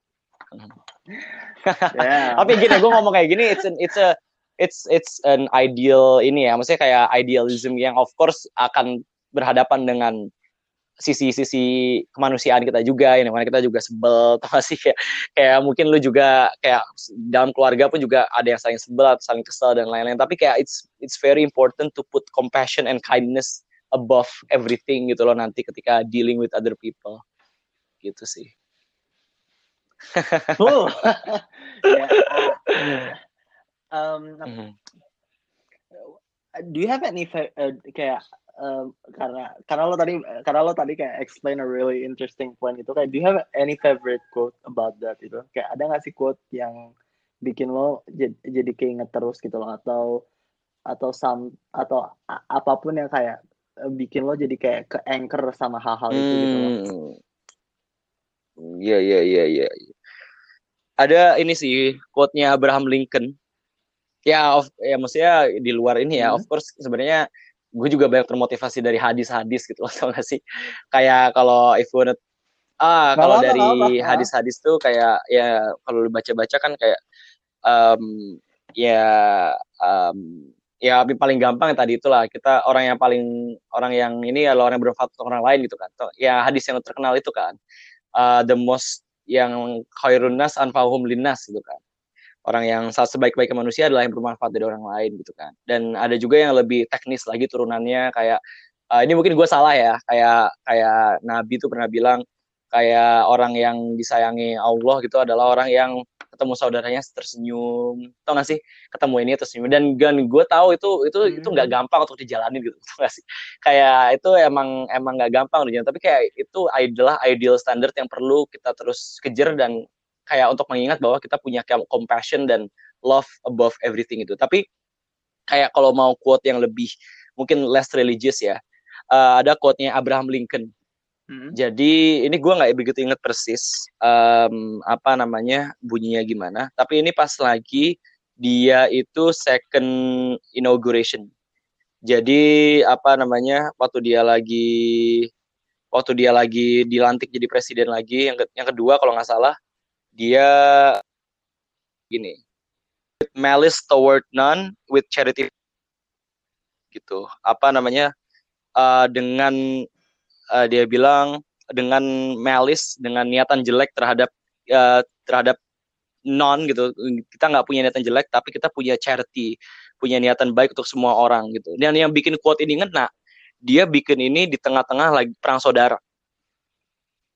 Yeah. tapi gini gue ngomong kayak gini it's an, it's a it's it's an ideal ini ya maksudnya kayak idealism yang of course akan berhadapan dengan sisi-sisi kemanusiaan kita juga yang mana kita juga sebel atau masih kayak, kayak mungkin lu juga kayak dalam keluarga pun juga ada yang saling sebel atau saling kesel dan lain-lain. Tapi kayak it's it's very important to put compassion and kindness above everything gitu loh nanti ketika dealing with other people. Gitu sih. Cool. yeah. uh, um, Mhm. do you have any uh, kayak um, karena karena lo tadi karena lo tadi kayak explain a really interesting point itu kayak do you have any favorite quote about that itu kayak ada nggak sih quote yang bikin lo jadi, jadi keinget terus gitu loh atau atau some atau apa pun yang kayak uh, bikin lo jadi kayak ke anchor sama hal-hal itu gitu loh. Hmm. Iya, iya, iya, iya. Ada ini sih, quote-nya Abraham Lincoln. Ya, of, ya maksudnya di luar ini ya, Hmm. of course sebenarnya gue juga banyak termotivasi dari hadis-hadis gitu loh, tau gak sih? Kayak kalau if you wanna, ah kalau dari hadis-hadis tuh kayak ya kalau lu baca-baca kan kayak um, ya um, ya paling gampang tadi itulah kita orang yang paling orang yang ini adalah orang yang bermanfaat untuk orang lain gitu kan. Tuh, Ya hadis yang terkenal itu kan uh, the most yang khairun nas anfahum linnas gitu kan. Orang yang saat sebaik-baiknya manusia adalah yang bermanfaat dari orang lain gitu kan. Dan ada juga yang lebih teknis lagi turunannya kayak uh, ini mungkin gue salah ya, kayak kayak Nabi tuh pernah bilang kayak orang yang disayangi Allah gitu adalah orang yang ketemu saudaranya tersenyum, tau gak sih? Ketemu ini tersenyum dan dan gue tahu itu itu itu nggak Hmm. gampang untuk dijalanin gitu, tau gak sih? Kayak itu emang emang nggak gampang dijalanin, tapi kayak itu adalah ideal standard yang perlu kita terus kejar dan kayak untuk mengingat bahwa kita punya kayak compassion dan love above everything itu. Tapi kayak kalau mau quote yang lebih mungkin less religious ya, eh, ada quote-nya Abraham Lincoln. Hmm. Jadi ini gue nggak begitu inget persis em, apa namanya bunyinya gimana. Tapi ini pas lagi dia itu second inauguration. Jadi apa namanya waktu dia lagi waktu dia lagi dilantik jadi presiden lagi yang ke- yang kedua kalau nggak salah dia gini with malice toward none with charity gitu. Apa namanya? Eh, dengan eh, dia bilang dengan malice dengan niatan jelek terhadap eh, terhadap non gitu. Kita nggak punya niatan jelek tapi kita punya charity punya niatan baik untuk semua orang gitu. Dan yang bikin quote ini ngena dia bikin ini di tengah-tengah lagi perang saudara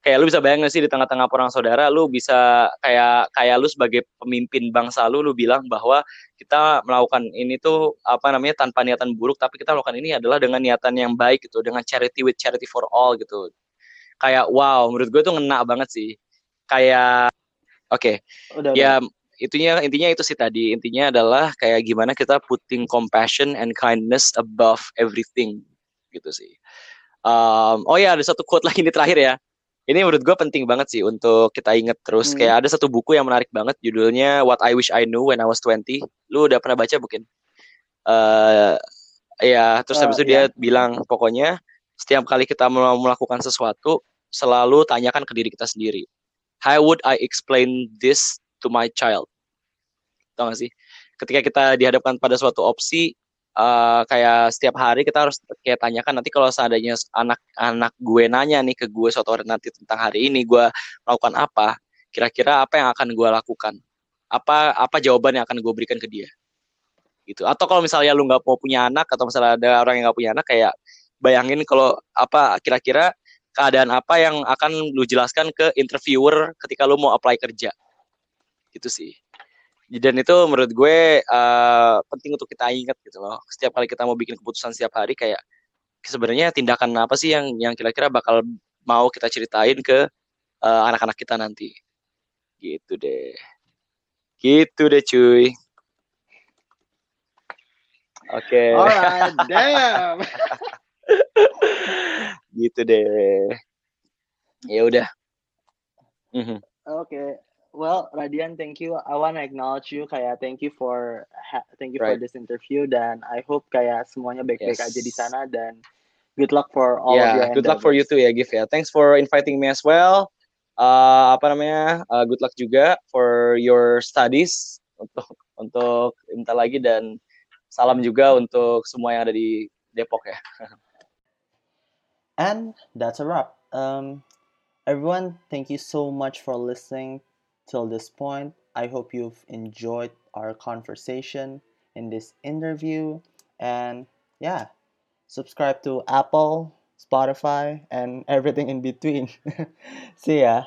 kayak lu bisa bayangin sih di tengah-tengah perang saudara lu bisa kayak kayak lu sebagai pemimpin bangsa lu lu bilang bahwa kita melakukan ini tuh apa namanya tanpa niatan buruk tapi kita melakukan ini adalah dengan niatan yang baik gitu dengan charity with charity for all gitu. Kayak wow menurut gue tuh ngena banget sih. Kayak oke udah. ya itunya intinya itu sih tadi. Intinya adalah kayak gimana kita putting compassion and kindness above everything gitu sih. Um, oh ya ada satu quote lagi ini terakhir ya ini menurut gue penting banget sih untuk kita inget terus. Hmm. kayak ada satu buku yang menarik banget judulnya What I Wish I Knew When I Was 20 lu udah pernah baca mungkin eh ya terus Eh, habis itu dia bilang pokoknya setiap kali kita mau melakukan sesuatu selalu tanyakan ke diri kita sendiri. How would I explain this to my child? Tau gak sih? Ketika kita dihadapkan pada suatu opsi eh, kayak setiap hari kita harus kayak tanyakan nanti kalau seandainya anak-anak gue nanya nih ke gue suatu hari nanti tentang hari ini gue melakukan apa kira-kira apa yang akan gue lakukan? Apa apa jawaban yang akan gue berikan ke dia? Gitu. Atau kalau misalnya lu nggak mau punya anak atau misalnya ada orang yang nggak punya anak kayak bayangin kalau apa kira-kira keadaan apa yang akan lu jelaskan ke interviewer ketika lu mau apply kerja? Gitu sih dan itu menurut gue eh, penting untuk kita ingat gitu loh setiap kali kita mau bikin keputusan setiap hari kayak sebenarnya tindakan apa sih yang yang kira-kira bakal mau kita ceritain ke eh, anak-anak kita nanti gitu deh gitu deh cuy Oke. Alright, damn. gitu deh. Ya udah. Mhm. Okay. Well, Radian, thank you. I want to acknowledge you. Kayak thank you for ha- thank you for Right. this interview dan I hope kayak semuanya baik-baik Yes. aja di sana dan good luck for all of your Ya, good luck for you too ya, Gif ya. Thanks for inviting me as well. Uh, apa namanya? Uh, good luck juga for your studies untuk untuk bentar lagi dan salam juga untuk semua yang ada di Depok ya. And that's a wrap. Um, everyone, thank you so much for listening till this point. I hope you've enjoyed our conversation in this interview. And yeah, subscribe to Apple, Spotify, and everything in between. See ya.